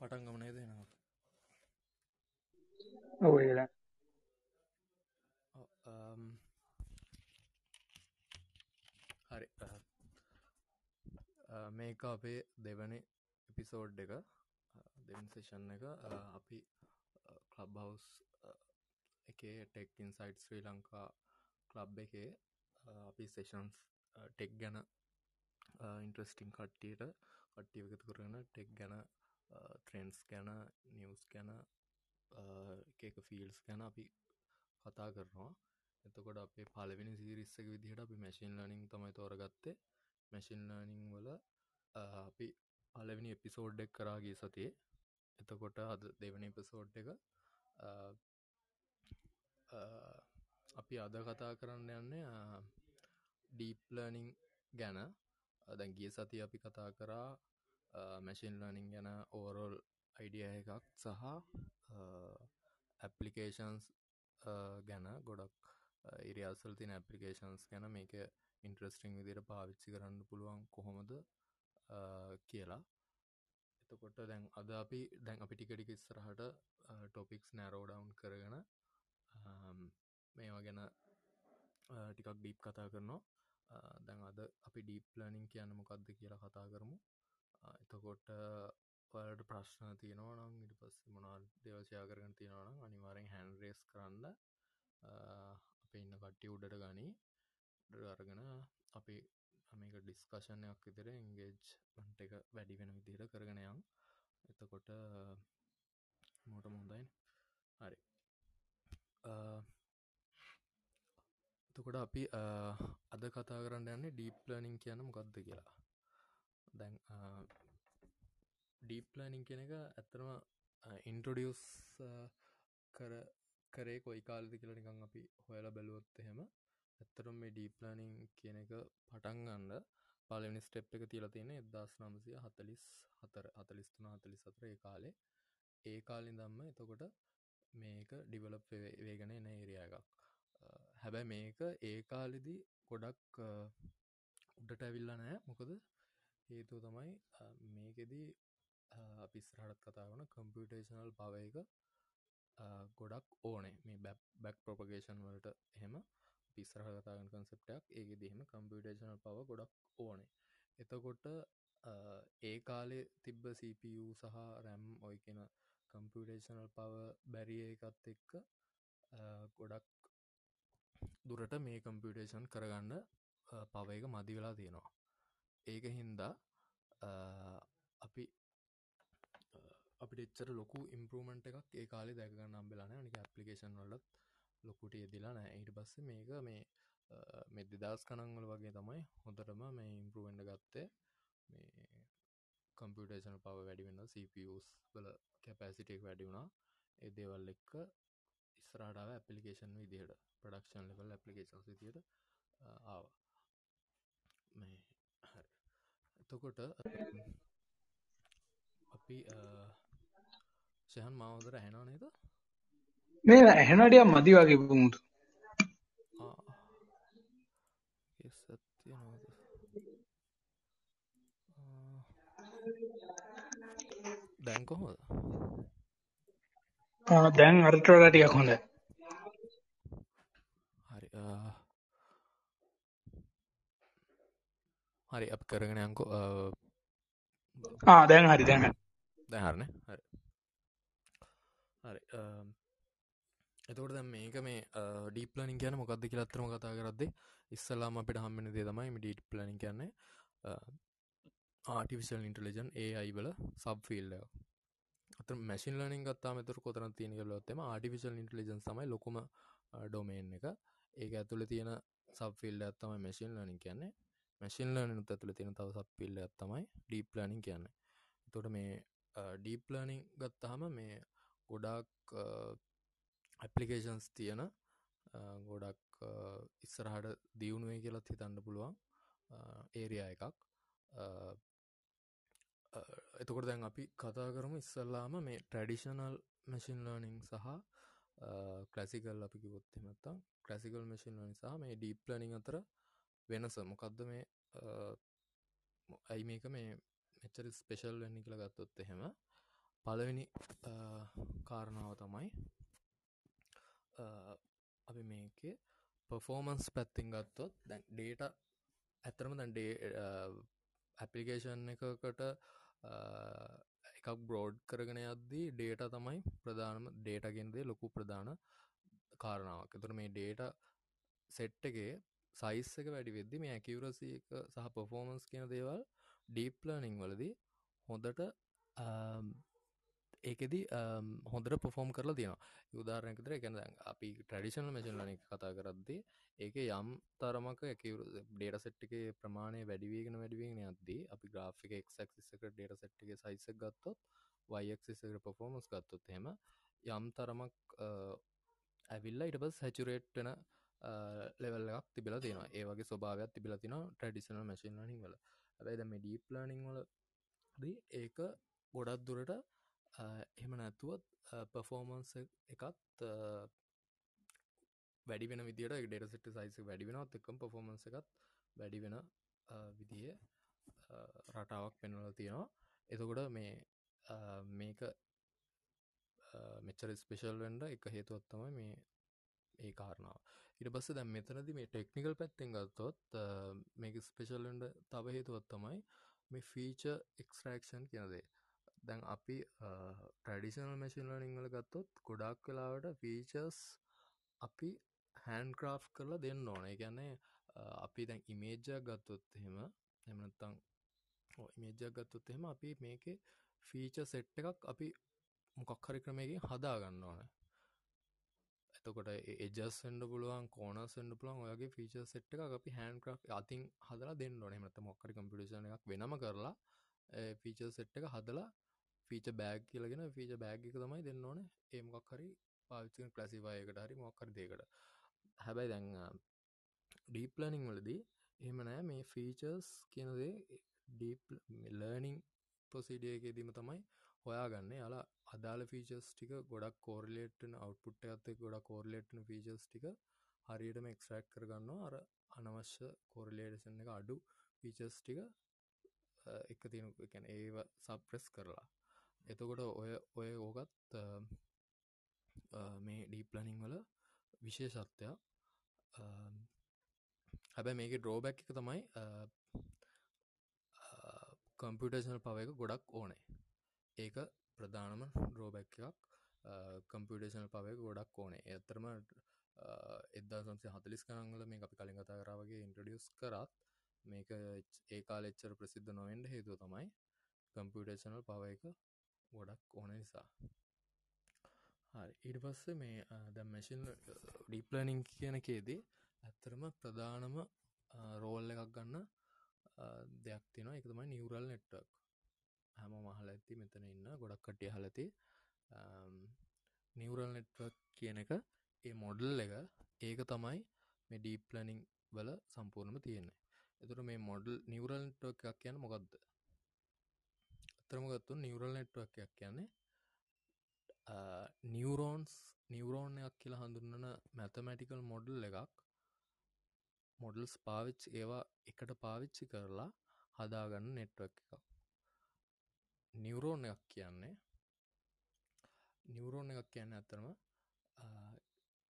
පටන්ගමනේ දෙනවා ඔව ඒලා හරි. මේක අපේ දෙවනි එපිසෝඩ් එක දෙවන් සේෂන් එක. අපි කලබ්හවස් එකේ tech insight Sri Lanka club එකේ අපි සේෂන්ස් ටෙක් ගැන ඉන්ට්‍රස්ටිං කට්ටියට කට්ටිය එකතු කරන ටෙක් ගැන ට්‍රෙන්න්ස් ගැන නිවස් ගැන එක ෆිල්ස් ගැන අපි කතා කරනවා එතකොට අපේ පලවෙනි සිරිස්සක විදිහට අපි මැසින් ලනිින් තමයි තෝරගත්තේ මැසින් ලනිින් වල අපි පලවෙනි එපිසෝඩ් එක් කරාගේ සතියේ එතකොට අද දෙවනි එපසෝඩ් එක අපි අද කතා කරන්න යන්නේ ඩීප්ලනිං ගැන දැන් ගිය සති අපි කතා කරා මැසින් ලනිින් ගැන ඕරෝල් අයිඩිය එකක් සහ ඇපලිකේෂන්ස් ගැන ගොඩක් ඉරියස්සල් තින ඇපලිකේෂන්ස් ගැන මේක ඉන්ට්‍රස්ටිං විදිර පාවිච්චි කරන්න පුළුවන් කොහොමද කියලා. එතකොට දැන් අද අපි දැන් අපි ටිකටික ඉස්සරහට ටොපික්ස් නෑරෝඩවන්් කරගෙන මේවා ගැන ටිකක් ඩීප් කතා කරනවා. දැන් අද අපි ඩීප් ලනිින් කියන්න මොකක්ද කියලා කතා කරමු. එතකොට පලට ප්‍රශ්න තියෙනවා නම් ඉට පස් මොනාල් දෙවසයා කරගෙන තියෙනවනම් අනිවාරෙන් හැන් රේස් කරන්න. අප ඉන්න කට්ටි උඩට ගනී. අරගෙන අපි මේක ඩිස්කශනයක් විතර එන්ගේජ් වන්ට එක වැඩි වෙන විදිහට කරගෙනයම් එතකොට මෝට මුොදයින් හරි. එතකොට අපි අද කතා කරන්න යන්නේ ඩීප්ලනිින් කියන මොකක්ද කියලා. දැන් ඩීප්ලනිින් කියන එක ඇත්තරම ඉන්ට්‍රඩියස් කර කරේ කොයි කාලදි කියලා නිකං අපි හොයල බැලුවොත් එහෙම ඇත්තරම් මේ ඩීප්ලනිං කියන එක පටන්ගන්න පලනි ස්ටෙප් එක තියලා තියෙන එදදාස් නමසය හතලිස් හතර හතලිස්තුන හතලි සතර ඒ කාලේ. ඒ කාලින් දම්ම එතකොට මේක ඩිවලප් වේගෙන එන ඒරිය එකක්. හැබැ මේක ඒ කාලෙදි ගොඩක් උඩට ඇවිල්ල නෑ මොකද හේතුව තමයි මේකෙදී අපිස්රහටත් කතා වන කම්පියුටේශනල් පව එක ගොඩක් ඕනේ. මේ බැක් බැක් ප්‍රපගේෂන් වලට එහෙම පිස්සරහ කතාගන කන්සෙප්ටක් ඒක දෙහෙම කම්පියටේශනල් පව ගොඩක් ඕනේ. එතකොට ඒ කාලේ තිබ්බ CPU සහ රැම් ඔය කියෙන කම්පියටේශනල් පව බැරිය එකත් එක්ක ගොඩක් දුරට මේ කම්පියටේෂන් කරගන්න පව එක මදි වෙලා තියෙනවා. ඒක හින්දා අපි අපිට එච්චර ලොකු ඉම්පරමෙන්ට් එකක් ඒ කාලේ දැකගන්න අම්බෙලාන නික ඇපලිකේෂන් වලත් ලොකුට යෙදිලා නෑ. ඊට පස්සේ මේක මේ මෙ දෙදස් කනංවල වගේ තමයි හොඳටම මේ ඉම්පරුවෙන්ඩ ගත්තේ. මේ කම්පියටේෂන පව වැඩිවෙන්න CPUස් වල කැපෑසිටෙක් වැඩි වුණා. ඒ දේවල් එක්ක ඉස්රාටාව ඇපලිකේෂන් විදිහට ප්‍රඩක්ෂන් ලෙවල් ඇපලිකේෂන් විදියට ආව. මේ හරි එතකොට අපි සහන් මාවදර ඇහෙනවා නේද? මේ ඇහෙනටිය මදි වගේ පුමුතු දැන් කොහොද දැන් අර්ටරටියක් හොඳ හරි හරි අප කරගෙන යංකෝ දැන් හරි දැන් දැහරණ හරි හරි. එතකොට දැ මේක මේ ඩීප්ලනින් කියන මොකක්ද කියලා අත්‍රම කතා කරද්දේ ඉස්සලාම අපිට හම්මෙන දේ තමයි ඩීට් ප්ලනින් කියන්නේ. ආටිවිශල් ඉන්ටලිජන් ඒ අයිබල සබ්ෆිල්ල අත මැසින් ලනින් ගත්තා මෙතුර කොතන තියෙන කලොත්තම ආටිවිශල් ඉන්ටලිජන් සමයි ලොකුම ඩොමේන් එක. ඒක ඇතුළ තියෙන සබ්ෆිල්ල ඇත්තමයි මැසින් ලනින් කියන්නේ මැසින් ලනින් ඇතුළ තියෙන තව සබ්පිල්ල ඇත්තමයි ඩීප් ලනින් කියන්න. තොට මේ ඩීප් ලනින් ගත්තහම මේ ගොඩක් ඇපලිකේෂන්ස් තියෙන ගොඩක් ඉස්සරහට දියුණුවේ කියලත් හිතන්න පුළුවන් ඒරිය එකක්. එතකොට දැන් අපි කතා කරමු ඉස්සල්ලාම මේ ට්‍රඩිෂනල් මැසින් ලර්නිං සහ කලසිකල් අපි කිවොත්තමත්තා ක්‍රසිකල් මැසින් නිසා මේ ඩීප්ලනිං අතර වෙනස. මොකක්ද මේ ඇයි මේක මේ මෙච්චර ස්පෙෂල් වෙන්නි කියල ගත්තොත් එහෙම පළවෙනි කාරණාව තමයි අපි මේකේ පෆෝමන්ස් පැත්තිං ගත්තොත් දැන් ඩේට ඇතරම දැන් ඩේ ඇපලිකේෂන් එකකට එකක් බ්‍රෝඩ් කරගෙන යද්දී ඩේට තමයි ප්‍රධානම ඩේටගෙන්දේ ලොකු ප්‍රධාන කාරණාවක්. එතුර මේ ඩේට සෙට්ටගේ සයිස් එක වැඩි වෙද්දි මේ ඇකිවරසි එක සහ පොෆෝමන්ස් කියන දේවල් ඩීප්ලනිං වලදී හොඳට ඒකෙද හොඳට පොෆෝම් කරලා තියෙනවා. යුදාරනකතර එකන අපි ට්‍රඩිෂනල් මචන්ලන කතා කරද්දේ ඒක යම් තරමක ඩේට සෙට්ගේ ප්‍රමාණය වැඩිවීගෙන වැඩිවීගෙන අද්දී අපි ග්‍රාෆික එක්ක්ක ඩේට සෙට්ගේ සයිසක් ගත්තොත් වයික්ක පොෆෝමස් ගත්තොත් හෙම යම් තරමක් ඇවිල්ල ඉට පස් හැචුරේට්ටන ලෙවල් එකක් තිබිල තියෙන ඒවගේ ස්වභාවයක් තිබිල තින ට්‍රඩිෂනල් මශන් ලනිින් වල. ඇබයි දම ඩීප් ලනිින් වල ඒක ගොඩක් දුරට එහෙම නැතුවත් පෆෝමන්ස එකත් වැඩි වෙන විදිට ඩේට සිට සයිස වැඩි වෙනත් එකම් පෆෝමන්ස එකත් වැඩි වෙන විදිහ රටාවක් පෙන්වල තියෙනවා. එතකොට මේ මේක මෙච්චර ස්පේෂල් වෙන්ඩ එක හේතුවත්තම මේ ඒ කාරණාව ඉට බස්ස දැම් මෙතනද මේ ටෙක්නිකල් පැත්තෙන් ගත්තොත් මේක ස්පේෂල්ලන්ඩ තව හේතුවත් තමයි මේ ෆීච එක්ස්ට්‍රක්ෂන් කියනදේ දැන් අපි ටඩිෂනල් මැසින් ලනිං වල ගත්තොත් ගොඩක් කලාවට ෆීචස් අපි හැන් ක්‍රාෆ් කරලා දෙන්න ඕන. ගැන්නේ අපි දැන් ඉමේජ්ජක් ගත්තොත් එහෙම එමනත්තං ඉමේජ්ජක් ගත්තොත් එහෙම අපි මේක ෆීච සෙට් එකක් අපි මොකක්හරි ක්‍රමයකින් හදා ගන්න ඕන. එතකොට එජස්සෙන්ඩ පුළුවන් කෝන සෙන්ඩ පුලන් ඔයගේ ෆීච සෙට් එක අපි හැන් ක්‍රක් අතින් හදලා දෙන්න ඕන. මත මොක්කරි කම්පිටේෂන එකක් වෙනම කරලා ෆීච සෙට් එක හදලා ෆීච බෑග් කියලගෙන ෆීච බෑග් එක තමයි දෙන්න ඕන. ඒමක් හරි පාවිච්ච කලසිවායකට හරි මොක්කර දේකට හැබැයි දැන් ඩීප්ලනිං වලදී එහෙම නෑ. මේ ෆීචර්ස් කියනදේ ඩීප් ලර්නිං පොසිඩියගේ දීම තමයි හොයාගන්න. යාලා අදාල ෆීචස් ටික ගොඩක් කෝරලේට්න අවට්පුට් ඇත්තේ ගොඩක් කෝරලේට්න ෆීචස් ටික හරියටම එක්ස්ට්‍රක් කරගන්නවා. අර අනවශ්‍ය කෝරලේඩසන් එක අඩු ෆීචස් ටික එක තියනු එකැන ඒව සප්‍රෙස් කරලා. එතකොට ඔය ඔය ඕකත් මේ ඩීප්ලනිං වල විශේෂත්වයක්. හැබැ මේක ඩ්‍රෝබැක් එක තමයි කම්පියටේෂනල් පව එක ගොඩක් ඕනේ. ඒක ප්‍රධානම ඩ්‍රෝබැක් එකක්. කම්පියටේෂනල් පව එක ගොඩක් ඕනේ. ඇතරම එදා සංසේ හතලිස් කරංගල මේ අපි කලින් කතා කරාවගේ ඉන්ට්‍රඩියස් කරත් මේක ඒ කාලෙච්චර ප්‍රසිද්ධ නොවෙන්ඩ හේතුව තමයි කම්පියටේෂනල් පව එක ගොඩක් ඕන නිසා. හරි. ඊට පස්සේ මේ ද මැසින් ඩීප්ලනිං කියනකේදී ඇත්තරම ප්‍රධානම රෝල් එකක් ගන්න දෙයක් තිෙන එක තමයි නිවරල් නෙට්වක් හැම මහල ඇති මෙතන ඉන්න ගොඩක් කටිය හලති නිවරල් නෙට්වක් කියන එක ඒ මොඩල් එක ඒක තමයි මේ ඩීප්ලනිං වල සම්පූර්ණම තියෙන්නේ. එතුර මේ මොඩල් නිවරල් ටක් එකක් කියන මොකක්ද ඇත්තරමගත්තු නිවරල් නෙට්වක් කියන්නේ නිවරෝන්ස් නිවරෝන්යක් කියලා හඳුන්නන මැතමැටිකල් මොඩල් එකක් මොඩල්ස් පාවිච් ඒවා එකට පාවිච්චි කරලා හදාගන්න නෙට්වක් එකක්. නිවරෝන් එකක් කියන්නේ. නිවරෝන් එකක් කියන්න ඇතරම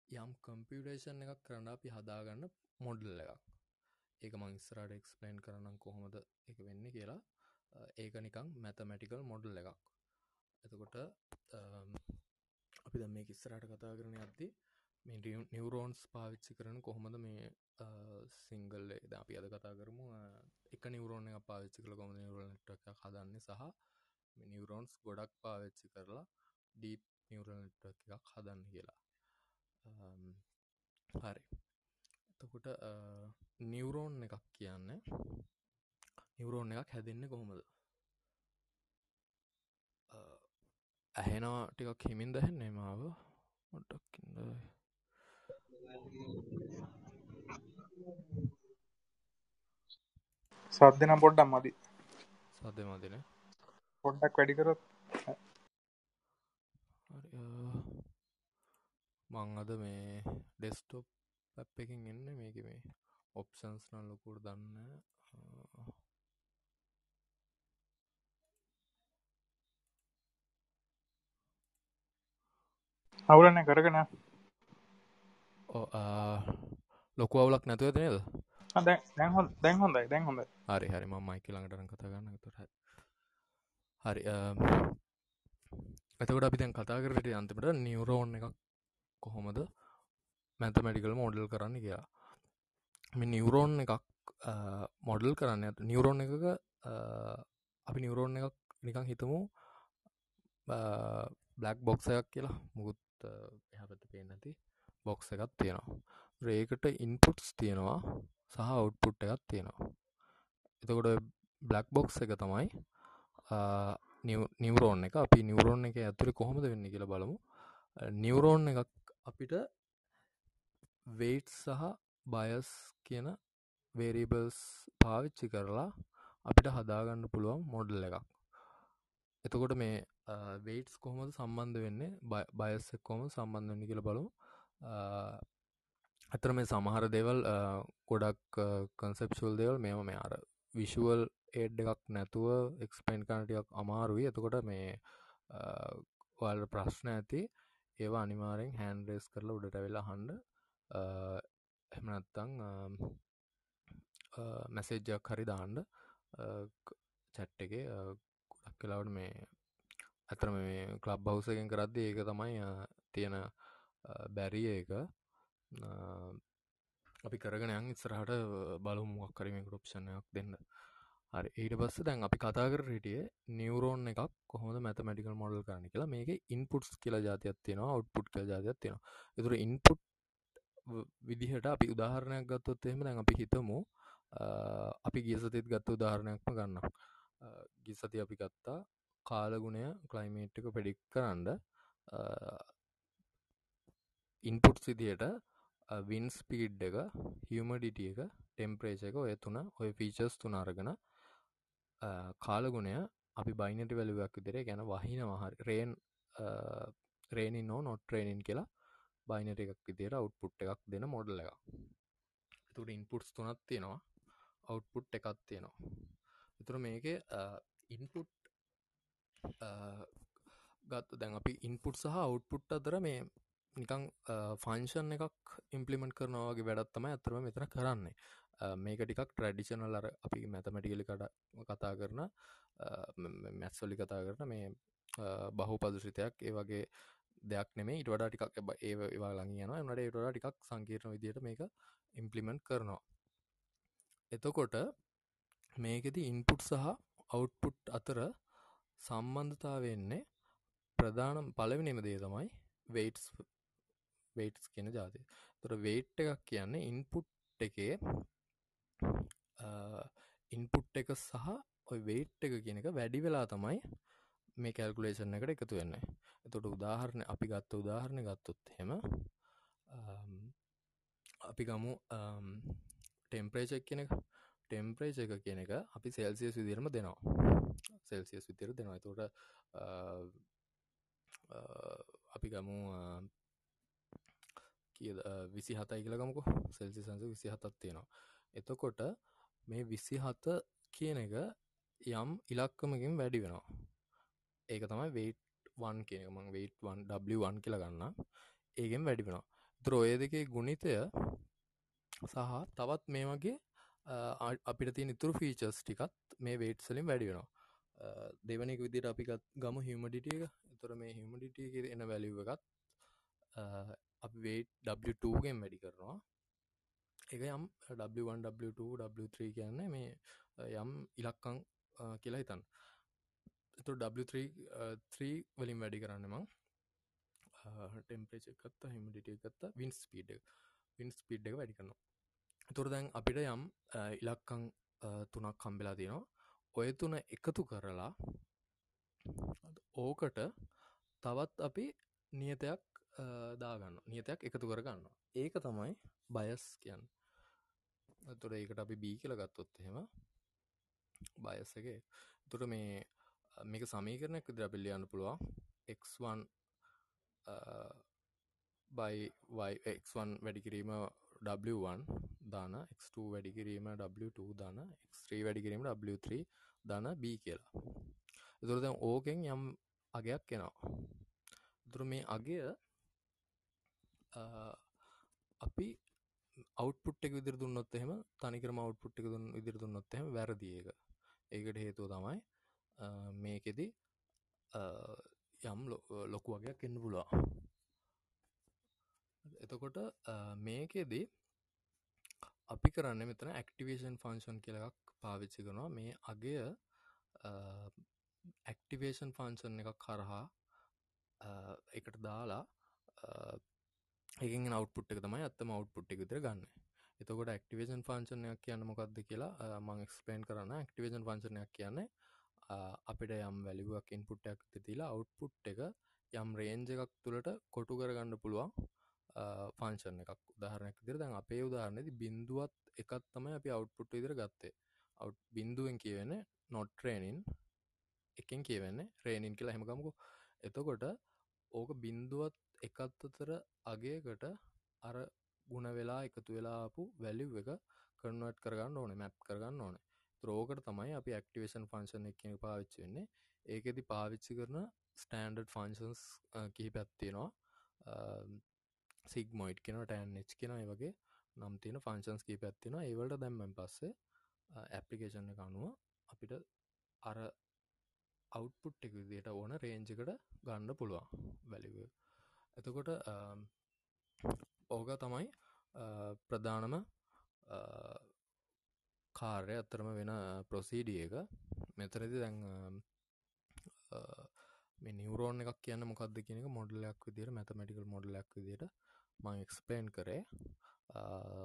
යම් කම්පියුටේෂන් එකක් කරන්න අපි හදාගන්න මොඩල් එකක්. ඒක මංස්රට එක්ස්පලයින් කරනම් කොහොමද එක වෙන්න කියලා. ඒක නිකං මැතමැටිකල් මොඩල් එකක්. එතකොට අපි ද මේ ඉස්සරට කතා කරන ඇති මේ නිවරෝන්ස් පාවිච්චි කරන කොහොමද මේ සිංගල් ද අපි අද කතා කරමු එක නිවරෝන එක පාවිච්චි කළ කොම නිවරල්ට එක හදන්න සහ නිවරෝන්ස් ගොඩක් පාවිච්චි කරලා ඩීප් නිවරල්ට එකක් හදන්න කියලා. හරි. එතකොට නිවරෝන් එකක් කියන්න නිවරෝන් එකක් හැදෙන්න කොහොමද? ඇහෙනවා ටිකක් හිමින් දහෙන්නේ මාව. මොටක්කින්ද සද්ධනම් පොඩ්ඩම් මදි. සද මදින පොඩ්ඩක් වැඩිකරොත් මං අද මේ ඩෙස්ටොප් පැප් එකින් එන්න මේක මේ ඔප්සන්ස් නල් ලොකුට දන්න අවුලන කරගෙන ලොකු අවුලක් නැතුව නේද? දැන් හො දැන් හොඳයි දැන් හොඳ හරි හරි ම මයික ළඟටන කතා ගන්න තුර හරි එතකට අපි දැන් කතා කරට අන්තිමට නිවරෝන් එකක් කොහොමද? මැතමැටිකල් මෝඩල් කරන්න කියා මෙ නිවරෝන් එකක් මොඩල් කරන්න ඇත නිවරෝන් එකක අපි නිවරෝන් එකක් නිකං හිතමු බ්ලක් බොක්සයක් කියලා. මුකුත් එහපත පේ නැති බොක්ස එකත් තියෙනවා. රේකට ඉන්පුට්ස් තියෙනවා සහ අවුට්පුට් එකත් තියෙනවා. එතකොට බ්ලක් බොක්ස් එක තමයි නිවරෝන් එක. අපි නිවරෝන් එක ඇතුළි කොහොමද වෙන්න කියලා බලමු. නිවරෝන් එකක් අපිට වේට් සහ බයස් කියන වේරීබල්ස් පාවිච්චි කරලා අපිට හදාගන්න පුළුවන් මොඩල් එකක්. එතකොට මේ වේටස් කොහොමද සම්බන්ධ වෙන්නේ? බයස් කොම සම්බන්ධ වෙන්න කියල බලු අතර මේ සමහර දෙවල් ගොඩක් කන්සෙප්ෂුවල් දෙවල් මෙම මේ අර විශුවල් ඒඩ් එකක් නැතුව එක්ස්පෙන්න් කනටයක් අමාරුයි. එතකොට මේ වල් ප්‍රශ්න ඇති. ඒවා අනිවාරෙන් හැන්ඩරේස් කරලා උඩට වෙලා හන්ඩ එහමනත්තං මැසේජ්ජක් හරි දාන්ඩ චැට් එක. ගොඩක් කලාවට මේ ඇතරම මේ කලබ් බෞසකෙන් කරද්දි ඒක තමයි තියෙන බැරිය එක. අපි කරගෙන යන් ඉස්සරහට බලු මොක් කරීමකට ඔප්ෂණයක් දෙන්න. හරි ඊට පස්ස දැන් අපි කතාකර හිටිය නිවරෝන් එකක් කොහොම මැතමටිකල් මොඩල් කරන්න කියලා. මේක ඉන්පුට්ස් කියලා ජාතියක් තියෙනවා අවට්පුට් කළ ජාතියක් තියෙනවා. එතුර ඉන්පුට් විදිහට අපි උදාහරණයක් ගත්තොත් එහෙම දැන් අපි හිතමු අපි ගිය සතිත් ගත්ත උදාහරණයක්ම ගන්න ගිසති අපි ගත්තා කාලගුණය ක්ලයිමේට්ක පෙඩික් කරන්න ඉන්පුට් සිදියට වින් ස්පීඩ් එක හියමඩිටිය එක ටෙම්පරේච එක ඔය තුන ඔය ෆීචර්ස් තුන අරගෙන කාලගුණය අපි බයිනට වැලුවක් විදිරේ ගැන වහින මහරි රේන් රේනි නෝ නොට ට්‍රේනින් කියලා බයිනට එකක් විදිර අවට්පුට් එකක් දෙන මොඩල් එක තුට ඉන්පුට්ස් තුනත් තියෙනවා අවට්පුට් එකත් තියෙනවා. එතුර මේක ඉන්පුට් ගත්ත දැන් අපි ඉන්පුට් සහ අවට්පුට් අතර මේ නිකං ෆංශන් එකක් ඉම්පලිමෙන්ට් කරනවාගේ වැඩත්තම ඇතරම මෙතන කරන්නේ. මේක ටිකක් ට්‍රඩිෂනල් අර අපි මැතමටිකලිකට කතා කරන මැත්සොලි කතා කරන මේ බහු පදුසිතයක් ඒ වගේ දෙයක් නෙමේ ඉට වඩා ටිකක් ඒ ඒවා ලඟ යන නට ඒටඩා ටිකක් සංකීර්ණ විදියට මේක ඉම්පලිමෙන්ට් කරනවා. එතකොට මේකෙති ඉන්පුට් සහ අවුට්පුට් අතර සම්බන්ධතාවවෙන්නේ ප්‍රධානම් පලවෙනම දේ තමයි වේටස් වේටස් කියෙන ජාති තොර වේට් එකක් කියන්නේ ඉන්පුට් එකේ ඉන්පුට් එක සහ ඔය වේට් එක කියන එක වැඩි වෙලා තමයි මේ කැල්කුලේෂන් එකට එකතු වෙන්න. එතොට උදාහරණ අපි ගත්ත උදාහරණ ගත්තොත් හෙම අපි ගමු ටෙම්පරේචක් කියන ටෙම්පරේච එක කියන එක අපි සෙල්සියස් විදිරම දෙනවා. සෙල්සියස් විතර දෙනවා. තොට අපි ගමු කිය විසි හතයි කියලගමකු සෙල්සි සංස විසි හතත් තියෙනවා. එතකොට මේ විසි හත කියන එක යම් ඉලක්කමකින් වැඩි වෙනවා. ඒක තමයි වේට් වන් කියන මං වේට් වන් වන් කියලා ගන්න. ඒගෙන් වැඩි වෙනවා. ද්‍රෝය දෙකේ ගුණිතය සහ තවත් මේ වගේ අපිට තිය නිතුරු ෆීචර්ස් ටිකත් මේ වේට් සලින් වැඩි වෙනවා. දෙවනෙක විදිට අපිකත් ගම හිමඩිටිය එක. එතොර මේ හිමඩිටිය එන වැලිව එකත් අපි වේට් W2ගෙන් වැඩි කරනවා. එක යම් W1W2 W3 කියන්නේ මේ යම් ඉලක්කං කියලා හිතන් එතු W3 වලින් වැඩි කරන්න මං. ටෙම්පේච එකත්ත හිමඩිටිය එකත්ත වින් ස්පීඩ් වින් ස්පීඩ් එක. වැඩි කරනවා. තුර දැන් අපිට යම් ඉලක්කං තුනක් කම්බෙලා තියෙනවා. ඔය තුන එකතු කරලා ඕකට තවත් අපි නියතයක් දාගන්න නියතයක් එකතු කරගන්න ඒක තමයි බයස් කියන්න. තුර ඒකට අපි බී කියල ගත්තොත් එහෙම බයස් එක. තුර මේ මේක සමීකරණයක් විදිර පිල්ලියන්න පුළුවන්. X1 බයිx1 වැඩිකිරීම W1 දාන x2 වැඩිකිරීම W2 දාන x3 වැඩිකිරීම W3 දන B කියලා. එතුර දැන් ඕකෙන් යම් අගයක් එනවා. තුර මේ අගය අපි අවට්පුට් එක විදිර දුන්නොත් එහෙම තනිකරම අවට්පුට් එක දුන්න විදිර දුන්නොත් එහෙම වැරදි ඒක. ඒකට හේතුව තමයි මේකෙදි යම් ලොකු වගේයක් එන්න පුළුවන්. එතකොට මේකෙදී අපි කරන්න මෙතන ඇක්ටිවේෂන් ෆංක්ෂන් කියලක් පාවිච්චි කරනවා. මේ අගය ඇක්ටිවේෂන් ෆංක්ෂන් එකක් කරහා එකට දාලා ඒගෙන් අවට්පුට් එක තමයි අත්තම අවට්පුට් එක විතර ගන්න. එතකොට ඇක්ටිවේෂන් ෆංක්ෂනයක් කියන්න මොකක්ද කියලා මං එක්ස්පලේන් කරන්න. ඇක්ටිවේෂන් ෆංක්ෂනයක් කියන්නේ අපිට යම් වැලිුවක් ඉන්පුට්ටයක් තිලා අවට්පුට් එක යම් රේන්ජ එකක් තුළට කොටු කරගන්න පුළුවන් ෆංශන් එකක්. උදාහරනයක් දිර දැන් අපේ උදාහරණති බින්දුවත් එකත් තමයි අපි අවට්පුට් විදිර ගත්තේ. අව් බින්දුවෙන් කියවෙන නොට්‍රේනින් එකෙන් කියවෙන්නේ රේනින් කියලා හෙමකමකු එතකොට ඕක බින්දුවත් එකත් අතර අගේකට අර ගුණ වෙලා එකතු වෙලාපු වැලිව් එක කන්වට් කරගන්න ඕන මැප් කරගන්න ඕන. ත්‍රෝකට තමයි අපි ඇක්ටිවේෂන් ෆංශන් එක පාවිච්චි වෙන්නේ. ඒකෙති පාවිච්චි කරන ස්ටන්ඩඩ් ෆංශන්ස් කිහි පැත්තියෙනවා සිගමොයිට් කෙන ටෑන්ච් කෙන වගේ නම් තියෙන ෆංශන්ස් කී පැත්තින ඒවලට දැම්මෙන් පස්සේ ඇපලිකේෂන් එක අනුව අපිට අර අවුට්පුට් එක විදියට ඕන රේන්ජකට ගන්න පුළුවන් වැලිව එතකොට ඕක තමයි ප්‍රධානම කාර්ය අත්තරම වෙන ප්‍රොසීඩිය එක. මෙතරදි දැන් මේ නිවරෝන් එකක් කියන්න මොකක්ද කියනක මොඩලයක් විදිර මැතමටිකල් මොඩලයක් විදිට මං එක්ස්පලේන් කරේ.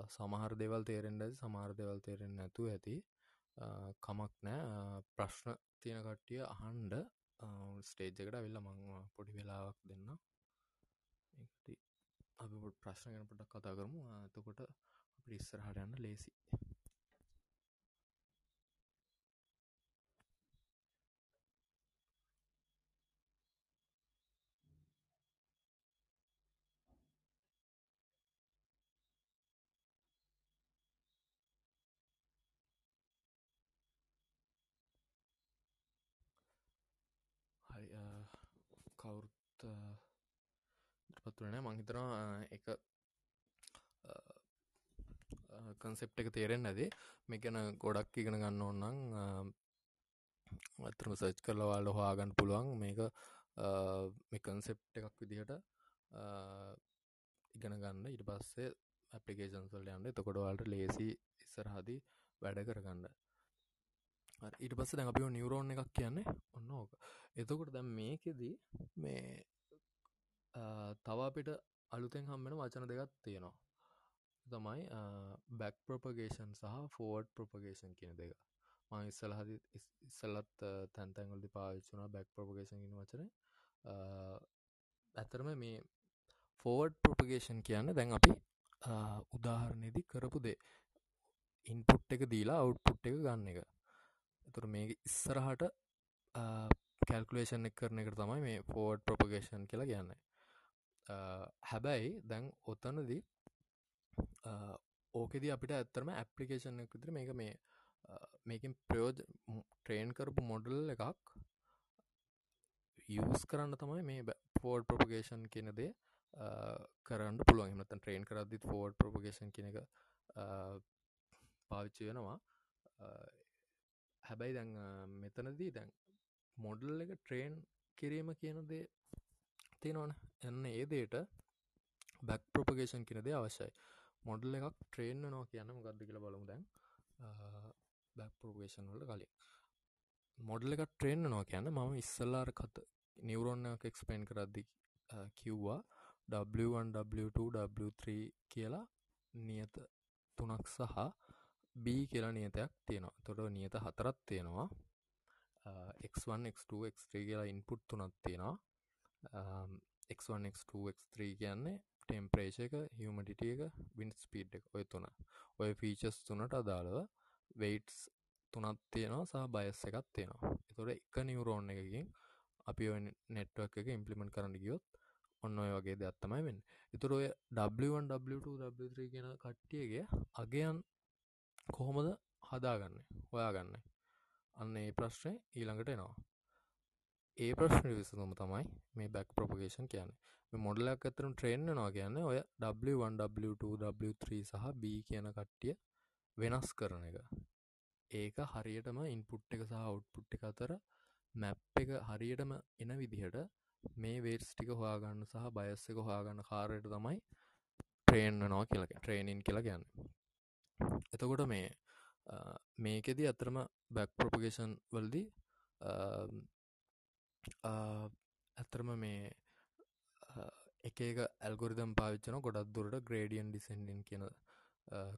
සමහර දෙවල් තේරෙන්ට සමහර දෙවල් තේරෙන් නැතු ඇති. කමක් නෑ. ප්‍රශ්න තියෙන කට්ටිය අහන්ඩ ස්ටේජ්ජකට වෙල්ල මං පොඩි වෙලාවක් දෙන්න අපි ප්‍රශ්න ගැන පොඩක් කතා කරමු. එතකොට අපිට ඉස්සරහට යන්න ලේසි හරි කවුරුත් පත්වන මංහිතනවා එක කන්සෙප් එක තේරෙන් ඇදේ මේ ගැන ගොඩක් ඉගෙන ගන්න ඕන්නම් ඇතරම සච් කරලවාල හවාගන්න පුළුවන්. මේක මේ කන්සෙප් එකක් විදිහට ඉගෙන ගන්න. ඉට පස්සේ ඇපලිකේෂන්සල් යන්න. තකොඩවල්ට ලේසි ඉස්සරහදී වැඩ කරගන්න. ඊට පස්ස දැන් අපිෝ නිවරෝන් එකක් කියන්නේ ඔන්න ඕක. එතකොට දැම් මේකෙදී මේ තව අපිට අලුතෙන් හම්බෙන වචන දෙකත් තියෙනවා. තමයි බැක් ප්‍රොපගේෂන් සහ ෆෝඩ් ප්‍රොපගේෂන් කියන දෙක. මං ඉස්සලහද ඉස්සල්ලත් තැන්තැන්ගලදි පාවිච්චුනා බැක් ප්‍රොපගේෂන් ගෙන වචන. ඇතරම මේ ෆෝඩ් ප්‍රොපගේෂන් කියන්න දැන් අපි උදාහරණයේදි කරපු දේ. ඉන්පුට් එක දීලා අවුට්පුට් එක ගන්න එක. එතුර මේ ඉස්සරහට කැල්කුලේෂන් එක කරන එක තමයි මේ ෆෝඩ් ප්‍රොපගේෂන් කියලා කියන්නේ. හැබැයි දැන් ඔතනදී ඕකෙද අපිට ඇත්තරම ඇපලිකේෂන් විතර මේක මේ මේකින් ප්‍රයෝජ ට්‍රේන් කරපු මොඩල් එකක් යස් කරන්න තමයි මේ ෆෝඩ් ප්‍රොපගේෂන් කියනදේ කරන්න පුළුවන්. එමතන් ට්‍රේන් කරදදිත් ෆෝඩ් ප්‍රොපගේෂන් කියන එක පාවිච්චි වෙනවා. හැබැයි දැන් මෙතනදී දැන් මොඩල් එක ට්‍රේන් කිරීම කියනදේ තියෙනවන. එන්න ඒ දේට බැක් ප්‍රපගේෂන් කිනද අවශ්‍යයි. මොඩල් එකක් ට්‍රේන් නෝ කියන්න ගදදි කියල බලමු දැන්. බැක් ප්‍රපගේෂන් වලට කලින්. මොඩල් එක ට්‍රේන් නෝ කියන්න මම ඉස්සල්ලාර කත නිවරෝන්න එක්ස්පේන් කරද්දි කිව්වා. W1W2W3 කියලා නියත තුනක් සහ B කියලා නියතයක් තියෙනවා. තොට නියත හතරත් තියෙනවා. x1 x2 x3 කියලා ඉන්පුට් තුනත් තියෙනවා. X1 x2 x3 කියන්නේ ටෙම්පරේෂ එක හියමටිට එක වින් ස්පීඩ් එක. ඔය තුන. ඔය ෆීචස් තුනට අදාළව වෙයිටස් තුනත් තියෙනවා සහ බයස් එකත් තියෙනවා. එතොට එක නිවරෝන් එකකින් අපි ඔය නෙට්වක් එක ඉම්පලිමෙන්ට් කරන්න ගියොත් ඔන්න ඔය වගේ දෙයක් තමයි වෙන්න. එතුර ඔය W1 W2 W3 කියන කට්ටියගේ අගයන් කොහොමද හදාගන්න? හොයාගන්න? අන්න ඒ ප්‍රශ්නය ඊළඟට එනවා. ඒ ප්‍රශ්න විසඳම තමයි මේ බැක් ප්‍රපගේෂන් කියන්න. මොඩලක් ඇතරම් ට්‍රේන්න නවා කියන්න ඔය W1W2W3 සහ B කියන කට්ටිය වෙනස් කරන එක. ඒක හරියටම ඉන්පුට් එක සහ අවුට්පුට් එක අතර මැප් එක හරියටම එන විදිහට මේ වේටස් ටික හොයාගන්න සහ බයස්ස එක හොයාගන්න කාරයට තමයි ට්‍රේන්න නවා කියලක ට්‍රේනින් කියලා ගැන්න එතකොට මේ මේකෙදි අතරම බැක් ප්‍රපගේෂන් වල්දී ඇත්තරම මේ එක එක ඇල්ගොරිදම් පාවිච්චන ගොඩක් දුරට ග්‍රේඩියන් ඩිසෙන්ඩින් කියන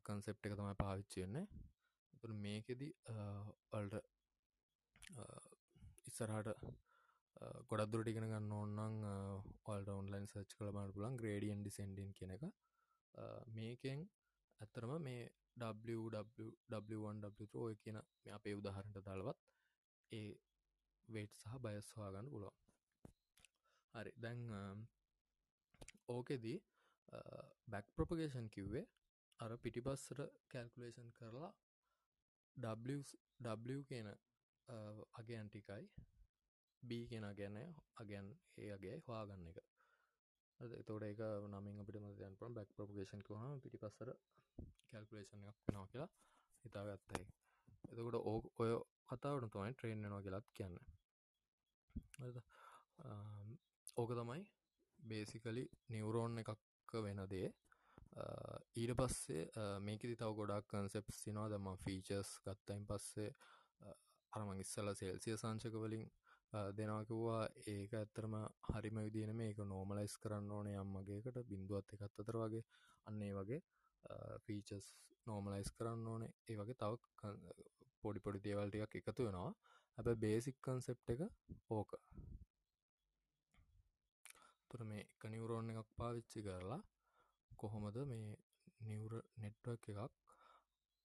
කන්සෙප් එක තමයි පාවිච්චයන්නේ තුර මේකෙදී අල්ට ඉස්සරහට ගොඩක් දුරට ඉගෙන ගන්න ඕන්නන් ඔල්ට ඔන්ලයින් සච් කළ බට පුලන් ග්‍රේඩියන් ඩිසෙන්ඩින් කියන එක මේකෙන් ඇත්තරම මේ W1W ඔය කියන අපේ උදාහරට දල්වත් ඒ වේට් සහ බයස් හවාගන්න පුළුවන්. හරි. දැන් ඕකෙදී බැක් ප්‍රපගේෂන් කිව්වේ අර පිටිපස්සට කැල්කුලේෂන් කරලා W කියන අගේ ඇන්ටිකයි B කියෙන ගැන අගැන් ඒගේ හවාගන්න එක. තෝට එක නමින් අපිට මදයන් පම් බැක් ප්‍රපගේෂන් හම පිටි පස්සර කැල්කුලේෂන් එකක් වෙනවා කියලා හිතාගත්තයි. එතකොට ඕ ඔය කතාවට තමයි ට්‍රේන් නවා කියලත් කියන්න. ඕක තමයි බේසිකලි නිවරෝන් එකක් වෙන දේ. ඊට පස්සේ මේකෙදි තව ගොඩක් කන්සෙප් සිනවා දම ෆීචස් ගත්තයින් පස්සේ අරමං ඉස්සල සෙල්සිය සංචක වලින් දෙනවාකිව්වා ඒක ඇත්තරම හරිම විදින මේක නෝමලයිස් කරන්න ඕන යම්මගේකට බින්දුවත් එකත් අතර වගේ. අන්නේ වගේ ෆීචස් නෝමලයිස් කරන්න ඕන. ඒ වගේ තව පොඩි පොඩි දේවල්ටියක් එකතු වෙනවා. ඇබ බේසික් කන්සෙප් එක ඕක. තුර මේ එක නිවරෝන් එකක් පාවිච්චි කරලා කොහොමද මේ නිවර නෙට්වක් එකක්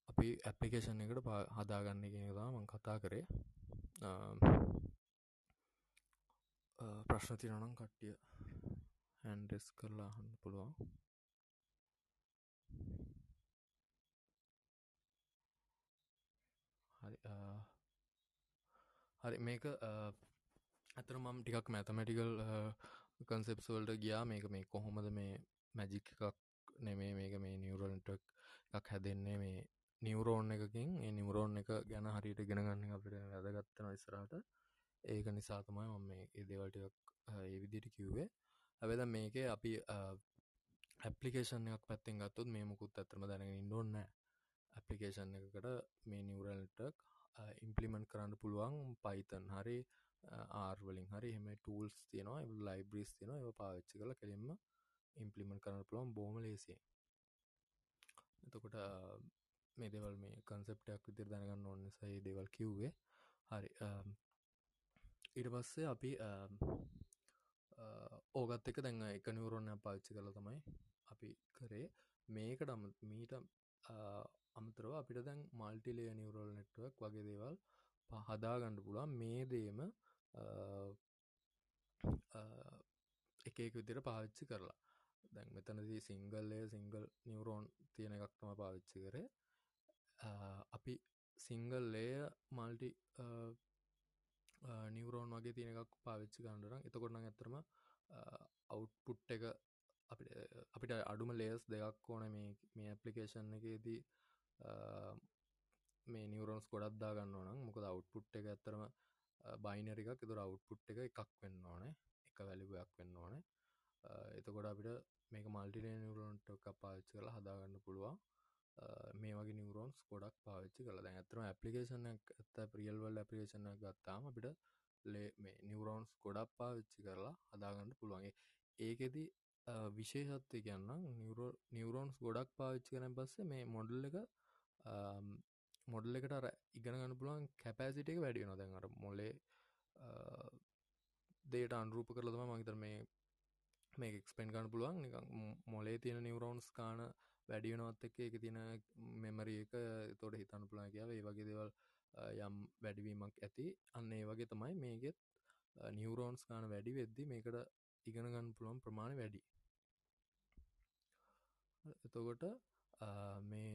අපි ඇපලිකේෂන් එකට පා හදාගන්න කියෙනදා මං කතා කරේ. ප්‍රශ්න තිරනම් කට්ටිය හැන්ඩෙස් කරලා හන්න පුළුවන් හරි හරි මේක ඇතර මම් ටිකක් මැතමැටිකල් කන්සෙප්සවල්ට ගියා. මේක මේ කොහොමද මේ මැජික් එකක් නෙමේ මේක මේ නිවරල්ටක් එකක් හැදෙන්නේ මේ නිවරෝන් එකකින්. ඒ නිවරෝන් එක ගැන හරිට ගෙනගන්න අපිට වැදගත්තන ඉස්සරහට. ඒක නිසා තමයි මම මේ ඒදේවල්ටක් ඒ විදිට කිව්වේ. ඇවෙද මේක අපි ඇපලිකේෂන් එකක් පැත්තෙන් ගත්තුත් මේ මුකුත් ඇතරම දැනගෙන ඉන්නඔන්න ඇපලිකේෂන් එකකට මේ නිවරල්ටක් Uh, ඉම්පලිමෙන්ට් කරන්න පුළුවන් පයිතන් හරි uh, ආර්වලින් හරි. එම ටූල්ස් තියෙනවා ලයිබ්‍රිස් තියෙන ඒ පාවිච්චි කළ කෙලින්ම ඉම්පලිමෙන්ට් කරන්න පුළුවන් බෝම ලේසිය එතකොට uh, මේ දෙවල් මේ කන්සෙප්ටයක් විදිර දැනගන්න ඔන්න සයි දෙවල් කිව්වේ. හරි um, ඊට පස්සේ අපි um, ඕගත් එක දැන් එක නිවරෝන්න පාච්චි කළ තමයි අපි කරේ. මේකට මීට අමතරව අපිට දැන් මල්ටිලේ නිවරල් නෙට්වක් වගේ දේවල් පහදාගණ්ඩ පුළන් මේ දේම එකක විදිර පාවිච්චි කරලා. දැන් මෙතනදී සිංගල්ලය සිංගල් නිවරෝන් තියෙන එකක්තම පාවිච්චි කරේ. අපි සිංගල් ලේය මල්ටි නිවරෝන් වගේ තියෙන එකක් පාවිච්චි කණ්ඩරම් එතකොටන ඇතරම අවුට්පුට් එක අපිට අඩුම ලේස් දෙයක් ඕන මේ මේ ඇපලිකේෂන් එකේදී මේ නිවරෝන්ස් ගොඩක්දා ගන්න නම් මොකද අවුට්පුට් එක ඇත්තරම බයිනරිකක් එතුර අවුට්පුට් එක එකක් වෙන්න ඕන. එක වැලිගයක් වෙන්න ඕන. එතකොට අපිට මේක මල්ටිනේ නිවරෝන්ට පාච්චි කලා හදාගන්න පුළුවන්. මේ වගේ නිවරෝන්ස් ගොඩක් පාච්චි කල දැන් ඇතරම ඇපලිකේෂන ඇත්ත ප්‍රියල්වල් ඇපිකේෂන ගත්තාම අපිට ලේ මේ නිවරෝන්ස් ගොඩක් පාවිච්චි කරලා හදාගන්න පුළුවන්ගේ ඒකෙදී විශේෂත්වය කියන්නම් නිවරෝන්ස් ගොඩක් පාවිච්චි කරන පස්සේ මේ මොඩල් එක මොඩල් එකට අර ඉගෙන ගන්න පුළුවන් කැපෑසිට එක වැඩිය නොදැන් අර මොලේ දේට අන්රූප කරලතම මහිතර මේ මේ එක්ස්පෙන්් ගන්න පුළුවන්. නිකං මොලේ තියෙන නිවරෝන්ස් කාන වැඩියනොත් එක එක තින මෙමරිය එක තොට හිතන්න පුළා කියාව ඒ වගේ දෙවල් යම් වැඩිවීමක් ඇති. අන්න ඒ වගේ තමයි මේගෙත් නිවරෝන්ස් කාන වැඩි වෙද්දි මේකට ඉගෙන ගන්න පුළුවන් ප්‍රමාණ වැඩි. එතකොට මේ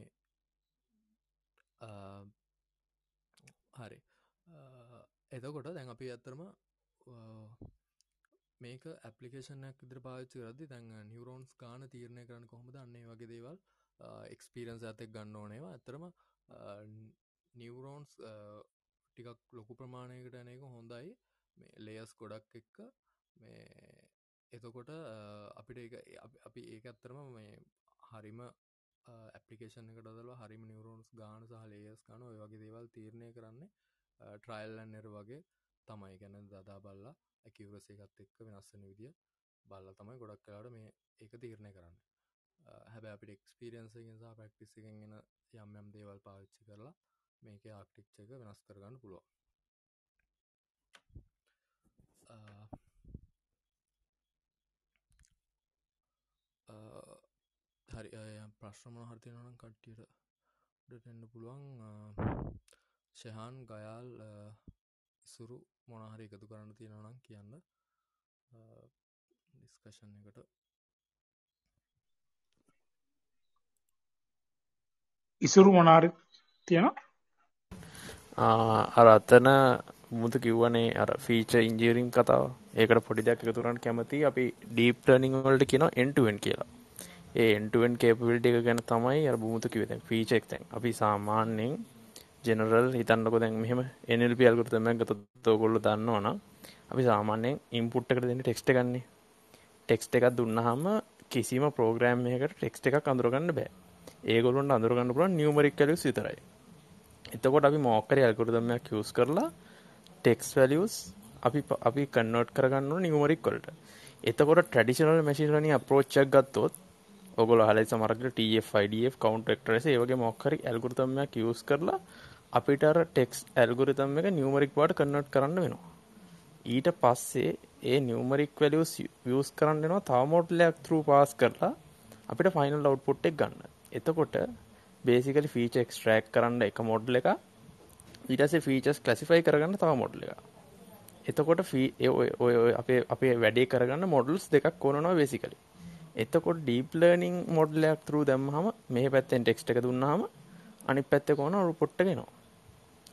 හරි. එතකොට දැන් අපි ඇත්තරම මේක ඇපලිකේෂනයක් ඉදිර පාච්චි රදදි තැන් නිවරෝන්ස් ගාන තීරණය කරන්න කොහොමද? අන්නේ වගේ දේවල් එක්ස්පීරන්ස් ඇතෙක් ගන්න ඕනේවා ඇතරම නිවරෝන්ස් ටිකක් ලොකු ප්‍රමාණයකට ඇනක හොඳයි. මේ ලේයස් ගොඩක් එක්ක. මේ එතකොට අපිට ඒ අපි ඒක ඇත්තරම මේ හරිම ඇපලිකේෂන එකට දල හරිම නිවරෝන්ස් ගාන සහ ලේයස් ගන ඔය වගේ දේවල් තීරණය කරන්නේ ට්‍රයිල්ලන් එර වගේ තමයි. ගැන දදා බල්ලා ඇකිවරස එකත් එක්ක වෙනස්සන විදිිය බල්ල තමයි ගොඩක් කලාට මේ ඒක තීරණය කරන්න. හැබැ අපිට එක්ස්පිරියන්සගෙන් සහ ප්‍රක්ටිස් එකෙන් එෙන යම් යම් දේවල් පාවිච්චි කරලා මේක ආක්ටික්ෂ එක වෙනස් කරගන්න පුළුවන්. හරි ප්‍රශ්නමන හර්තියනම් කට්ටියට ඩටෙන්ඩ පුළුවන් ශහන් ගයාල් ඉසුරු මොනහරි එකතු කරන්න තියෙනනම් කියන්න ඩිස්කශන් එකට ඉසුරු මොනාරි තියෙනවා අර අතන මුත කිව්වනේ අර ෆීච ඉංජීරිම් කතාව ඒකට පොඩි දෙයක් එකතුරන් කැමති අපි ඩීප් ලර්නිං වලට කියන එන්ටුවෙන් කියලා ඒ එන්ටුවෙන් කේපවිල්ට එක ගැන තමයි අර බුමුතු කිව දැන් ෆීචෙක් තැන් අපි සාමාන්‍යයෙන් ජෙනරල් හිතන්නකො දැන් මෙහෙම NLP ඇල්ගොරිතමයක් ගත්තොත් ඔයගොල්ලෝ දන්නවනම් අපි සාමාන්‍යයෙන් ඉන්පුට් එකට දෙන්නේ ටෙක්ස්ට් එකක් නේ. ටෙක්ස්ට් එකක් දුන්නාම කිසිම ප්‍රෝග්‍රෑම් එකකට ටෙක්ස්ට් එකක් අඳුරගන්න බෑ. ඒගොල්ලොන්ට අඳුරගන්න පුළුවන් නියුමරික් වැලියුස් විතරයි. එතකොට අපි මොකක් හරි ඇල්ගොරිතමයක් යූස් කරලා ටෙක්ස්ට් වැලියුස් අපි අපි කන්වර්ට් කරගන්න ඕන නියුමරික් වලට. එතකොට ට්‍රැඩිෂනල් මැෂින් ලර්නින් අප්‍රෝච් එකක් ගත්තොත් ඔගොල හල සමරකට TFIDF කවන්ට ෙක්ටරස ඒවගේ මොක්හරි ඇල්ගුරතමයක් යස් කරලා අපිට අර ටෙක්ස් ඇල්ගුරිතම් එක නියමරික් වාට කන්නට් කරන්න වෙනවා. ඊට පස්සේ ඒ නියමරික් වැලියස් වියස් කරන්නවා තාමෝට්ලයක් තරු පාස් කරලා අපිට ෆයිනල් අවට්පුට් එක් ගන්න. එතකොට බේසිකලි ෆීච එක්ස්ට්‍රෑක් කරන්න එක මොඩ්ල එක ඊටසේ ෆීචස් කලසිෆයි කරගන්න තව මොඩ්ල එක එතකොට ෆී අපේ අපේ වැඩේ කරගන්න මොඩල්ස් දෙකක් ඕනවා වෙසිකලි එතකොට ඩීප් ලර්නින් මොඩ්ලයක් තරු දැම්හම මේ පැත්තෙන් ටෙක්ස්ට එක දුන්නාම අනි පැත්ත කොන රුපොට්ට ගෙනවා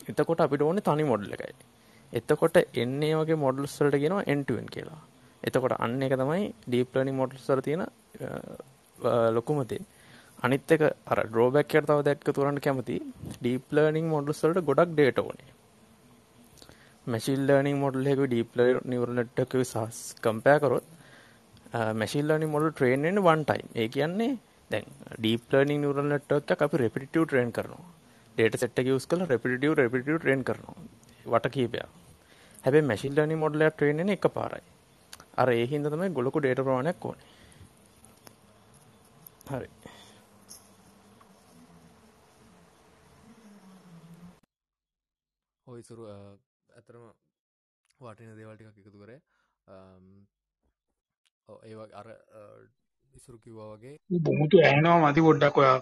එතකොට අපිට ඕන තනි මොඩ්ල එකයි. එතකොට එන්නේ වගේ මොඩල්ස්වලට ගෙනවා එන්ටුවෙන් කියලා. එතකොට අන්න එක තමයි ඩීප් ලර්නින් මොඩල්සර තියෙන ලොකුමතේ අනිත් එක අර ඩ්‍රෝබැක් එකට තව දැක්ක තුරන්න කැමති ඩීප් ලර්නින් මොඩල්ස් වලට ගොඩක් ඩේටා ඕනේ. මැෂින් ලර්නින් මොඩල් එක ඩීප් නිවරල් නෙට්වර්ක් එක සහ කම්පෙයාර් කරොත් මැසිල් ලර්නින් මොඩල් ට්‍රේන් වෙන්නේ වන් ටයිම්. ඒ කියන්නේ දැන් ඩීප් ලර්නින් නියුරල් නෙට්වර්ක් එකක් අපි රෙපිටිටිව් ට්‍රේන් කරනවා. ඩේටා සෙට් එක යූස් කරලා රෙපිටිටිව් රෙපිටිටිව් ට්‍රේන් කරනවා. වට කීපයක්. හැබැයි මැෂින් ලර්නින් මොඩල් එක ට්‍රේන් වෙන්නේ එකපාරයි. අර ඒ හින්දා තමයි ගොලක ඩේටා ප්‍රමාණයක් ඕනේ. හරි. ඔයිසුරු ඇතරම වටින දේවල් ටිකක් එකතු කරේ ඒ අර ඉසුරු කිව්වා වගේ. බොමුතු ඇහෙනවා මති පොඩ්ඩක් ඔයා.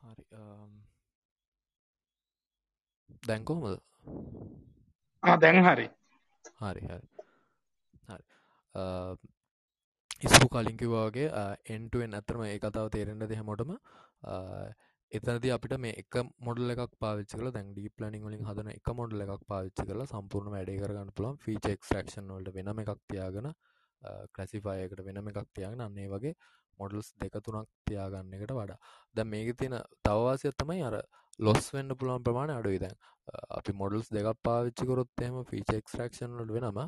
හරි දැන්කෝමද දැන් හරි. හරි හරි. හරි. ඉස්පු කලින්කිවාගේ එන්ටුවෙන් ඇතරම ඒ කතාව තේරෙන්න්නද හැමෝටම එතනද අපිට මේ එක මොඩල් එකක් පාවිච්ච කල දැන් ඩී ප්ලනිින් වලින් හදන එක මොඩල් එකක් පාවිච්චි කල සම්පූර්ණ වැඩේ කරගන්න පුළන් ෆීච එක්ස්ක්ෂන් වලට වෙනම එකක් තියාගෙන කලසිෆයකට වෙනම එකක් තියාගෙන අන්නේ වගේ මොඩල්ස් දෙක තුනක් තියාගන්න එකට වඩා. ද මේක තියෙන තවවාසය තමයි අර ලොස් වෙන්න පුළුවන් ප්‍රමාණ අඩුයි දැන්. අපි මොඩල්ස් දෙකක් පාවිච්චි කොරොත් එම ෆීච එක්ස්ක්ෂන් වලට වෙනම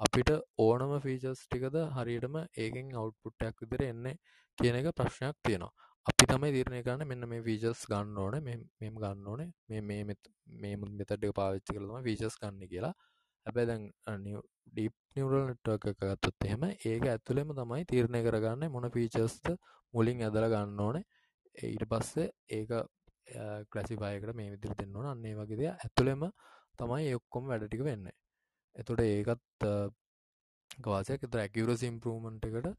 අපිට ඕනම ෆීචස් ටිකද හරියටම ඒකෙන් අවුට්පුට්ටයක් විදිර එන්නේ කියන එක ප්‍රශ්නයක් තියෙනවා. අපි තමයි තීරණය කරන්න මෙන්න මේ ෆීචර්ස් ගන්න ඕනේ මෙම ගන්න ඕනේ මේ මේ මේ මෙතඩ් එක පාවිච්චි කරලා තමයි ෆීචර්ස් ගන්න කියලා. හැබැයි දැන් ඩීප් නියුරල් නෙට්වර්ක් එක ගත්තොත් එහෙම ඒක ඇතුළෙම තමයි තීරණය කරගන්නේ මොන ෆීචර්ස්ද මුලින් ඇදලා ගන්න ඕනේ. ඊට පස්සේ ඒක ක්ලැසිෆයි එකට මේ විදිහට දෙන්න ඕන. අන්න ඒ වගේ දේ ඇතුළෙම තමයි ඒ ඔක්කොම වැඩ ටික වෙන්නේ. එතකොට ඒකත් වාසයක් එතකොට ඇකියුරසි ඉම්ප්‍රූව්මන්ට් එකට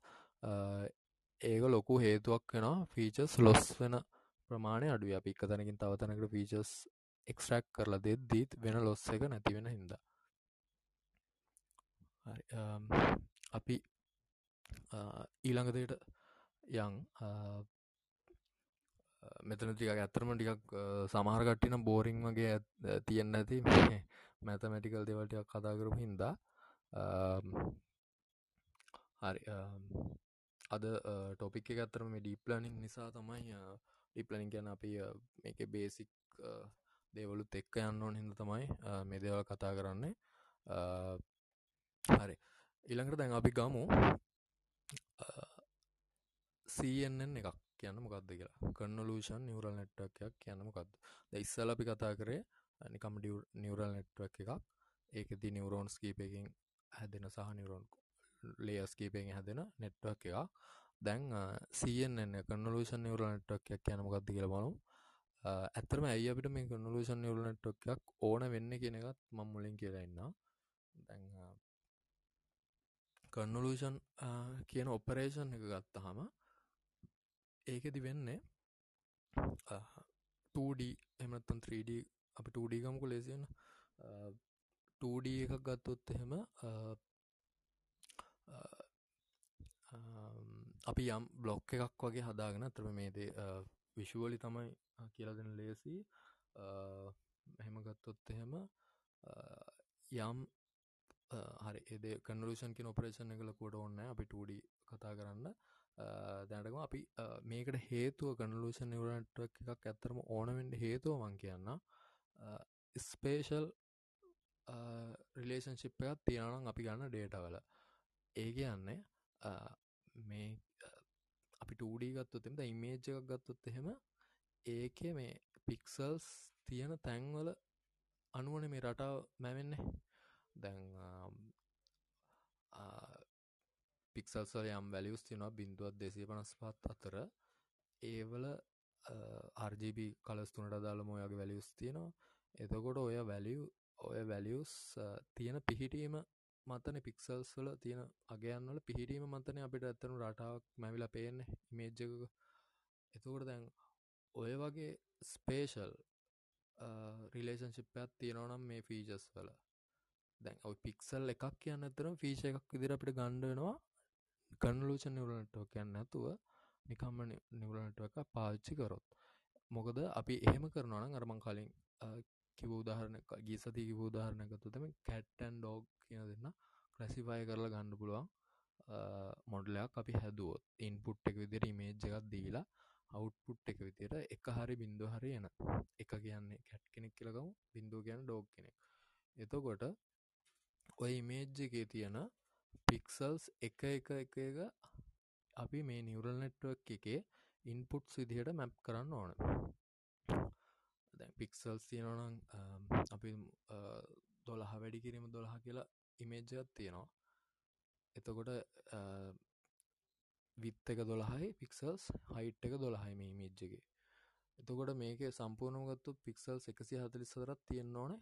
ඒක ලොකු හේතුවක් වෙනවා ෆීචර්ස් ලොස් වෙන ප්‍රමාණය අඩුව අපි එක තැනකින් තව තැනකට ෆීචර්ස් එක්ස්ට්‍රැක් කරලා දෙද්දීත් වෙන ලොස් එක නැති වෙන හින්දා. අපි ඊළඟදයට යං මෙතන ටික ඇත්තරම ටිකක් සමහරකට්ටින බෝරිං වගේ තියන්න ඇති මැතමැටිකල් දෙවලටයක් කතාකරපු හින්දා. හරි අද ටොපික් එක ඇතරම මේ ඩීප්ලනිින් නිසා තමයි ඩිප්ලනිින් ගැන අපි මේක බේසික් දේවලුත් එක්ක යන්න ඕන හිද තමයි මේ දේවල් කතා කරන්නේ. හරි. ඉළඟට දැන් අපි ගමු. CNN එකක් කියන්න මොකක්ද කියලා. කන්නලූෂන් නිවරල් නෙට්වක් කියන්න මොකක්ද ඉස්සල අපි කතා කරේ නිකම් නිවරල් නෙට්වක් එකක්. ඒකෙති නිවරෝන්ස් කීපයකින් හැදෙන සහ නිවරෝන් ලේස් කීපයෙන් හැදෙන නෙට්වක් එකක්. දැන් CNN කන්නලූෂන් නිවරල් නෙට්වක් කියන්න මොකක්ද කියලා බලමු. ඇත්තරම ඇයි අපිට මේ කන්නලූෂන් නිවරල් නෙට්වක් ඕන වෙන්න කියන එකත් මම මුලින් කියලා ඉන්න දැන් කන්නලූෂන් කියන ඔපරේෂන් එක ගත්තහම ඒකෙදි වෙන්නේ 2D එමනත්තන් 3D අපි 2D ගමුකු ලේසියන 2D එකක් ගත්තොත් එහෙම අපි යම් බ්ලොක් එකක් වගේ හදාගෙන තරම මේදේ විශුවලි තමයි කියලා දෙන ලේසි. එහෙම ගත්තොත් එහෙම යම් හරි එද කනලෂන් කිය ඔපරේෂන් එකල කොට ඔන්න අපි 2D කතා කරන්න. දැනටම අපි මේකට හේතුව කනලූෂන් නිවරටක් එකක් ඇත්තරම ඕනවෙන්ට හේතුව මං කියන්න ස්පේෂල් රිලේෂන්ශිප් එකත් තියෙනනම් අපි ගන්න ඩේටවල ඒ කියන්නේ මේ අපි ටඩ ගත්තොතෙම ඉමේජ් එකක් ගත්තොත් එහෙම ඒක මේ පික්සල්ස් තියෙන තැන්වල අනුවන මේ රටාව මැවෙන්නේ. දැන් පික්සල්සල යම් වැලියස් තිනවා බිඳුවත් දෙසේ පනස් පත් අතර ඒවල RGB කලස් තුනට දාලම ඔයාගේ වැලියස් තියෙනවා. එතකොට ඔය වැලිය ඔය වැලියස් තියෙන පිහිටීම මතන පික්සල්ස් වල තියෙන අගයන්වල පිහිටීම මතන අපිට ඇත්තනු රටාවක් මැවිල පේන්න මේජ්ජක එතකොට දැන් ඔය වගේ ස්පේෂල් රිලේෂන්ශිප්පයක් තියෙනවනම් මේ ෆීජස් වල. දැන් ඔයි පික්සල් එකක් කියන්න ඇතරම් ෆීෂ එකක් විදිර අපිට ගණ්ඩනවා කන්ලූෂන් නිවරනටෝ කියන්න ඇතුව නිකම්ම නිවරනට එක පාච්චි කරොත්. මොකද අපි එහෙම කරනවන අරමං කලින් කිව උදාහරණ ගී සති කිව උදාහරණයකතු තම කැට්ටන් ඩෝග් කියන දෙන්න ක්‍රැසිෆය කරලා ගන්න පුළුවන්. මොඩලයක් අපි හැදුවොත් ඉන්පුට් එක විදිර ඉමේජ් එකක් දීලා අවුට්පුට් එක විදියට එක හරි බින්දු හරි එන. එක කියන්නේ කැට් කෙනෙක් කියලකමු බින්දුව කියන ඩෝග් කෙනෙක්. එතකොට ඔය ඉමේජ් එකේ තියෙන පික්සල්ස් එක එක එක එක අපි මේ නිවරල් නෙට්වක් එකේ ඉන්පුට්ස් විදිහට මැප් කරන්න ඕන. දැන් පික්සල්ස් තියෙනනම් අපි දොළහ වැඩි කිරීම දොළහ කියලා ඉමේජ්ජත් තියෙනවා. එතකොට විත් එක දොළහයි පික්සල්ස් හයිට් එක දොළහයි මේ ඉමේජ්ජගේ එතකොට මේක සම්පූර්ණගත්තු පික්සල්ස් එකසි හතලි සදරත් තියෙන්න්න ඕනේ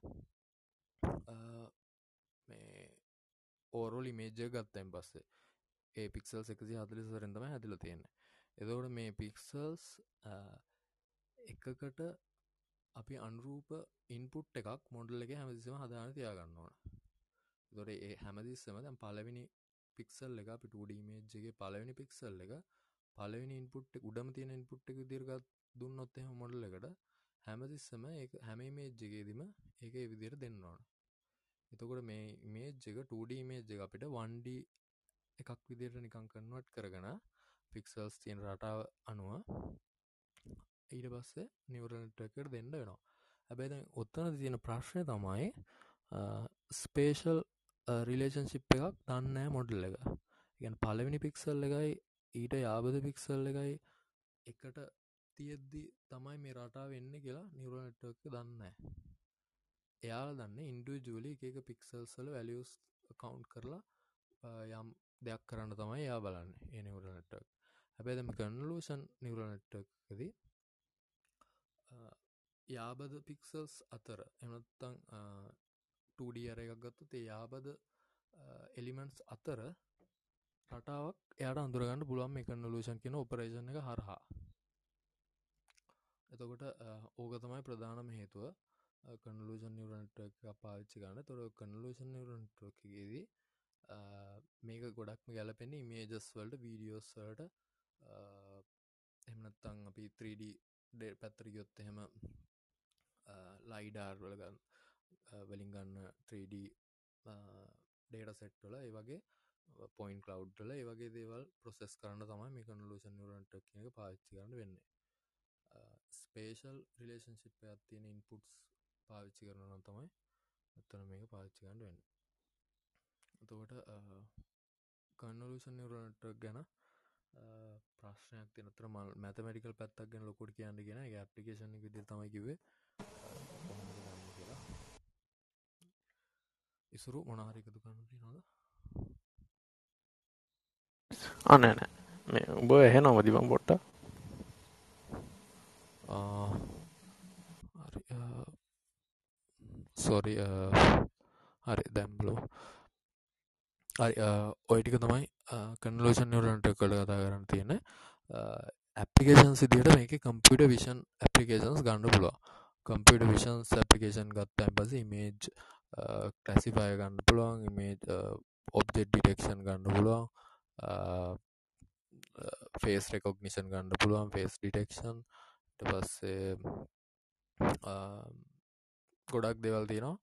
මේ ඕරෝල් ඉමේජ්ජ ගත්තයින් පස්සේ. ඒ පික්සල් එකසි හතලි සරෙන්දම හැදිල තියෙන එදවට මේ පික්සල්ස් එකකට අපි අන්රූප ඉන්පුට් එකක් මොඩල් එක හැමදිසම හදාන තියාගන්න ඕන. දොට ඒ හැමදිස්සම දැම් පලවෙනි පික්සල් එක අපි ටඩීමේජ්ගේ පලවෙනි පික්සල් එක පලවෙනි ඉන්පුට් උඩම තියෙන ඉන්පුට් එක දිර්ගත් දුන්නොත් එහ මොඩල් එකට හැමතිස්සම ඒ හැම මේජ්ජගේදීම ඒක විදිර දෙන්න ඕන. එතකොට මේ මේජ් එක 2D මේජ් එක අපිට 1D එකක් විදියට නිකං කන්වට් කරගෙන පික්සල්ස් තියෙන රටාව අනුව ඊට පස්සේ නිවරනටකට දෙන්න වෙනවා. හැබැයි දැන් ඔත්තන තියෙන ප්‍රශ්නය තමයි ස්පේෂල් රිලේෂන්ශිප් එකක් දන්නෑ මොඩල් එක. ගැන පලවෙනි පික්සල් එකයි ඊට යාබද පික්සල් එකයි එකට තියෙද්දි තමයි මේ රටා වෙන්න කියලා නිවරනට්ක දන්නෑ එයාල දන්න ඉන්ඩුවජූලි එක පික්සල්සල වැලියස් කවුන්් කරලා යම් දෙයක් කරන්න තමයි යා බලන්න ඒ නිවරනටක් හැබැදම කන්නලූෂන් නිවරනට්ටකද යාබද පික්සල්ස් අතර එමත්තං ටඩ අර එකක් ගත්තු තේ යාබද එලිමෙන්ට්ස් අතර රටාවක් එයට අඳුරගන්න පුළුවන් මේ කන්නලූෂන් කියෙන ඔපරේෂණ එක හරහා. එතකොට ඕක තමයි ප්‍රධානම හේතුව. කනලූෂන් නිවරන්ටක් පාච්චි ගන්න තොර කනලූෂන් නිවරන්ටකේදී මේක ගොඩක්ම ගැලපෙන මේජස් වල්ට වීඩියෝස්වලට එමනත්තං අපි 3D ඩේ පැත්තර ගොත් එහෙම ලයිඩාර් වලගන්න වලින් ගන්න 3D ඩේට සෙට්වල ඒ වගේ පොයින් කලව්ල ඒ වගේ දේවල් ප්‍රොසෙස් කරන්න තමයි මේ කනලූෂන් නිවරන්ට එක පාච්චි කරන්න වෙන්න. ස්පේෂල් රිලේෂන්ශිප් ඇත්තියෙන ඉන්පුට්ස් පාවිච්චි කරන නම් තමයි ඇත්තන මේක පාච්චි කරන්න වෙන්න. එතකොට කන්නලූෂන් නිවරන්ට ගැන ප්‍රශ්නයක් තිනතර මල් මැතමටිකල් පැත්තක් ගැන ලොකොට කියන්න ගෙන ඇපිකේෂන් විදි තමයි කිවේ කියලා. ඉසුරු මොනාරිකතු කන්නට නොද අනෑ නෑ මේ උඹ එහෙ නොමදිබම් පොට්ට. සොරි හරි දැම්බලෝ ඔයිටික තමයි කන්ලෝෂන් නිවරන්ට කළ කතා කරන්න තියෙන ඇපිකේෂන් සිදියට මේක කම්පියට විෂන් ඇපිකේෂන්ස් ගන්න පුලුව කම්පියට විෂන්ස් ඇපිකේෂන් ගත්තැන් පස ඉමේජ් කලසිෆය ගන්න පුළුවන් ඉමේජ් ඔබ්ජෙට් ඩිටෙක්ෂන් ගන්න පුළුවන් ෆේස් රෙකොග්නිෂන් ගන්න පුළුවන් ෆේස් ඩිටෙක්ෂන් පස්සේ ගොඩක් දෙවල් තියෙනවා.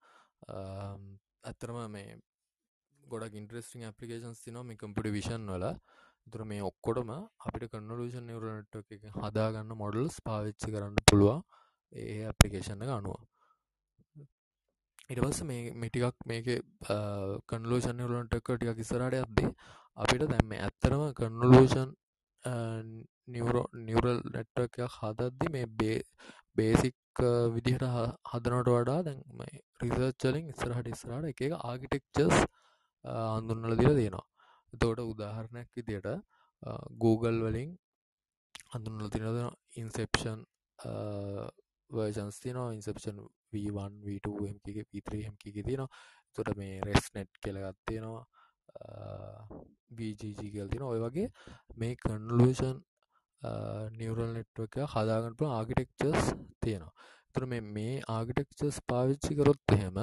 ඇත්තරම මේ ගොඩක් ඉන්ට්‍රස්ටිං අපපලිකේන්ස් තිනවා මේ කම්පිට විෂන් වල. තුර මේ ඔක්කොටම අපිට කන්නලූෂන් නිවරනට එක හදාගන්න මොඩල්ස් පාවිච්චි කරන්න පුළුවන් ඒ අපපලිකේෂන් එක අනුව. ඉටවස්ස මේ මිටිකක් මේක කන්ලෝෂන් වලට ටිකක් ඉස්සරට අද්දේ අපිට දැම්ම ඇත්තරම කන්ලෝෂන් නිවරෝ නිවරල් නැට්ටක් හදද්දි මේ බේ බේසික් විදිහට හදනට වඩා දැන්ම රිසර්ච්චලින් ඉස්සරහට ඉස්සරට එක ආගිටෙක්චස් අඳුන්නල දිල තියෙනවා එතෝට උදාහරණයක් විදියට Google වලින් හඳුන්නල තිනද ඉන්සෙප්ෂන් වර්ජන්ස් තිනවා ඉන්සප්ෂන් V1 V2 MKගේ P3 MKගේ තියෙනවා. තොට මේ රෙස් නෙට් කියලගත් තියෙනවා. BGG කියල් තින ඔය වගේ මේ කන්ලූෂන් නිවරල් නෙට්ව එක හදාගන්නපු ආගිටෙක්චස් තියෙනවා. තුර මේ මේ ආගිටෙක්චස් පාවිච්චි කරොත් එහෙම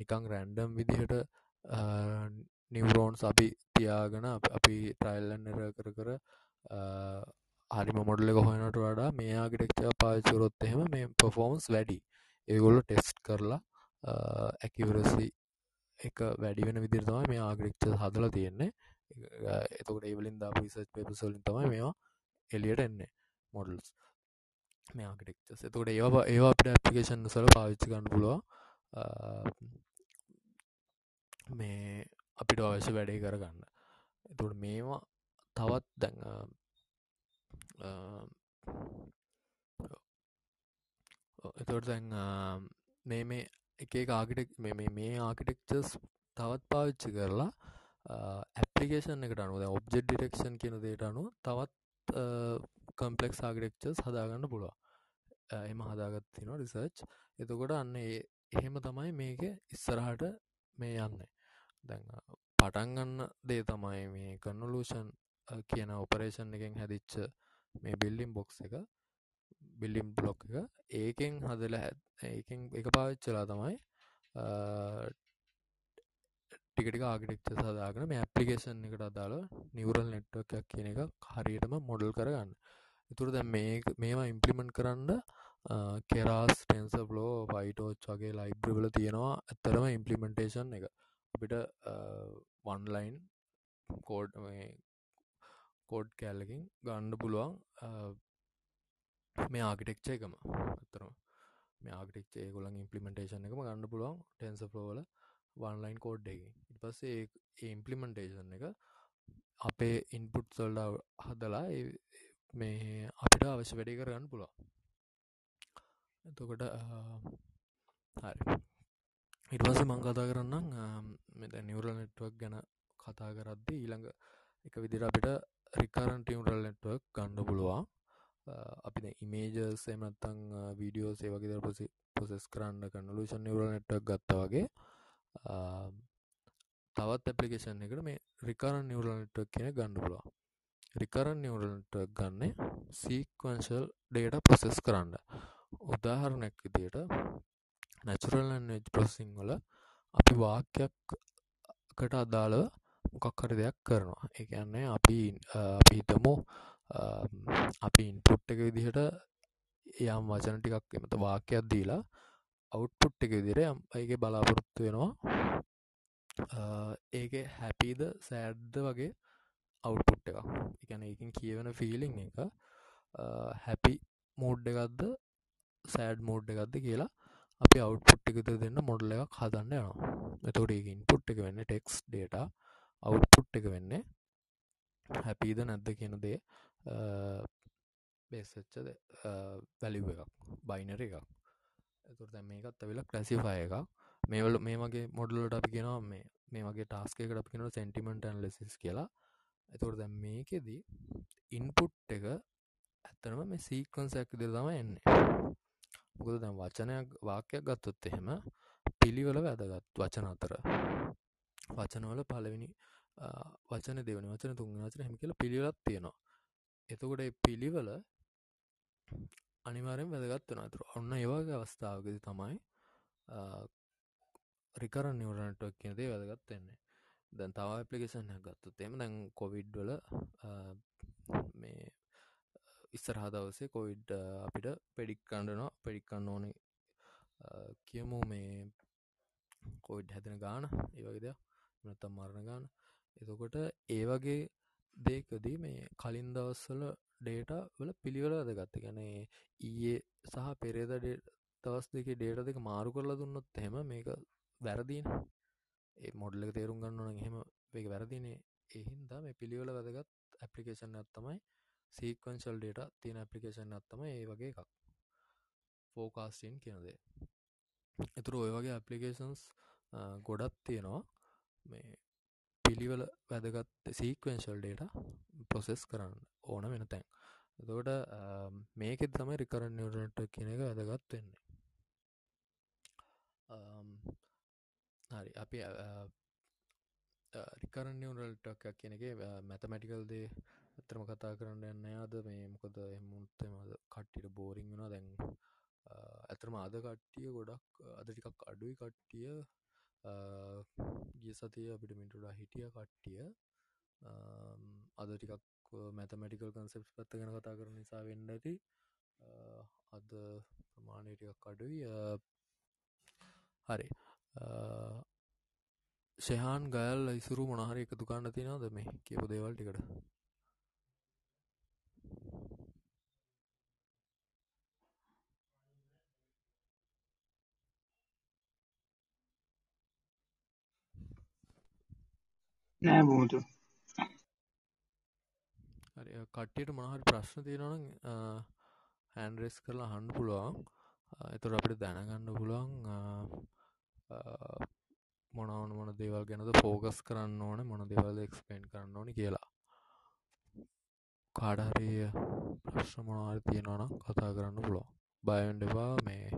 නිකං රැන්ඩම් විදිහට නිවරෝන්ස් අපි තියාගෙන අපි ට්‍රයිල්ලන් එර කර කර හරිම මොඩල එක හොයනට වඩා මේ ආගිටෙක්ච පාචරොත් එහෙම මේ පොෆෝමන්ස් වැඩි. ඒගොල්ල ටෙස්ට් කරලා ඇකිවරසි එක වැඩි වෙන විදිරතම මේ ආගිටෙක්ච හදලා තියෙන්නේ. එතකට ඒවලින් දා පිසච් පෙපසලින් තමයි මේවා එලියට එන්නේ මොඩල්ස් මේ ආගිටෙක්චස් එතකොට ඒවා ඒවා අපට ඇපිකේෂන් සල පාවිච්චි ගන්න පුළුව මේ අපිට අවශ්‍ය වැඩේ කරගන්න. එතුට මේවා තවත් දැන් එතොට දැන් මේ මේ එක ආගිටෙක් මේ මේ ආකිටෙක්චස් තවත් පාවිච්චි කරලා ඇපලිකේෂන් එකට අනුව ඔබ්ජෙ ඩිටෙක්ෂන් කියන දේට අනු තවත් කම්පලෙක්ස් ආගිටෙක්චස් හදාගන්න පුළුව එම හදාගත්තින රිසර්ච් එතකොට අන්න එහෙම තමයි මේක ඉස්සරහට මේ යන්න. දැන් පටන්ගන්න දේ තමයි මේ කන්නලූෂන් කියන ඔපරේෂන් එකෙන් හැදිච්ච මේ බිල්ලිම් බොක්ස් එක බිල්ලිම් බ්ලොක් එක ඒකෙන් හදල ඒකෙන් එක පාවිච්චලා තමයි ටිකටික ආගිටෙක්ච සදාගෙන මේ ඇපලිකේෂන් එකට අදාළ නිවරල් නෙට්වක් කියන එක හරියටම මොඩල් කරගන්න. ඉතුර දැ මේ මේවා ඉම්පලිමෙන්ට් කරන්න කෙරාස් ටෙන්ස ලෝ පයිටෝච් වගේ ලයිබ්‍රවල තියෙනවා ඇත්තරම ඉම්පලිමෙන්ටේෂන් එක. අපිට වන්ලයින් කෝඩ් කෝඩ් කෑල්ලකින් ගණ්ඩ පුළුවන් මේ ආගිටෙක්ච එකම. අතරම මේ ආගිටෙක්ේ ගොලන් ඉම්පලිමෙන්ටේෂන් එකම ගන්න පුළුවන් ටෙන්ස ෆලෝවල වන්ලයින් කෝඩ් එක ඉට පස්සේ ඒ ඉම්පලිමෙන්ටේෂන් එක අපේ ඉන්පුට් සල්ඩ හදලා මේ අපිට අවශ්‍ය වැඩි කරගන්න පුළුවන්. එතකොට හරි. ඉටවස මං කතා කරන්නම් මෙ නිවරල් නෙට්වක් ගැන කතා කරද්දි ඊළඟ එක විදිර අපිට රිකාරන් ටියවරල් නෙට්වක් ගන්න පුළුවන්. අපි ඉමේජස් එමත්තං වීඩියෝ සේවගේ පොසි පොසෙස් කරන්න කන්නලූෂන් නිවරල් නෙට්වක් ගත්ත වගේ. තවත් ඇපලිකේෂන් එකට මේ රිකාරන් නිවරල් නෙට්වක් කියන ගන්න පුළුවන්. රිකරන් නිවරල්ට ගන්න සීක්වන්ශල් ඩේට ප්‍රොසෙස් කරන්න. උදාහරණයක් විදියට නැචුරල් ප්‍රොසිං වල අපි වාක්‍යයක්කට අදාළව මොකක්කර දෙයක් කරනවා. එකන්නේ අපි අපි හිතමු අපි ඉන්පුට් එක විදිහට යම් වචන ටිකක් එමත වාක්‍යයක් දීලා අවුට්පුට් එක විදිර අයිගේ බලාපොරොත්තු වෙනවා. ඒක හැපීද සෑඩ්ද වගේ අවුට්පුට් එක එකන එකින් කියවන ෆීලිං එක හැපි මෝඩ් එකක්ද සෑඩ් මෝඩ් එකක්ද කියලා අපි අවුට්පුට් එකද දෙන්න මොඩල් එකක් හදන්න යනවා. එතකොට ඒ ඉන්පුට් එක වෙන්න ටෙක්ස් ඩේට අවුට්පුට් එක වෙන්නේ හැපීද නැද්ද කියන දේ බේසච්චද වැලිව එකක් බයිනර එකක්. එතුර දැ මේකත් ඇවිල ක්ලසිෆය එකක්. මේවල මේ වගේ මොඩලට අපි කියෙනවා මේ මේ වගේ ටාස්කකට අපි කියෙන සෙන්ටිමෙන්ට ඇන්ලෙසිස් කියලා. එතුර දැම් මේකෙදී ඉන්පුට් එක ඇත්තනම මේ සීකන්සැක් දෙ තම එන්නේ. මොකද දැන් වචනයක් වාක්‍යයක් ගත්තොත් එහෙම පිළිවෙල වැදගත්. වචන අතර. වචනවල පළවෙනි වචන දෙවනි වචන තුන්වෙනි වචන එහෙම කියලා පිළිවෙලක් තියෙනවා. එතකොට ඒ පිළිවෙල අනිවාර්යෙන් වැදගත් වෙනවා. ඒතර ඔන්න ඒ වගේ අවස්ථාවකදී තමයි රිකරන් නියුරල් නෙට්වර්ක් කියන දේ වැදගත් වෙන්නේ. දැන් තව ඇප්ලිකේෂන් එකක් ගත්තොත් එහෙම දැන් කොවිඩ් වල මේ ඉස්සරහා දවසේ කොවිඩ් අපිට පෙඩික් කණ්ඩනවා පෙඩික්කන්න ඕනේ. කියමු මේ කොවිඩ් හැදෙන ගාන ඒවගේ දෙයක්. නත්තම් මරණ ගාන. එතකොට ඒ වගේ දේකදී මේ කලින් දවස්සල ඩේට වල පිළිවෙල වැදගත්ත ගැන ඊයේ සහ පෙරේද දවස් දෙක ඩේට දෙක මාරු කරලා දුන්නොත් එහෙම මේක වැරදින. ඒ මොඩල්ල තේරුම් ගන්න එහෙම ඒක වැරදිනේ. එහින්දා මේ පිළිවෙල වැදගත් ඇපලිකේෂන් ඇත්තමයි සීක්වන්ශල් ඩේට තියෙන ඇපලිකේෂන් අත්තම ඒ වගේ එකක්. ෆෝකාස්ටන් කියනදේ එතුර ඔය වගේ ඇපලිකේෂන්ස් ගොඩත් තියෙනවා. මේ පිළිවල වැදගත් සීක්වෙන්ශල් ඩේට ප්‍රොසෙස් කරන්න ඕන වෙන තැන්. දෝට මේකෙත් තම රිකරන් නිවරට කියන එක වැදගත් වෙන්නේ. හරි. අපි රිකරන් නිවරල්ටක් කියන එක මැතමැටිකල් දේ ඇතරම කතා කරන්න යන්න අද මේ මොකද එමුත්තම කට්ටිට බෝරිං වෙන දැන් ඇතරම අද කට්ටිය ගොඩක් අද ටිකක් අඩුයි කට්ටිය. ගිය සතිය අපිට මිටුඩා හිටිය කට්ටිය. අද ටිකක් මැතමටිකල් කන්සෙප් පත්ත ගැන කතා කරන නිසා වෙන්න ඇති. අද ප්‍රමාණය ටිකක් අඩුයි. හරි. ශයහන් ගල් ඉසුරු මොනහරි එක දුකාන්න තිනවද මේ කියපු දේවල් නෑ බූතු. කට්ටියට මොනහරි ප්‍රශ්න තියෙනවන හැන්රෙස් කරලා හන්ඩ පුළුවන්. එතුර අපිට දැනගන්න පුළුවන් මොනවන මොන දේවල් ගැනද ෆෝගස් කරන්න ඕන මොන දෙවල් එක්ස්පෙන්් කරන්න ඕනි කියලා. කාඩහරිය ප්‍රශ්න මොනාර තියෙනවනම් කතා කරන්න පුලෝ බයන්ඩවා මේ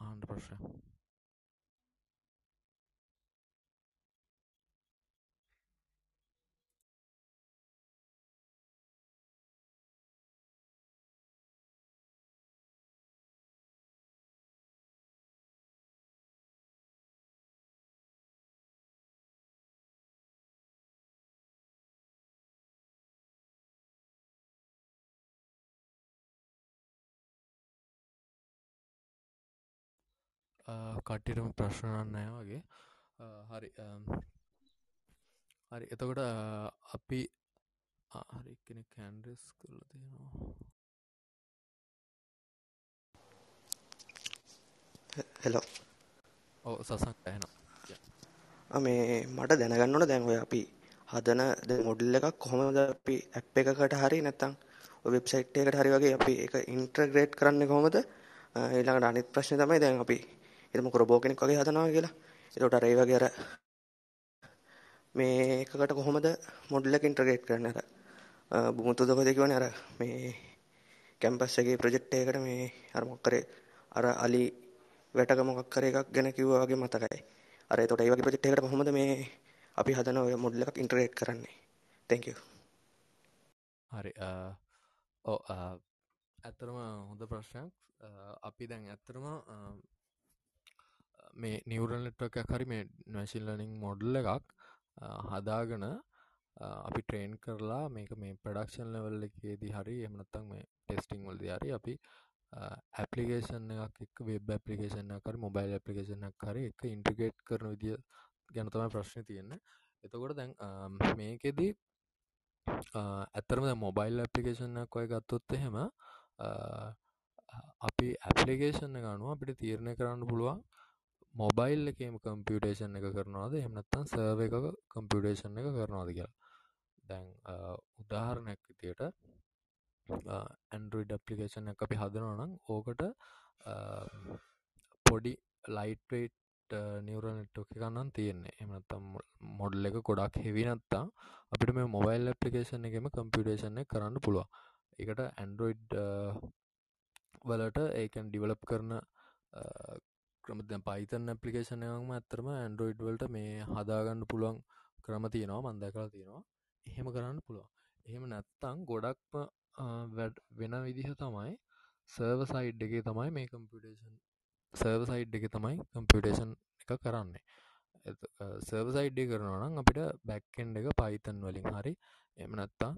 ආන්ඩ ප්‍රශ්න. කට්ටිටම ප්‍රශ්නන්න වගේ. හරි හරි. එතකොට අපි හරි කෙනෙක් කැන්ඩස් කරල තියෙනවා. හෙලෝ ඕ සසක් ඇහෙන මේ මට දැනගන්නට දැන්ව අපි හදන ද මොඩල් එකක් කොහොමද අපි ඇප් එකකට හරි නැත්තං වෙබ්සයිට් එකට හරි වගේ අපි එක ඉන්ට්‍රග්‍රේට් කරන්න කොහොමද? ඊළඟට අනිත් ප්‍රශ්න තමයි දැන් අපි හිතමු රොබෝ කෙනෙක් වගේ හදනවා කියලා. ඒකට අර ඒ වගේ අර මේ එකකට කොහොමද මොඩල් එක ඉන්ටග්‍රේට් කරන්නේ අර බුමුතු දොකද කියවනේ අර මේ කැම්පස් එකේ ප්‍රොජෙක්ට් එකකට මේ අර මොකක් කරේ අර අලි වැටක මොකක් කරේ එකක් ගැන කිව්වා වගේ මතකයි. අර එතකොට ඒ වගේ ප්‍රොජෙක්ට් එකකට කොහොමද මේ අපි හදන ඔය මොඩල් එකක් ඉන්ටග්‍රේට් කරන්නේ? thank you. හරි ඔව් ඇත්තරම හොඳ ප්‍රශ්නයක් අපි දැන් ඇත්තරම මේ නිවරල් නෙට්වක් හරි මේ නැශිල්ලනින් මොඩල් එකක් හදාගන අපි ට්‍රේන් කරලා මේක මේ ප්‍රඩක්ෂන් ලෙවල් එකේදී හරි එමනත්තං මේ ටෙස්ටිං වල්ද හරි අපි ඇපලිකේෂන් එකක් එක් වෙබ් ඇපලිකේෂන් කර මොබයිල් ඇපලිකේෂන් හරි එක ඉන්ට්‍රගේට් කරන විදිිය ගැන තමයි ප්‍රශ්න තියෙන එතකොට දැන් මේකෙදී ඇත්තරම මොබයිල් ඇපලිකේෂන්ක් ඔය ගත්තොත් එහෙම අපි ඇපලිකේෂන් ගනුව අපිට තීරණය කරන්න පුළුවන් මොබයිල් එකම කම්පියුටේෂන් එක කරනවාද? එමනත්තන් සර්ව එක කම්පියුටේෂන් එක කරනවාද කියලා? දැන් උදාහරණයක් විදියට ඇන්ඩරෝයිඩ් අපපලිකේෂන් එක අපි හදනවනම් ඕකට පොඩි ලයිට්වේට් නිවරල් නෙට්ටෝක ගන්නන් තියෙන්නේ. එමනත්තම් මොඩල් එක ගොඩක් හෙවිනත්තා අපිට මේ මොබයිල් ඇපලිකේෂන් එකම කම්පියුටේෂන් එක කරන්න පුළුව එකට ඇන්ඩරෝයිඩ් වලට ඒකන් ඩිවලප් කරන ක්‍රම පයිතන් ඇපලිකේෂන එකම ඇත්තරම ඇන්ඩරෝයිඩ් වලට මේ හදාගන්න පුළුවන් ක්‍රම තියෙනවා මන්දකලා තියෙනවා. එහෙම කරන්න පුළුවන්. එහෙම නැත්තං ගොඩක්ම වෙන විදිහ තමයි සර්ව සයිඩ් එක තමයි මේ කම්පියුටේෂන් සර්ව සයිඩ් එක තමයි කම්පියුටේෂන් එක කරන්නේ. සර්ව සයිඩ් කරනවනම් අපිට බැක්කෙන්ඩ එක පයිතන් වලින් හරි එම නැත්තා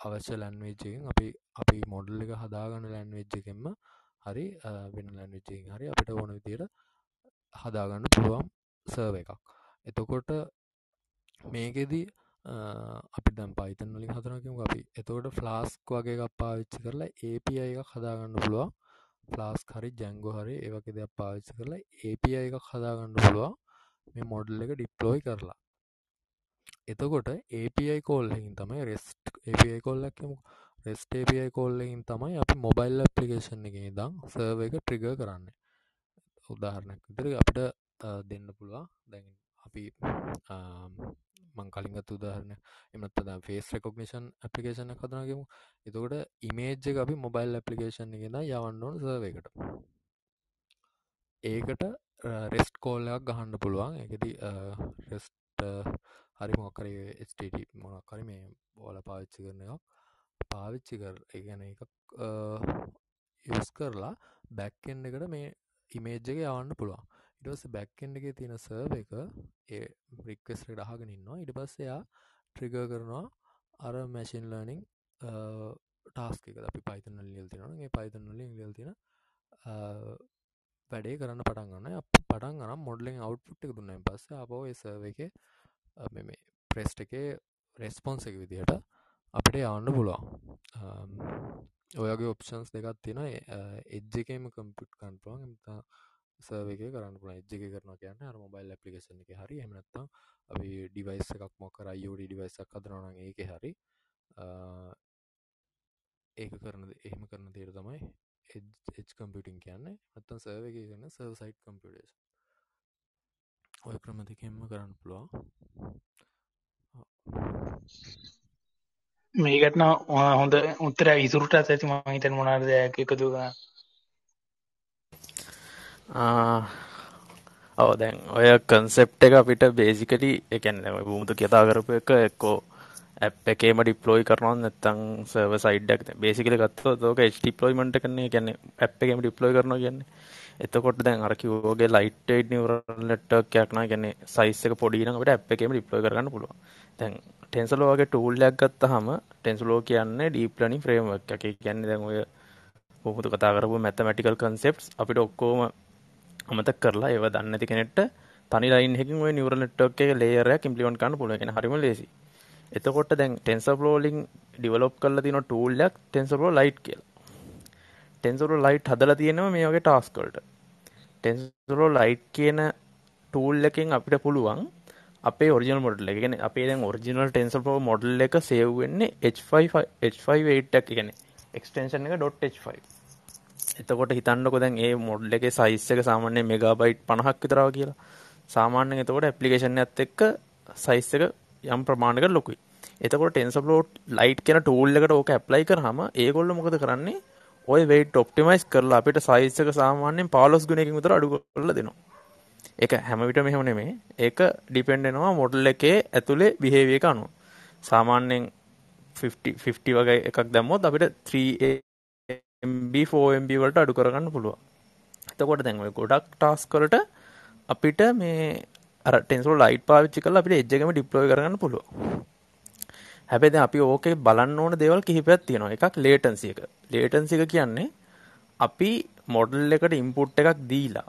අවශ්‍ය ලැන්වේජ්ජකින් අපි අපි මොඩල් එක හදාගන්න ලැන්වේජ් එකෙන්ම හරි වෙන ලැන්විච්චකින් හරි අපිට ඕන විදියට හදාගන්න පුළුවන් සර්ව එකක්. එතකොට මේකෙදී අපි දැම් පයිතන් වලින් හදනකම අපි. එතකොට ෆ්ලාස්ක් වගේ එකක් පාවිච්චි කරලා API එකක් හදාගන්න පුළුවන්. ෆ්ලාස් හරි ජැංගෝ හරි ඒවගේ දෙයක් පාවිච්චි කරලා API එකක් හදාගන්න පුළුවන්. මේ මොඩල් එක ඩිප්ලෝයි කරලා. එතකොට API කෝල්ලකින් තමයි රෙස්ට් API කොල්ලක්ම රෙස්ට API කෝල්ලකින් තමයි අපි මොබයිල් ඇපලිකේෂන් එක දම් සර්ව එක ට්‍රිග කරන්න. උදාහරණයක් විතර අපිට දෙන්න පුළුවන්. දැන් අපි මං කලින්ගත් උදාහරණ එමත් ද ෆේස් රෙකොගනිෂන් අපපලිකේෂන කදනගමු එතකොට ඉමේජ් අපි මොබයිල් අපපලිකේෂන් එකෙන යවන්න ඕන සර්වකට ඒකට රෙස්ට් කෝල්ලයක් ගහන්න පුළුවන්. එකති රෙස්ට හරි මොකරේ ස්ට මොනකරි මේ බෝල පාවිච්චි කරන එකක්. පාවිච්චි කර ගැන එකක් යස් කරලා බැක්කෙන්ඩ එකට මේ ඉමේජ් එක යවන්න පුළුවන්. ඉටස බැක්කෙන්ඩ එක තියෙන සර්ව එක ඒ රික්වෙස්ට අහගෙන ඉන්නවා. ඉට පස්සයා ට්‍රිග කරනවා අර මැසින් ලර්නිං ටාස්ක එක අපි පයිතන ලියල් තිෙනවා ඒ පයිතන ලින් ලියල් තින වැඩේ කරන්න පටන් ගන්න අප පටන් ගනම් මොඩලින් අවට්පුට් එක දුන්න. පස්ස අපෝ සර්ව එක මේ ප්‍රෙස්ට් එක රෙස්පොන්ස එක විදිහට අපිට යවන්න පුළුවන්. ඔයගේ ඔප්ෂන්ස් දෙකත් තියෙන එජ්ජකම කම්පිට් කන්පුවන් එමතා සර්ව එක කරන්න පුළ එජ්ජ එක කරන කියන්න අර මොබයිල් ඇපලිකේෂන් එක හරි. එමනත්තා අපි ඩිවයිස් එකක් මොකර අයෝඩි ඩිවයිසක් කදරන ඒක හරි. ඒක කරන එහෙම කරන දේර තමයි එච් කම්පියටින් කියන්නේ. අත්තන් සර්ව එක ගන්න සර්ව සයිට් කම්පියටේස් ඔය ක්‍රම දෙකෙන්ම කරන්න පුළුවන්. මේකටන හොඳ උත්තර ඉසුරට ඇති මහිතන් මොනාද එකතු ගන්න. ඔව දැන් ඔය කන්සෙප් එක අපිට බේසිකලි එකන්න බුමුතු කතා කරපු එක එක්කෝ ඇප් එකේම ඩිප්ලෝයි කරනවා නැත්තං සර්ව සයිඩ්ඩක් බේසිකල ගත්ත තෝක ඩිප්ලෝයිමට කරන්නේ ගැන ඇප් එකම ඩිප්ලෝයි කරනවා කියන්නේ. එතකොට දැන් අරකිවෝගේ ලයිට් නිවරලට්ටක්යක්න ගැන සයිස්සක පොඩින අපට ඇප් එකම ඩිප්ලෝයි කරන්න පුළුව දැන් ටෙන්සලෝගේ ටූල්ලයක් ගත්ත හම ටෙන්සලෝ කියන්නේ ඩීප්ලනි ෆ්‍රේම් එක කියන්න දැන් ඔය පුහුතු කතා කරපු මැතමටිකල් කන්සෙප්ස් අපිට ඔක්කෝම අමතක් කරලා ඒව දන්න ඇති කෙනෙට තනි ලයින් හකින් ඔය නිවරල් නෙට්වර්ක් එක ලේයරයක් ඉම්ප්ලිමන්ට් කරන්න පුළුවන් කියන හරිම ලේසි. එතකොට දැන් TensorFlow වලින් ඩිවෙලොප් කරලා තියෙන ටූල් එකක් TensorFlow Lite කියලා. TensorFlow Lite හදලා තියෙනවා මේ වගේ ටාස්ක් වලට. TensorFlow Lite කියන ටූල් එකෙන් අපිට පුළුවන් අපේ ඔරිජිනල් මොඩල් එක. කියන්නේ අපේ දැන් ඔරිජිනල් TensorFlow මොඩල් එක සේව් වෙන්නේ H5 H58 එක කියන්නේ එක්ස්ටෙන්ෂන් එක .h5 එතකොට හිතන්නකො දැන් ඒ මොඩල් එකේ සයිස් එක සාමාන්‍යයෙන් මෙගාබයිට් 50ක් විතර කියලා. සාමාන්‍යයෙන් එතකොට ඇප්ලිකේෂන් එකත් එක්ක සයිස් එක යම් ප්‍රමාණයකට ලොකුයි. එතකොට TensorFlow Lite කියන ටූල් එකට ඕක ඇප්ලයි කරාම ඒගොල්ලෝ මොකද කරන්නේ? ওই weight optimize කරලා අපිට සයිස් එක සාමාන්‍යයෙන් 15 ගුණයකින් විතර අඩු කරලා දෙනවා. ඒක හැම විටම එහෙම නෙමෙයි. ඒක ඩිපෙන්ඩ් වෙනවා මොඩල් එකේ ඇතුලේ behavior එක අනුව. සාමාන්‍යයෙන් 50 50 වගේ එකක් දැම්මොත් අපිට 3A MB 4MB වලට අඩු කරගන්න පුළුවන්. එතකොට දැන් ඔය ගොඩක් ටාස්ක් වලට අපිට මේ අර ටෙන්සර් ලයිට් පාවිච්චි කරලා අපිට එජ් එකම ඩිප්ලොයි කරගන්න පුළුවන්. හැබැයි දැන් අපි ඕකේ බලන්න ඕන දේවල් කිහිපයක් තියෙනවා. එකක් ලේටන්සි එක. ලේටන්සි එක කියන්නේ අපි මොඩල් එකට ඉම්පුට් එකක් දීලා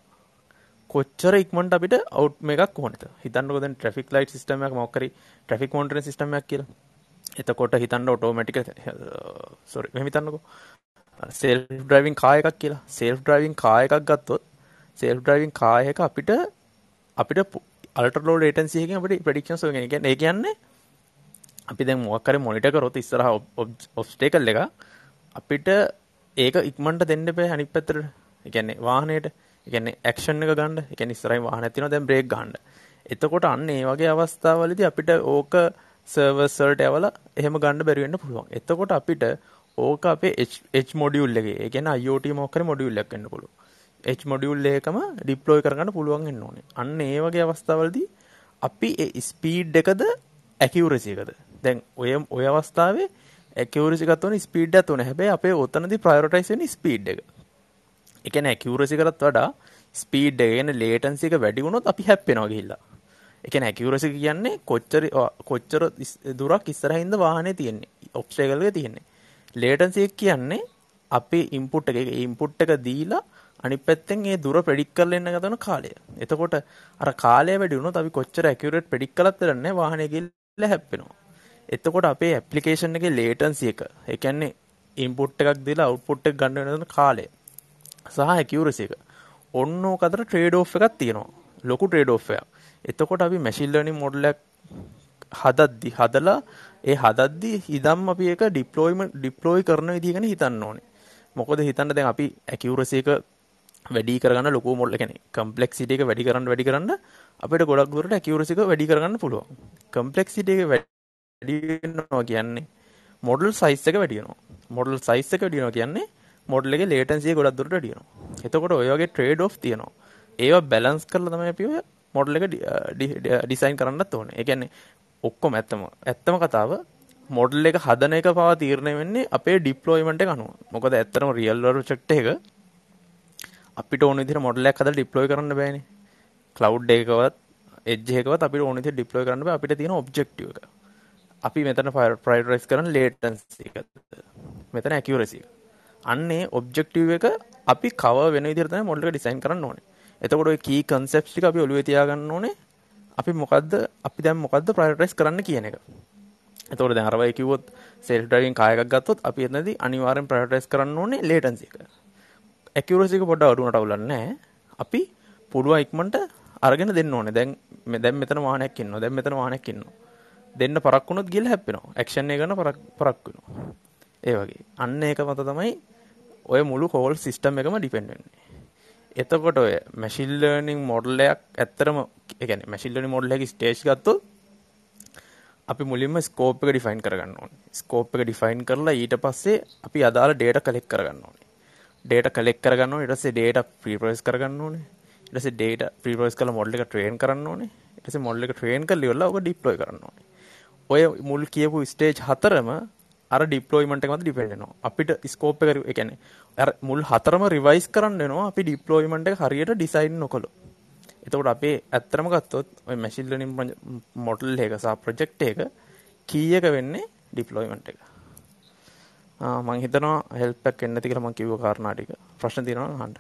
කොච්චර ඉක්මනට අපිට අවුට් එකක් කොහොමද? හිතන්නකෝ දැන් ට්‍රැෆික් ලයිට් සිස්ටම් එකක් මොකක් හරි ට්‍රැෆික් මොනිටරින් සිස්ටම් එකක් කියලා. එතකොට හිතන්න ඔටෝමැටික සොරි මෙහෙම හිතන්නකෝ. සෙල්ෆ් ඩ්‍රයිවිං කාර් එකක් කියලා. සෙල්ෆ් ඩ්‍රයිවිං කාර් එකක් ගත්තොත් සෙල්ෆ් ඩ්‍රයිවිං කාර් එක අපිට අපිට අල්ට්‍රා ලෝ ලේටන්සි එකකින් අපිට ප්‍රෙඩික්ෂන්ස් ඔය කියන්නේ ඒ කියන්නේ අපි දැන් මොකක් හරි මොනිටර් කරොත් ඉස්සරහා ඔබ්ස්ටේකල් එක අපිට ඒක ඉක්මනට දෙන්න බෑ අනිත් පැත්තට. ඒ කියන්නේ වාහනේට. ඒ කියන්නේ ඇක්ෂන් එක ගන්න. ඒ කියන්නේ ඉස්සරහින් වාහනයක් තියෙනවා දැන් බ්‍රේක් ගන්න. එතකොට අන්න ඒ වගේ අවස්ථාවලදී අපිට ඕක සර්වර්ස් වලට යවලා එහෙම ගන්න බැරි වෙන්න පුළුවන්. එතකොට අපිට ඕක අපේ H මොඩියුල් එකේ. ඒ කියන්නේ IoT මොකක් හරි මොඩියුල් එකක් වෙන්න පුළුවන්. H මොඩියුල් එකම ඩිප්ලොයි කරගන්න පුළුවන් වෙන්න ඕනේ. අන්න ඒ වගේ අවස්ථාවලදී අපි ඒ ස්පීඩ් එකද ඇකියුරසි එකද දැන් ඔය ඔය අවස්ථාවේ ඇකියුරසි එකත් ඕනේ ස්පීඩ් එකත් ඕනේ. හැබැයි අපේ ඔතනදී ප්‍රයොරිටයිස් වෙන්නේ ස්පීඩ් එක. ඒ කියන්නේ ඇකියුරසි කරත් වඩා ස්පීඩ් එක කියන්නේ ලේටන්සි එක වැඩි වුණොත් අපි හැප්පෙනවා ගිහිල්ලා. ඒ කියන්නේ ඇකියුරසි කියන්නේ කොච්චර කොච්චර දුරක් ඉස්සරහින්ද වාහනේ තියෙන්නේ. ඔබ්ස්ටේකල් එක තියෙන්නේ. ලේටන්සි එක කියන්නේ අපේ ඉන්පුට් එක ඒ ඉන්පුට් එක දීලා අනිත් පැත්තෙන් ඒ දුර ප්‍රෙඩික්ට් කරලා එන්න ගතන කාලය. එතකොට අර කාලය වැඩි වුණොත් අපි කොච්චර ඇකියුරේට් ප්‍රෙඩික්ට් කළත් වෙලන්නේ වාහනේ ගිහිල්ලා හැප්පෙනවා. එතකොට අපේ ඇප්ලිකේෂන් එකේ ලේටන්සි එක ඒ කියන්නේ ඉන්පුට් එකක් දීලා අවුට්පුට් එක ගන්න වෙන කාලය සහ ඇකියුරසි එක ඔන්න ඕක අතර ට්‍රේඩ් ඔෆ් එකක් තියෙනවා. ලොකු ට්‍රේඩ් ඔෆ් එකක්. එතකොට අපි මැෂින් ලර්නින් මොඩල් එකක් හදද්දි හදලා ඒ හදද්දි ඉදම් අපි ඒක ඩිප්ලොයිමන්ට් ඩිප්ලොයි කරන විදිහ ගැන හිතන්න ඕනේ. මොකද හිතන්න දැන් අපි ඇකියුරසි එක වැඩි කරගන්න ලොකු මොඩල් කියන්නේ කම්ප්ලෙක්සිටි එක වැඩි කරන්න වැඩි කරන්න අපිට ගොඩක් දුරට ඇකියුරසි එක වැඩි කරගන්න පුළුවන්. කම්ප්ලෙක්සිටි එක වැඩි වෙනවා කියන්නේ මොඩල් සයිස් එක වැඩි වෙනවා. මොඩල් සයිස් එක වැඩි වෙනවා කියන්නේ මොඩල් එකේ ලේටන්සි එක ගොඩක් දුරට වැඩි වෙනවා. එතකොට ඔය වගේ ට්‍රේඩ් ඔෆ් තියෙනවා. ඒවා බැලන්ස් කරලා තමයි අපි ඔය මොඩල් එක uh, ඩිසයින් කරන්නත් ඕනේ. ඒ කියන්නේ ඔක්කොම ඇත්තම ඇත්තම කතාව මොඩල් එක හදන එක පවා තීරණය වෙන්නේ අපේ ඩිප්ලොයිමන්ට් එක අනුව. මොකද ඇත්තටම රියල් වර්ල්ඩ් ප්‍රොජෙක්ට් එක අපිට ඕන විදිහට මොඩල් එකක් හදලා ඩිප්ලොයි කරන්න බෑනේ. ක්ලවුඩ් එකකවත් එජ් එකකවත් අපිට ඕන විදිහට ඩිප්ලොයි කරන්න බෑ. අපිට තියෙන ඔබ්ජෙක්ටිව් එක. අපි මෙතන ප්‍රයොරිටයිස් කරන ලේටන්සි එක. මෙතන ඇකියුරසි එක. අන්නේ ඔබ්ජෙක්ටිව් එක අපි කව වෙන විදිහට තමයි මොඩල් එක ඩිසයින් කරන්න ඕනේ. එතකොට ওই කී කන්සෙප්ට්ස් ටික අපි ඔළුවේ තියාගන්න ඕනේ. අපි මොකද්ද අපි දැන් මොකද්ද ප්‍රයොරිටයිස් කරන්න කියන එක. එතකොට දැන් අරවයි කිව්වොත් සෙල්ෆ් ඩ්‍රයිවිං කාර් එකක් ගත්තොත් අපි එතනදී අනිවාර්යෙන් ප්‍රයොරිටයිස් කරන්න ඕනේ ලේටන්සි එක. ඇකියුරසි එක පොඩ්ඩක් අඩු වුණාට අවුලක් නැහැ. අපි පුළුවන් ඉක්මනට අරගෙන දෙන්න ඕනේ. දැන් දැන් මෙතන වාහනයක් ඉන්නවා. දැන් මෙතන වාහනයක් ඉන්නවා. දෙන්න පරක් වුණොත් ගිහලා හැප්පෙනවා. ඇක්ෂන් එක ගන්න පරක් පරක් වෙනවා. ඒ වගේ. අන්න ඒක මත තමයි ඔය මුළු හෝල් සිස්ටම් එකම ඩිපෙන්ඩ් වෙන්නේ. එතකොට ඔය මැෂින් ලර්නින් මොඩල් එකක් ඇත්තටම ඒ කියන්නේ මැෂින් ලර්නින් මොඩල් එකේ ස්ටේජ් ගත්තොත් අපි මුලින්ම ස්කෝප් එක ඩිෆයින් කරගන්න ඕනේ. ස්කෝප් එක ඩිෆයින් කරලා ඊට පස්සේ අපි අදාළ data කලෙක්ට් කරගන්න ඕනේ. data කලෙක්ට් කරගන්න ඕනේ. ඊට පස්සේ data ප්‍රීප්‍රොසෙස් කරගන්න ඕනේ. ඊට පස්සේ data ප්‍රීප්‍රොසෙස් කරලා මොඩල් එක ට්‍රේන් කරන්න ඕනේ. ඊට පස්සේ මොඩල් එක ට්‍රේන් කරලා ඉවරලා ඔක ඩිප්ලොයි කරන්න ඕනේ. ඔය මුල් කියපු ස්ටේජ් හතරම අර ඩිප්ලොයිමන්ට් එක මත ඩිපෙන්ඩ් වෙනවා. අපිට ස්කෝප් එක ඒ කියන්නේ අර මුල් හතරම රිවයිස් කරන්න වෙනවා අපි ඩිප්ලොයිමන්ට් එක හරියට ඩිසයින් නොකළොත්. එතකොට අපේ ඇත්තම ගත්තොත් ඔය මැෂින් ලර්නින් මොඩල් එක සහ ප්‍රොජෙක්ට් එක කී එක වෙන්නේ ඩිප්ලොයිමන්ට් එක. ආ මම හිතනවා හෙල්ප් එකක් එන්න නැති කියලා මම කිව්ව කාරණා ටික. ප්‍රශ්න තියෙනවා අහන්න.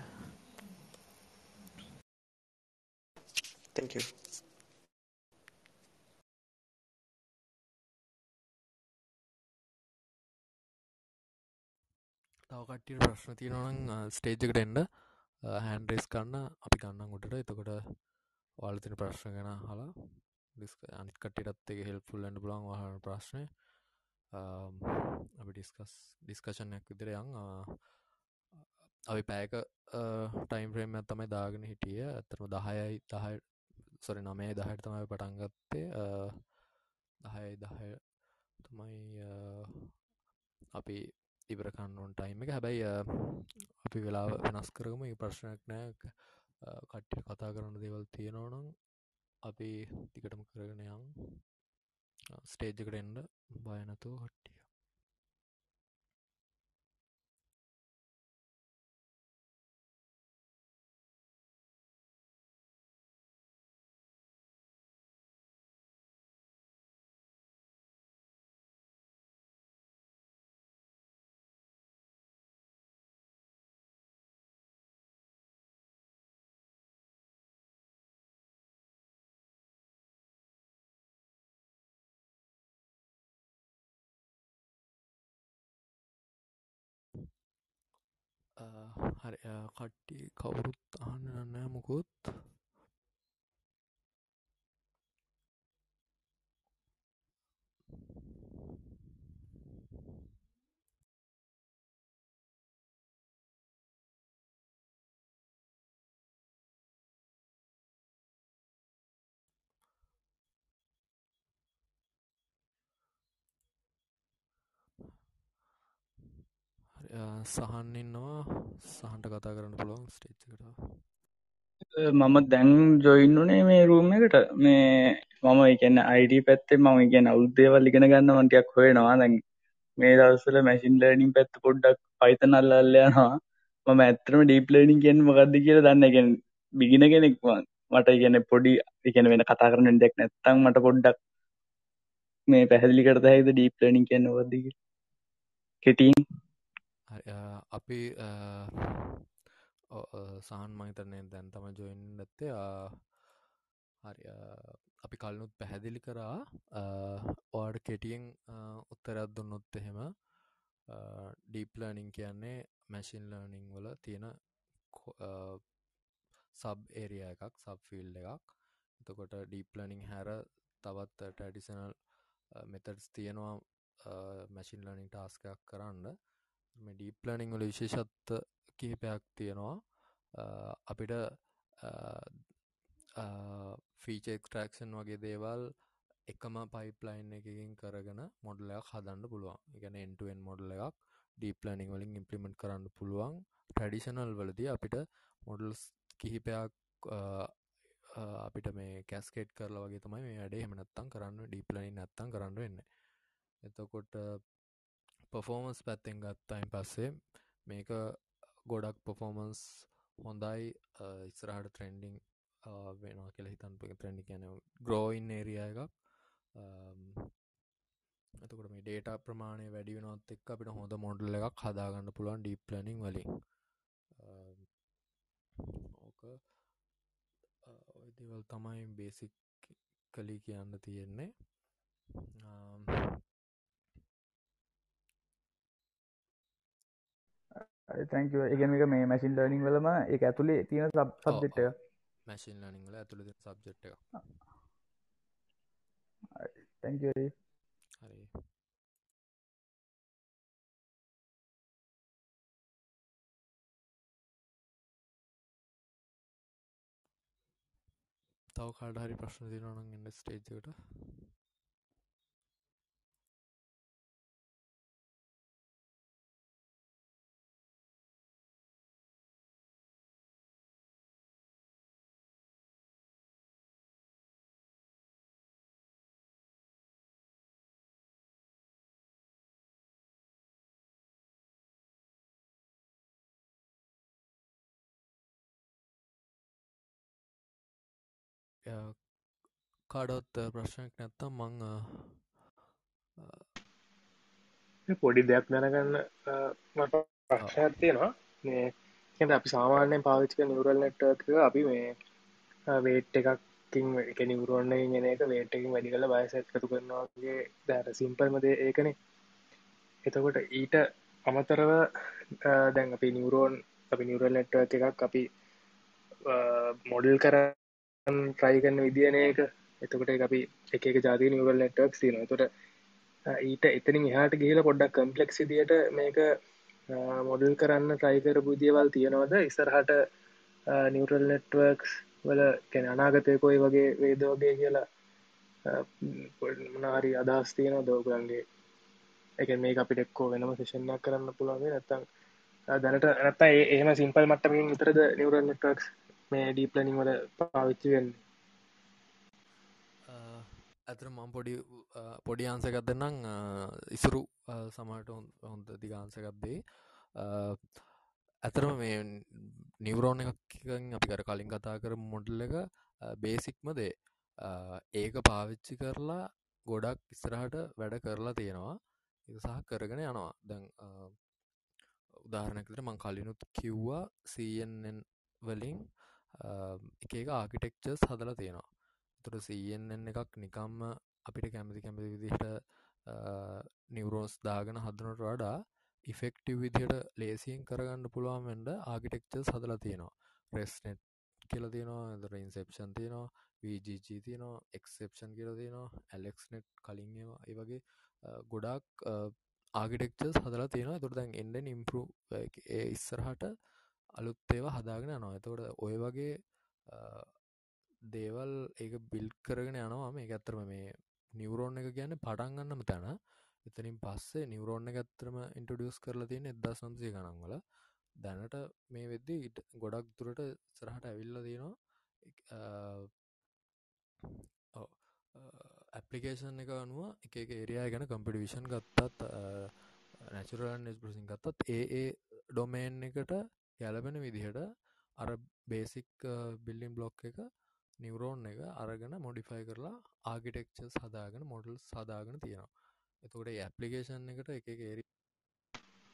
thank you තව කට්ටියට ප්‍රශ්න තියෙනවනම් ස්ටේජ් එකට එන්න. හැන්ඩ් රේස් කරන්න. අපි ගන්නම් උඩට. එතකොට ඔයාලා තියෙන ප්‍රශ්න ගැන අහලා ඩිස්ක අනිත් කට්ටියටත් ඒක හෙල්ප්ෆුල් වෙන්න පුළුවන් ඔයාලා ප්‍රශ්නේ. අපි ඩිස්කස් ඩිස්කෂන් එකක් විදිහට යන්. අපි පැයක ටයිම් ෆ්‍රේම් එකක් තමයි දාගෙන හිටියේ. අතරම 10යි 10 සොරි 9යි 10ට තමයි පටන් ගත්තේ. 10යි 10 තමයි අපි ඉවර කන්නවන් ටයිම් එක. හැබැයි අපි වෙලා වෙනස් කරගම. ප්‍රශ්නයක් නෑ. කට්ටිය කතා කරන්න දේවල් තියෙනවනම් අපි තිකටම කරගෙන යම් ස්ටේජ්කට එන්ඩ බයනතුව කට්ටිය. හරි කට්ටි කවුරුත් අහන්න නෑ මුකුත්. සහන් ඉන්නවා. සහන්ට කතා කරන්න පුළුවන් ස්ටේච් එකට. මම දැන් ජොයින්නුනේ මේ රූම් එකට. මේ මම එකන්න අයිඩ පැත්තේ මම ඉගෙන අවුද්දේවල් ඉගෙන ගන්න මටයක් හොයෙනවා. දැන් මේ දවසල මැසින් ලර්නිින් පැත්ත පොඩ්ඩක් පයිතන අල්ලල්ලයනවා මම ඇත්තරම ඩීප් ලර්නිින් කියෙන් මොකක්ද කියල දන්නගෙන් බිගෙන කෙනෙක්වා මට ඉගෙන පොඩි ඉගෙන වෙන කතා කරන දෙක් නැත්තං මට පොඩ්ඩක් මේ පැහැදිලි කරත හැද ඩීප් ලර්නිින් කියන්න වදක කෙටීන් අපි සහන් මහිතරනය දැන් තම ජොයින් ඇත්තේ. හරි. අපි කල්නුත් පැහැදිලි කරා. ඕඩ කෙටියෙන් උත්තරත් දුන්නොත් එහෙම ඩීප්ලර්නිං කියන්නේ මැසින් ලර්නිං වල තියෙන සබ් ඒරිය එකක් සබ් ෆිල් එකක්. එතකොට ඩීප්ලනිං හැර තවත් ටඩිසනල් මෙතඩස් තියෙනවා මැසින් ලනිින් ටාස්කයක් කරන්න. මේ ඩීප්ලනිං වල විශේෂත්ත කිහිපයක් තියෙනවා. අපිට ෆීච එක්ට්‍රක්ෂන් වගේ දේවල් එකම පයිප්ලයින් එකකින් කරගෙන මොඩලයක් හදන්න පුළුවන්. එකන එන්ටුවෙන් මොඩල එකක් ඩීප්ලනිං වලින් ඉම්පලිමෙන්ට් කරන්න පුළුවන්. ට්‍රඩිෂනල් වලදී අපිට මොඩල්ස් කිහිපයක් අපිට මේ කැස්කේට් කරලා වගේ තමයි මේ අඩේ හමනත්තම් කරන්න ඩීප්ලනින් නැත්තම් කරන්න වෙන්න. එතකොට පොෆෝමන්ස් පැත්තෙන් ගත්තයින් පස්සේ මේක ගොඩක් පොෆෝමන්ස් හොඳයි. ඉස්රහට ට්‍රෙන්ඩිං වෙනවා කියල හිතන් ට්‍රෙන්ඩි කියන ග්‍රෝයින් ඒරිය එකක්. එතකොට මේ ඩේට ප්‍රමාණය වැඩි වෙනොත් එක් අපිට හොඳ මොඩල් එකක් හදාගන්න පුළුවන් ඩීප් ලනිින් වලින්. ඕක ඔයදවල් තමයි බේසික් කලී කියන්න තියෙන්නේ. තැක එකම එක මේ මැසින් ලර්නිින් වලම එක ඇතුළේ තියෙන සබ් සබ්ජෙට් එක. මැසින් ලනිං වල ඇතුළ සබ්ජෙට් තැක හරි තව කාඩ හරි ප්‍රශ්න තිනවනම් ඉන්න ස්ටේජ්කට කාඩොත් ප්‍රශ්නයක් නැත්තම් මං පොඩි දෙයක් දැනගන්න මට ප්‍රශ්නයක් තියෙනවා. මේ එ අපි සාමාන්‍යයෙන් පාවිච්චක නිවරල් නෙට්ක අපි මේ වේට් එකක්කින් එක නිවරෝන්න ගෙන එක වේට්කින් වැඩි කල බයසැත්කතු කරනවාගේ දැට සිම්පල්මද ඒකනේ. එතකොට ඊට අමතරව දැන් අපි නිවරෝන් අපි නිවරල් නෙට්ව එකක් අපි මොඩල් කර ට්‍රයිකන්න විදින එක. එතකොට අපි එක ජාති නිවරල් නෙට්වක් තින තොට ඊට එතනින් එහාට ගිහිල පොඩ්ඩක් කම්පලෙක්ස් දිට මේක මොඩල් කරන්න ට්‍රයිකර බුදියවල් තියෙනවද? ඉසරහට නිවරල් නෙට්වර්ක්ස් වල කැන අනාගතය කොයි වගේ වේද වගේ කියලා මනාරි අදහස් තියෙන දෝගන්ගේ එක මේ අපිට එක්කෝ වෙනම ශෂණයක් කරන්න පුළුවන් නැත්තම් දැනට නැත්ත ඒම සිම්පල් මට්ටමින් විතරද නිවරල් නෙට්වක්ස් මේ ඩීප්ලනිං වල පාවිච්චි වෙන්න. ඇතර මං පොඩි පොඩි ආන්සකත් දෙන්නම්. ඉසුරු සමට හොඳ දිගාන්සකක්දේ ඇතරම මේ නිවරෝණ එකකින් අපි කර කලින් කතා කර මොඩල් එක බේසික්ම දේ ඒක පාවිච්චි කරලා ගොඩක් ඉස්සරහට වැඩ කරලා තියෙනවා. එක සහ කරගෙන යනවා. දැන් උදාහරණකට මං කලිනුත් කිව්වා CNN වලින්. එක එක ආකිටෙක්චර්ස් හදලා තියෙනවා. තුර CNN එකක් නිකම්ම අපිට කැමති කැමති විදිහට නිවරෝස් දාගෙන හදනට වඩා ඉෆෙක්ටිව් විදිහට ලේසියෙන් කරගන්න පුළුවන් වෙන්න ආකිටෙක්චර්ස් හදලා තියෙනවා. රෙස්නෙට් කියලා තියෙනවා එතකොට ඉන්සෙප්ෂන් තියෙනවා VGG තියෙනවා එක්සෙප්ෂන් කියලා තියෙනවා ඇලෙක්ස්නෙට් කලින් ඒවා ඒ වගේ ගොඩක් ආගිටෙක්චර්ස් හදලා තියෙනවා. එතකොට දැන් එන්ඩෙන් ඉම්පරූ ඒ ඉස්සරහට අලුත් ඒවා හදාගෙන යනවා. එතකොට ඔය වගේ දේවල් ඒක බිල් කරගෙන යනවා. මේ ඇත්තරම මේ නිවරෝන් එක ගැන්න පටන්ගන්නම තැන. එතනින් පස්සේ නිවරෝන්න එක ඇත්තරම ඉන්ටඩියස් කරලා තියෙන එදදා සම්සය ගනන්වල දැනට මේ වෙද්දි ඉට ගොඩක් දුරට සරහට ඇවිල්ල තියෙනවා. ඇපලිකේෂන් එක අනුව එක ඒරයා ගැන කම්පිටිවිෂන් ගත්තත් නැචුරල් ප්‍රසින් ගත්තත් ඒ ඒ ඩොමේන් එකට ගැලපෙන විදිහට අර බේසික් බිල්ලිම් බ්ලොක් එක නිවරෝන් එක අරගෙන මොඩිෆයි කරලා ආගිටෙක්චස් හදාගෙන මොඩල් සදාගෙන තියෙනවා. එතකොට ඇපලිකේෂන් එකට එක ඒරි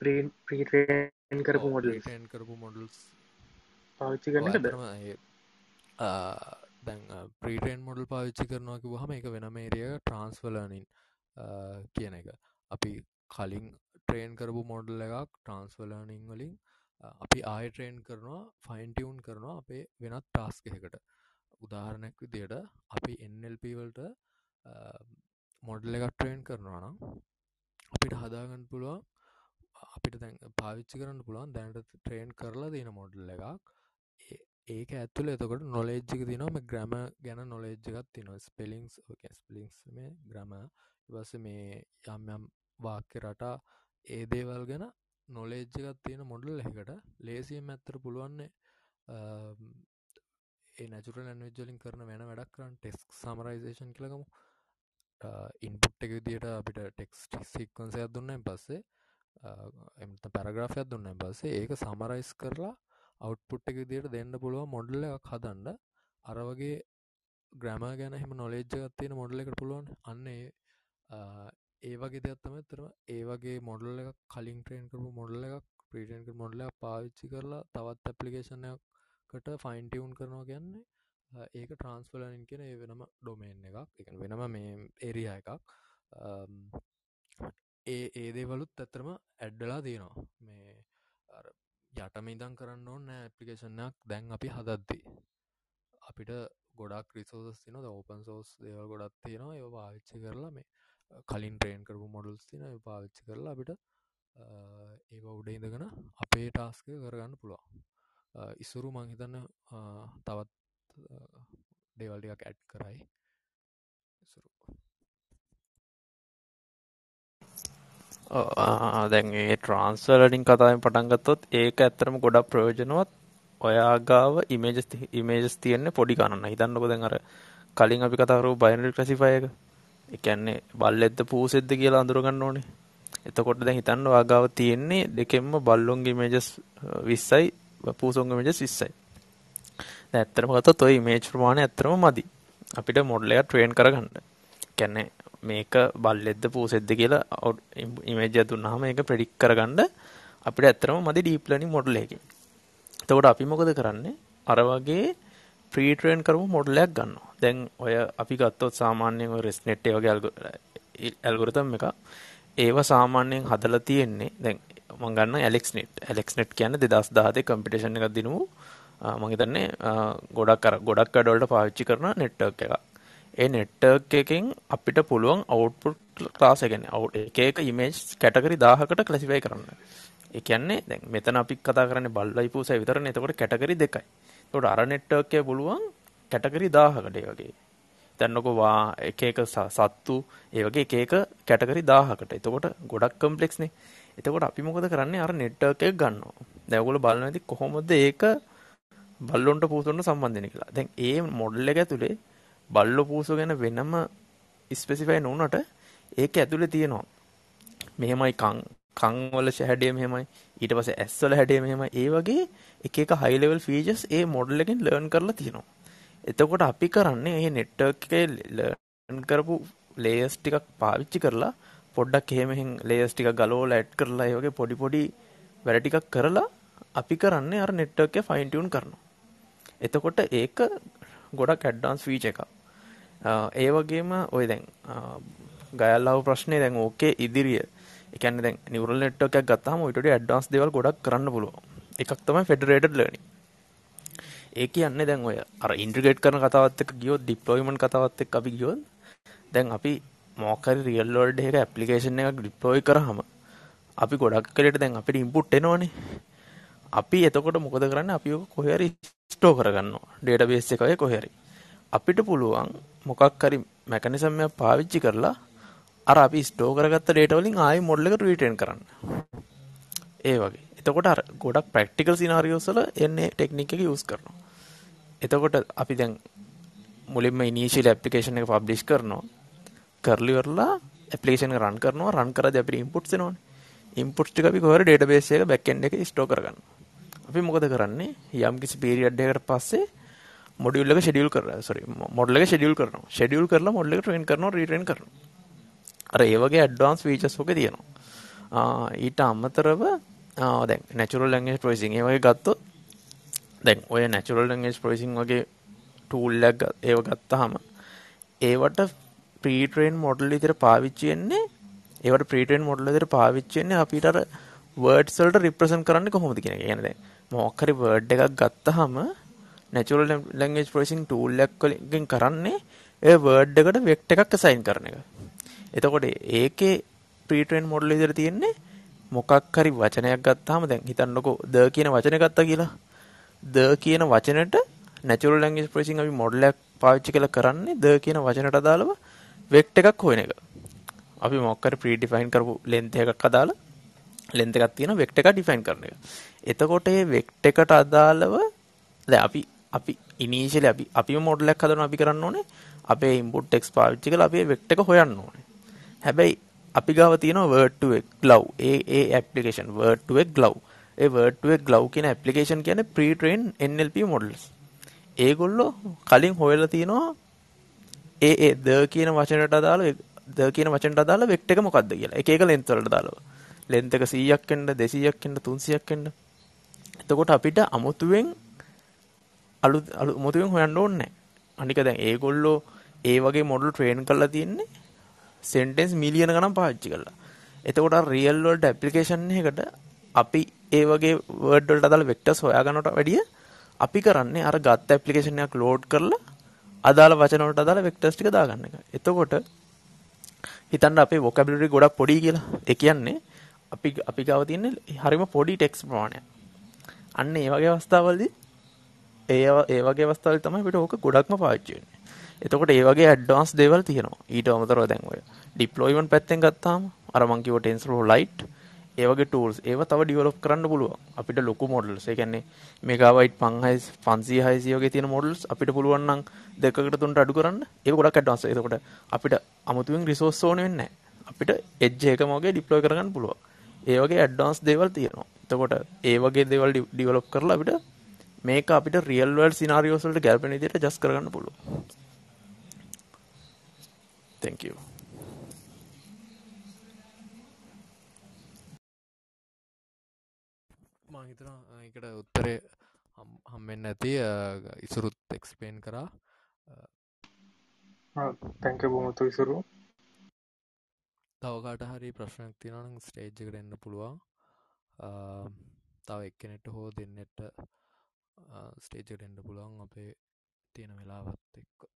ප්‍රීටන් කරපු මොඩල් ටන් කරපු මොඩල්ස් පාවිච්චි දැන් ප්‍රීටන් මොඩල් පාවිච්චි කරනවාකි වහම එක වෙනම ඒරිය ට්‍රන්ස්වලනින් කියන එක. අපි කලින් ට්‍රේන් කරපු මොඩල් එකක් ට්‍රන්ස්වලනින් වලින් අපි ආය ට්‍රේන් කරනවා ෆයින්ටියවුන් කරනවා අපේ වෙනත් ටාස්ක එකට උදාහරණයක් විදියට අපි එල්පවල්ට මොඩල් එකක් ට්‍රේන් කරනවා නම් අපිට හදාගන්න පුළුවන් අපිට දැන් පාවිච්චි කරන්න පුළුවන් දැනට ට්‍රේන් කරලා තියෙන මොඩල් එකක්. ඒක ඇතුළ එතකොට නොලෙජ්ජික තිනම ග්‍රම ගැන නොලෙජ්ජකත් තින ස්පෙලිංස් ස්පලිංස් මේ ග්‍රම ඉවස මේ යම් යම් වාක්‍ය රටා ඒ දේවල් ගැන නොලෙජ්ජකත් තියෙන මොඩල් එකට ලේසියම් ඇත්තර පුළුවන්නේ ඒ නැචුර ලැන්වෙජ්ජලින් කරන වෙන වැඩක් කරන්න ටෙස්ක් සමරයිසේෂන් කළගමු ඉන්පුට් එක විදියට අපිට ටෙක්ස්ට සික්වන්සයක් දුන්නයින් පස්සේ එමත පැරග්‍රාෆයක් දුන්නයින් පස්සේ ඒක සමරයිස් කරලා අවට්පුට් එක විදියට දෙන්න පුළුව මොඩල්ල එකක් හදන්න. අර වගේ ග්‍රම ගැන හෙම නොලේජ්ජගත් තියෙන මොඩල එකට පුළුවන්. අන්නේ ඒ වගේ දෙයක්ත්තම තරම ඒ වගේ මොඩල් එක කලින් ට්‍රේන් කරපු මොඩල එකක් ප්‍රීටන්ක මොඩල පාවිච්චි කරලා තවත් ඇපලිකේෂනයක්කට ෆයින්ටියවුන් කරනවා කියන්නේ ඒක ට්‍රන්ස්ෆලනින් කියෙන ඒ වෙනම ඩොමේන් එකක්. එක වෙනම මේ ඒරිය එකක්. ඒ ඒදේවලුත් ඇත්තරම ඇඩ්ඩලා තියෙනවා. මේ යටමීදන් කරන්න ඕන්න ඇපලිකේෂනයක් දැන් අපි හදද්දී. අපිට ගොඩක් රිසෝස් තින ඕපන් සෝස් දේවල් ගොඩත් තියෙනවා. ඒ පාවිච්චි කරලා මේ කලින් ට්‍රේන් කරපු මොඩල්ස් තින පාවිච්චි කරලා අපිට ඒ උඩ ඉඳගෙන අපේ ටාස්ක කරගන්න පුළුවන්. ඉසුරු මංහිතන්න තවත් දේවල්ටියක් ඇඩ් කරයි. දැන්ගේ ට්‍රන්ස්වලඩින් කතාවෙන් පටන්ගත්තොත් ඒක ඇත්තරම ගොඩක් ප්‍රයෝජනවත්. ඔයාගාව ඉමේජස් ඉමේජස් තියෙන්නේ පොඩි ගන්න හිතන්නකො දැන් අර කලින් අපි කතාකරු බයිනරි ක්ලසිෆයක එකන්නේ බල්ලෙද්ද පූසෙද්ද කියලා අඳුරගන්න ඕනේ එතකොට දැන් හිතන්න වාගාව තියෙන්නේ දෙකෙන්ම බල්ලොන්ගේ මේජස් විස්සයි පූසොන්ගේ මේජස් විස්සයි ඇත්තරම ගත්තොත් ඔය ඉමේජ් ප්‍රමාණය ඇත්තරම මදි. අපිට මොඩල් එක ට්‍රේන් කරගන්න. කියන්නේ මේක බල්ලෙද්ද පූසෙද්ද කියලා ඉමේජ් එක දුන්නාම ඒක ප්‍රෙඩික්ට් කරගන්න අපිට ඇත්තරම මදි ඩීප් ලර්නින් මොඩල් එකකින්. එතකොට අපි මොකද කරන්නේ? අර වගේ ප්‍රී ට්‍රේන් කරපු මොඩල් එකක් ගන්නවා. දැන් ඔය අපි ගත්තොත් සාමාන්‍යයෙන් ඔය ResNet වගේ ඇල්ගොරිතම් එක ඒව සාමාන්‍යයෙන් හදලා තියෙන්නේ දැන් මම ගන්න ඇලෙක්ස්නෙට් ඇලෙක්ස්නෙට් කියන්නේ 2017 කම්පිටිෂන් එකක් දිනුවෝ මම හිතන්නේ ගොඩක් අර ගොඩක් වැඩවලට පාවිච්චි කරන නෙට්වර්ක් එකක්. ඒ නෙට්වර්ක් එකෙන් අපිට පුළුවන් අවුට්පුට් ක්ලාස් එක කියන්නේ අවුට් එක එක ඉමේජ් කැටගරි 1000කට ක්ලාසිෆයි කරන්න. ඒ කියන්නේ දැන් මෙතන අපි කතා කරන්නේ බල්ලයි පූසයි විතරනේ. එතකොට කැටගරි දෙකයි. එතකොට අර නෙට්වර්ක් එකේ පුළුවන් කැටගරි 1000කට ඒ වගේ. දැන්නකො වා එක එක සත්තු ඒ වගේ එක එක කැටගරි 1000කට. එතකොට ගොඩක් කම්ප්ලෙක්ස් නේ. එතකොට අපි මොකද කරන්නේ අර නෙට්වර්ක් එක ගන්නවා. දැන් ඔයගොල්ලෝ බලනවා ඉතින් කොහොමද ඒක බල්ලොන්ට පූසොන්ට සම්බන්ධන කියලා දැන් ඒ මොඩල් එක ඇතුළේ බල්ලො පූසු ගැන වෙනම ස්පෙසිෆයි නොවනට ඒක ඇතුළේ තියෙනවා මෙහෙමයි කං කංවල හැඩිය මෙහෙමයි ඊට පස ඇස්වල හැඩිය මෙහෙම ඒ වගේ එක එක හයිලෙවල් ෆීජස් ඒ මොඩල් එකෙන් ලර්න් කරලා තියෙනවා. එතකොට අපි කරන්නේ ඒ නෙට්වර්ක් එකේ ලර්න් කරපු ලේයර්ස් ටිකක් පාවිච්චි කරලා පොඩ්ඩක් එහෙම ලේයර්ස් ටිකක් ගලවලා ඇඩ් කරලා ඒ වගේ පොඩි පොඩි වැඩ ටිකක් කරලා අපි කරන්නේ අර නෙට්වර්ක් එක ෆයින් ටියුන් කරනවා. එතකොට ඒක ගොඩක් ඇඩ්ඩාන්ස් ෆීච එක ඒ වගේම ඔය දැන් ගයල්ලාව ප්‍රශ්නය දැන් ඕකේ ඉදිරිය. එකන්න දැන් නිවරල් නෙට්වර්ක් එකක් ගත්තාම ඊට වඩා ඇඩ්වාන්ස් දේවල් ගොඩක් කරන්න පුළුවන්. එකක් තමයි ෆෙඩරේටඩ් ලර්නින් ඒ කියන්නේ දැන් ඔය අර ඉන්ට්‍රිගේට් කරන කතාවත් එක්ක ගියොත් ඩිප්ලොයිමන්ට් කතාවත් එක්ක අපි ගියොත් දැන් අපි මොකක් හරි රියල් වර්ල්ඩ් එකක ඇප්ලිකේෂන් එකක් ඩිප්ලොයි කරාම අපි ගොඩක් කලට දැන් අපිට ඉම්පුට් එනවනේ. අපි එතකොට මොකද කරන්න? අපි කොහරි ස්ටෝ කරගන්නවා. ඩේටබේස් එකය කොහරි අපිට පුළුවන් මොකක් හරි මැකනිසම්යක් පාවිච්චි කරලා අර අපි ස්ටෝ කරගත්ත ඩේටා වලින් ආයි මොඩල් එක රිටර්න් කරන්න. ඒ වගේ. එතකොට අර ගොඩක් ප්‍රැක්ටිකල් සිනාරියෝස් වල එන්නේ ටෙක්නික් එක යූස් කරනවා. එතකොට අපි දැන් මුලින්ම ඉනිෂියල් ඇප්ලිකේෂන් එක පබ්ලිෂ් කරනවා. කරලි කරලා ඇප්ලිකේෂන් එක රන් කරනවා. රන් කරද්දී අපිට ඉන්පුට්ස් එනවනේ. ඉන්පුට්ස් ටික අපි කොහොමද ඩේටාබේස් එක බෑක් එන්ඩ් එකේ ස්ටෝර් කරගන්නවා. අපි මොකද කරන්නේ? යම් කිසි පීරියඩ් එකකට පස්සේ මොඩියුල් එක ෂෙඩියුල් කරලා සෝරි මොඩල් එක ෂෙඩියුල් කරනවා. ෂෙඩියුල් කරලා මොඩල් එක ට්‍රේන් කරනවා රීට්‍රේන් කරනවා. අර ඒ වගේ ඇඩ්වාන්ස් ෆීචර්ස් ඔක තියෙනවා. ඊට අමතරව දැන් නැචුරල් ලංගේජ් ප්‍රයිසින් ඒ වගේ ගත්තොත් දැන් ඔය නැචුරල් ලංගේජ් ප්‍රයිසින් වගේ ටූල්ලක් ඒව ගත්තහම ඒවට ප්‍රීට්‍රේන් මොඩල් ඉදිර පාවිච්චයෙන්නේ ඒවට ප්‍රීටෙන් මොඩල් ඉදිර පාවිච්චයෙන්නේ අපිට වර්ඩ්සල්ට රිප්‍රසන් කරන්න කොහොමද කියෙන ගැනද මොක්කරි වර්ඩ් එකක් ගත්තහම නැචුරල් ලංගේජ් ප්‍රයිසින් ටූල්ලක් කලින් කරන්නේ ඒ වර්ඩ් එකට වෙක්ට එකක් සයින් කරන එක. එතකොට ඒකේ ප්‍රීටෙන් මොඩල් ඉදිර තියෙන්නේ මොකක් හරි වචනයක් ගත්තාම දැන් හිතන්නකෝ ද කියන වචනේ ගත්තා කියලා. ද කියන වචනෙට නැචුරල් ලැන්ග්වේජ් ප්‍රොසෙසින් අපි මොඩල් එකක් පාවිච්චි කරලා කරන්නේ ද කියන වචනට අදාළව වෙක්ටර් එකක් හොයන එක. අපි මොකක් හරි ප්‍රී ඩිෆයින් කරපු ලෙන්ත් එකක් අදාලා ලෙන්ත් එකක් තියෙන වෙක්ටර් එක ඩිෆයින් කරන එක. එතකොට මේ වෙක්ටර් එකට අදාළව දැන් අපි අපි ඉනිෂියලි අපි අපිම මොඩල් එකක් හදනවා අපි කරන්න ඕනේ අපේ ඉන්පුට් ටෙක්ස්ට් පාවිච්චි කරලා අපි වෙක්ටර් එක හොයන්න ඕනේ. හැබැයි අපි ගාව තියෙනවා word to a glove ඒ ඒ application word to a glove. ඒ word to a glove කියන ඇප්ලිකේෂන් කියන්නේ pre trained NLP models. ඒගොල්ලෝ කලින් හොයලා තියෙනවා ඒ ඒ ද කියන වචනයට අදාළ ද කියන වචනට අදාළ වෙක්ටර් එක මොකක්ද කියලා. එක එක ලෙන්ත් වලට අදාළව. ලෙන්ත් එක 100ක් වෙන්න 200ක් වෙන්න 300ක් වෙන්න. එතකොට අපිට අමුතුවෙන් අලු මුතුවෙන් හොයන්න ඕනේ අනික දැන් ඒගොල්ලෝ ඒ වගේ මොඩල් ට්‍රේන් කරලා තියෙන්නේ සෙන්ටෙන්ස් මිලියන ගණන් පාවිච්චි කරලා. එතකොට රියල් වර්ල්ඩ් ඇප්ලිකේෂන් එකකට අපි ඒ වගේ වර්ඩ් වලට අදාළ වෙක්ටර්ස් හොයාගන්නට වැඩිය අපි කරන්නේ අර ගත්ත ඇප්ලිකේෂන් එකක් ලෝඩ් කරලා අදාළ වචන වලට අදාළ වෙක්ටර්ස් ටික දාගන්න එක. එතකොට හිතන්න අපේ වොකැබිලරි ගොඩක් පොඩි කියලා. ඒ කියන්නේ අපි අපි ගාව තියෙන්නේ හරිම පොඩි ටෙක්ස්ට් ප්‍රමාණයක්. අන්න ඒ වගේ අවස්ථාවලදී ඒ ඒ වගේ අවස්ථාවල තමයි අපිට ඕක ගොඩක්ම පාවිච්චි වෙන්නේ. එතකොට ඒ වගේ ඇඩ්වාන්ස් දේවල් තියෙනවා. ඊට අමතරව දැන් ඔය ඩිප්ලොයිමන්ට් පැත්තෙන් ගත්තාම අර මං කිව්ව TensorFlow Lite ඒ වගේ tools ඒව තව ඩිවෙලොප් කරන්න පුළුවන්. අපිට ලොකු මොඩල්ස් ඒ කියන්නේ මෙගාබයිට් 500 500 600 වගේ තියෙන මොඩල්ස් අපිට පුළුවන් නම් දෙකකට තුනට අඩු කරන්න. ඒක ගොඩක් ඇඩ්වාන්ස්. එතකොට අපිට අමුතුවෙන් රිසෝස් ඕන වෙන්නේ නැහැ. අපිට එජ් එකම වගේ ඩිප්ලොයි කරගන්න පුළුවන්. ඒ වගේ ඇඩ්වාන්ස් දේවල් තියෙනවා. එතකොට ඒ වගේ දේවල් ඩිවෙලොප් කරලා අපිට මේක අපිට රියල් වර්ල්ඩ් සිනාරියෝස් වලට ගැලපෙන විදිහට ඇඩ්ජස්ට් කරගන්න පුළුවන්. thank you. මං හිතනවා ඒකට උත්තරේ හම්බෙන්න ඇති ඉසුරුත් එක්ස්පේන් කරා. තැංක බොමතු විසුරු තවකාට හරි ප්‍රශ්නයක් තියෙනනම් ස්ටේජ් එකට එන්න පුළුවන්. තව එක්කනෙට හෝ දෙන්නට ස්ටේජට එන්ඩ පුළුවන් අපේ තියෙන වෙලාවත් එක්ක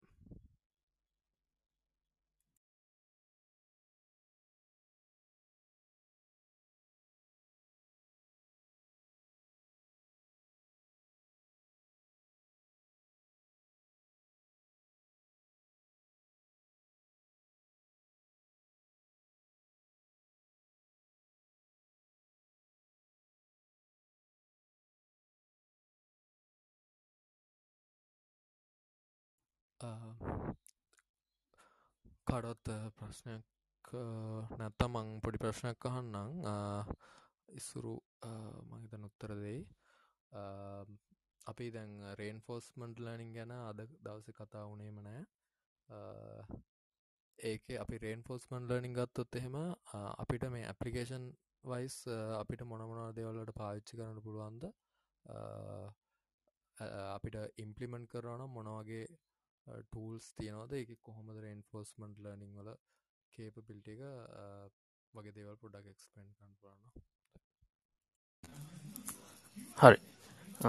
කඩොත් ප්‍රශ්නයක් නැත්ත මං පොඩි ප්‍රශ්නයක් අහන්නම් ඉස්සුරු මහිත නොත්තර දෙයි අපි දැන් රේන් ෆෝස්මන්ට් ලනිින් ගැන අද දවස කතා වුණේම නෑ ඒක අපි රේන් ෆෝස්මන්් ලනිින් ගත්තොත් එහෙම අපිට මේ ඇපලිකේෂන් වයිස් අපිට මොනමොනා දෙවල්ලට පාවිච්චි කරන්න පුළුවන්ද? අපිට ඉම්පලිමෙන්ට් කරන මොනවගේ ටූල්ස් තියනවද? එක කොහොමද රෙන්ෆෝස්මන්ට් ලර්නිං වල කේප පිල්ට එක වගේ දේවල් පොඩක් එක්ස්පෙන්ඩ් කරන්න පුළුවන් හරි.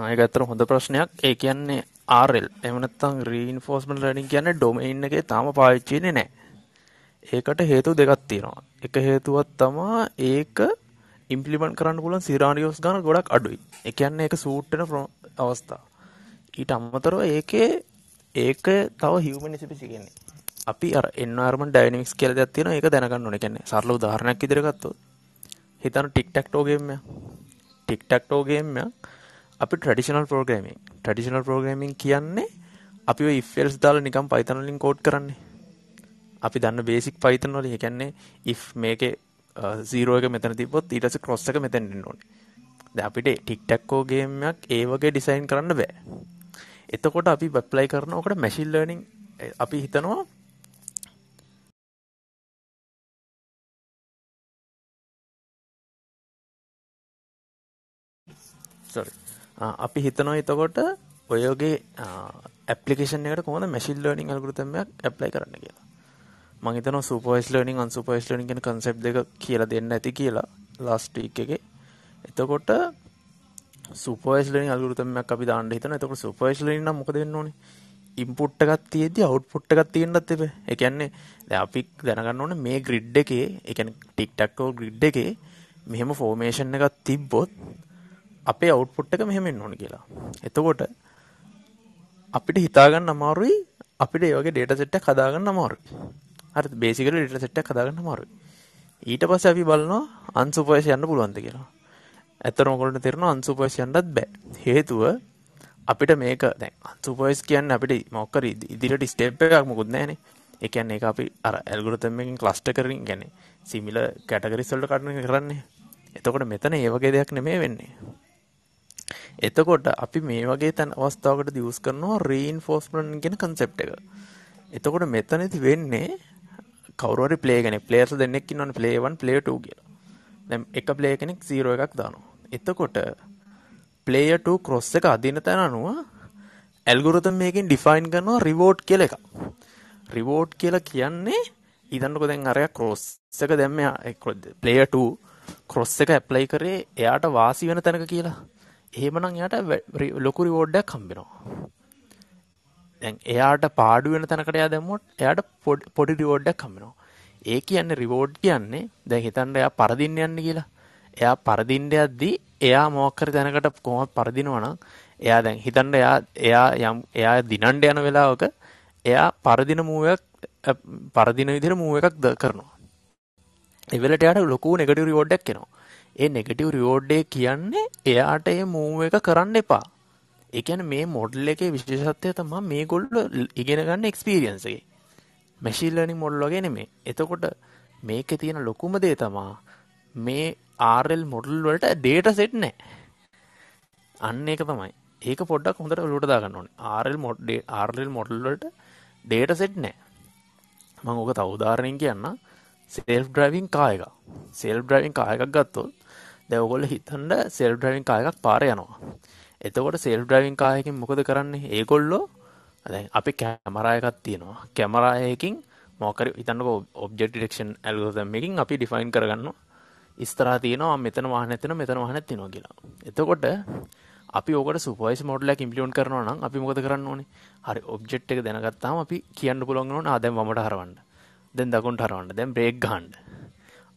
ඒක ඇත්තට හොඳ ප්‍රශ්නයක්. ඒ කියන්නේ RL එහෙම නැත්නම් reinforcement learning කියන්නේ ඩොමේන් එකේ තාම පාවිච්චි වෙන්නේ නැහැ. ඒකට හේතු දෙකක් තියෙනවා. එක හේතුවක් තමයි ඒක ඉම්ප්ලිමන්ට් කරන්න පුළුවන් සිනාරියෝස් ගන්න ගොඩක් අඩුයි. ඒ කියන්නේ ඒක සූට් වෙන අවස්ථා. ඊට අමතරව ඒකේ ඒක තව හියුමන් ස්පෙසිෆික් කියන්නේ අපි අර එන්වයරන්මන්ට් ඩයිනමික්ස් කියලා දෙයක් තියෙනවා ඒක දැනගන්න ඕනේ. කියන්නේ සරල උදාහරණයක් විදිහට ගත්තොත් හිතන්න ටික් ටැක් ටෝ ගේම් එකක්. ටික් ටැක් ටෝ ගේම් එකක් අපි ට්‍රැඩිෂනල් ප්‍රෝග්‍රෑමින්. ට්‍රැඩිෂනල් ප්‍රෝග්‍රෑමින් කියන්නේ අපි ඔය if else දාලා නිකන් Python වලින් කෝඩ් කරන්නේ. අපි දන්න බේසික් Python වල ඒ කියන්නේ if මේකේ 0 එක මෙතන තිබ්බොත් ඊට පස්සේ cross එක මෙතෙන් එන්න ඕනේ. දැන් අපිට ටික් ටැක් කෝ ගේම් එකක් ඒ වගේ ඩිසයින් කරන්න බෑ. එතකොට අපි ඇප්ලයි කරන ඔකට මැෂින් ලර්නින් අපි හිතනවා සොරි අපි හිතනවා එතකොට ඔයගේ ඇප්ලිකේෂන් එකට කොහොමද මැෂින් ලර්නින් ඇල්ගොරිතම් එකක් ඇප්ලයි කරන්න කියලා. මම හිතනවා සුපර්වයිස් ලර්නින් අන්සුපර්වයිස් ලර්නින් කියන concept දෙක කියලා දෙන්න ඇති කියලා last week එකේ. එතකොට සුපර්වයිස් ලර්නින් ඇල්ගොරිතම් එකක් අපි දාන්න හිතනවා. එතකොට සුපර්වයිස් ලර්නින් නම් මොකද වෙන්න ඕනේ? ඉන්පුට් එකක් තියෙද්දි අවුට්පුට් එකක් තියෙන්නත් එපේ. ඒ කියන්නේ දැන් අපි දැනගන්න ඕනේ මේ ග්‍රිඩ් එකේ, ඒ කියන්නේ ටික් ටැක් ටෝ ග්‍රිඩ් එකේ මෙහෙම ෆෝමේෂන් එකක් තිබ්බොත් අපේ අවුට්පුට් එක මෙහෙම එන්න ඕන කියලා. එතකොට අපිට හිතාගන්න අමාරුයි අපිට ඒ වගේ data set එකක් හදාගන්න අමාරුයි. හරිද? බේසිකලි data set එකක් හදාගන්න අමාරුයි. ඊට පස්සේ අපි බලනවා unsupervised යන්න පුළුවන්ද කියලා. ඇත්තටම ඔයගොල්ලන්ට තේරෙනවා unsupervised යන්නත් බෑ. හේතුව අපිට මේක දැන් unsupervised කියන්නේ අපිට මොකක් හරි ඉදිරියට ස්ටෙප් එකක් මොකුත් නැහැනේ. ඒ කියන්නේ ඒක අපි අර ඇල්ගොරිතම් එකකින් ක්ලස්ටර් කරමින් කියන්නේ සිමිලර් කැටගරිස් වලට කඩන කරන්නේ. එතකොට මෙතන ඒ වගේ දෙයක් නෙමෙයි වෙන්නේ. එතකොට අපි මේ වගේ තැන් අවස්ථාවකට දියුස් කරනවා reinforcement කියන concept එක. එතකොට මෙතනදි වෙන්නේ කවුරු හරි play කෙනෙක් players දෙන්නෙක් ඉන්නවනේ play 1 play 2 කියලා. දැන් එක play කෙනෙක් 0 එකක් දානවා. එතකොට player 2 cross එක අදින තැන අනුව ඇල්ගොරිතම් මේකෙන් define කරනවා reward කියලා එකක්. reward කියලා කියන්නේ ඊදන්නකො දැන් අරයා cross එක දැම්ම player 2 cross එක apply කරේ එයාට වාසි වෙන තැනක කියලා. එහෙමනම් එයාට ලොකු රිවෝඩ් එකක් හම්බෙනවා. දැන් එයාට පාඩු වෙන තැනකට එයා දැම්මොත් එයාට පොඩි රිවෝඩ් එකක් හම්බෙනවා. ඒ කියන්නේ රිවෝඩ් කියන්නේ දැන් හිතන්න එයා පරදින්න යන්නේ කියලා. එයා පරදින්න යද්දි එයා මොකක් හරි තැනකට කොහොමද පරදිනවා නම් එයා දැන් හිතන්න එයා එයා යම් එයා දිනන්න යන වෙලාවක එයා පරදින මූව් එකක් පරදින විදිහට මූව් එකක් කරනවා. ඒ වෙලට එයාට ලොකු නෙගටිව් රිවෝඩ් එකක් එනවා. ඒ නෙගටිව් රිවෝඩ් එක කියන්නේ එයාට ඒ මූව් එක කරන්න එපා. ඒ කියන්නේ මේ මොඩල් එකේ විශේෂත්වය තමයි මේගොල්ලෝ ඉගෙන ගන්න එක්ස්පීරියන්ස් එකේ. මැෂින් ලර්නින් මොඩල් වගේ නෙමෙයි. එතකොට මේකේ තියෙන ලොකුම දේ තමයි මේ RL මොඩල් වලට data set නැහැ. අන්න ඒක තමයි. ඒක පොඩ්ඩක් හොඳට ඔලුවට දාගන්න ඕනේ. RL මොඩල් RL මොඩල් වලට data set නැහැ. මම ඔක තව උදාහරණයක් කියන්නම්. සෙල්ෆ් ඩ්‍රයිවිං කා එක. සෙල්ෆ් ඩ්‍රයිවිං කා එකක් ගත්තොත් දැන් ඔයගොල්ලෝ හිතන්න සෙල්ෆ් ඩ්‍රයිවිං කා එකක් පාරේ යනවා. එතකොට සෙල්ෆ් ඩ්‍රයිවිං කා එකකින් මොකද කරන්නේ? ඒගොල්ලෝ දැන් අපි කැමරා එකක් තියෙනවා. කැමරා එකකින් මොකක් හරි හිතන්නකෝ ඔබ්ජෙක්ට් ඩිටෙක්ෂන් ඇල්ගොරිතම් එකකින් අපි ඩිෆයින් කරගන්නවා. ඉස්සරහා තියෙනවා මෙතන වාහනයක් තියෙනවා මෙතන වාහනයක් තියෙනවා කියලා. එතකොට අපි ඕකට සුපර්වයිස් මොඩල් එකක් ඉම්ප්ලිමන්ට් කරනවා නම් අපි මොකද කරන්න ඕනේ? හරි ඔබ්ජෙක්ට් එක දැනගත්තාම අපි කියන්න පුළුවන් වෙනවා ආ දැන් වමට හරවන්න. දැන් දකුණට හරවන්න. දැන් බ්‍රේක් ගහන්න.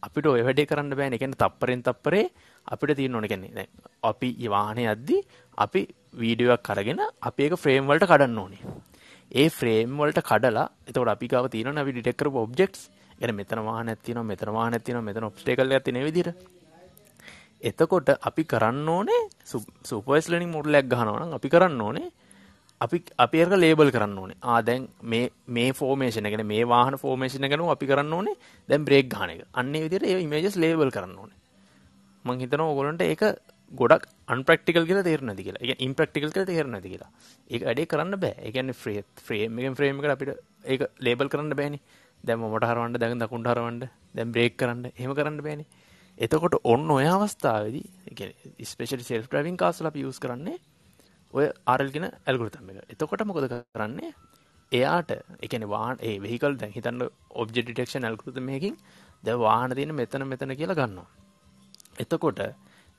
අපිට ඔය වැඩේ කරන්න බෑනේ. කියන්නේ තප්පරෙන් තප්පරේ අපිට තියෙන්න ඕනේ කියන්නේ දැන් අපි වාහනේ යද්දි අපි වීඩියෝ එකක් අරගෙන අපි ඒක ෆ්‍රේම් වලට කඩන්න ඕනේ. ඒ ෆ්‍රේම් වලට කඩලා එතකොට අපි ගාව තියෙනවනේ අපි ඩිටෙක්ට් කරපු ඔබ්ජෙක්ට්ස්. ගැන මෙතන වාහනයක් තියෙනවා මෙතන වාහනයක් තියෙනවා මෙතන ඔබ්ස්ටේකල් එකක් තියෙන විදිහට එතකොට අපි කරන්න ඕනේ සුපර්ස් ලර්නින් මොඩල් එකක් ගහනවා නම් අපි කරන්න ඕනේ අපි අපි ඒක ලේබල් කරන්න ඕනේ. ආ දැන් මේ මේ ෆෝමේෂන් එක මේ වාහන ෆෝමේෂන් එක අපි කරන්න ඕනේ. දැන් බ්‍රේක් ගන්න එක. අන්න ඒ විදිහට ඒ ඉමේජස් ලේබල් කරන්න ඕනේ. මම හිතනවා ඔයගොල්ලන්ට ඒක ගොඩක් අන්ප්‍රැක්ටිකල් කියලා තේරෙන්නේ නැති කියලා. ඒ කියන්නේ ඉම්ප්‍රැක්ටිකල් කියලා තේරෙන්නේ නැති කියලා. ඒක වැඩේ කරන්න බෑ. ඒ කියන්නේ ෆ්‍රේම් එකෙන් ෆ්‍රේම් එකට අපිට ඒක ලේබල් කරන්න බෑනේ. දැන් මොමට හරවන්න, දැන් දකුණට හරවන්න, දැන් බ්‍රේක් කරන්න. එහෙම කරන්න බෑනේ. එතකොට ඔන්න ඔය අවස්ථාවේදී ඒ කියන්නේ ස්පෙෂලි සෙල්ෆ් ඩ්‍රයිවිං කාර්ස් වල අපි යූස් කරන්නේ ඔය RL කියන ඇල්ගොරිතම් එක. එතකොට මොකද කරන්නේ? එයාට ඒ කියන්නේ වාහන ඒ වෙහිකල් දැන් හිතන්න ඔබ්ජෙක්ට් ඩිටෙක්ෂන් ඇල්ගොරිතම් එකකින් දැන් වාහන තියෙන මෙතන මෙතන කියලා ගන්නවා. එතකොට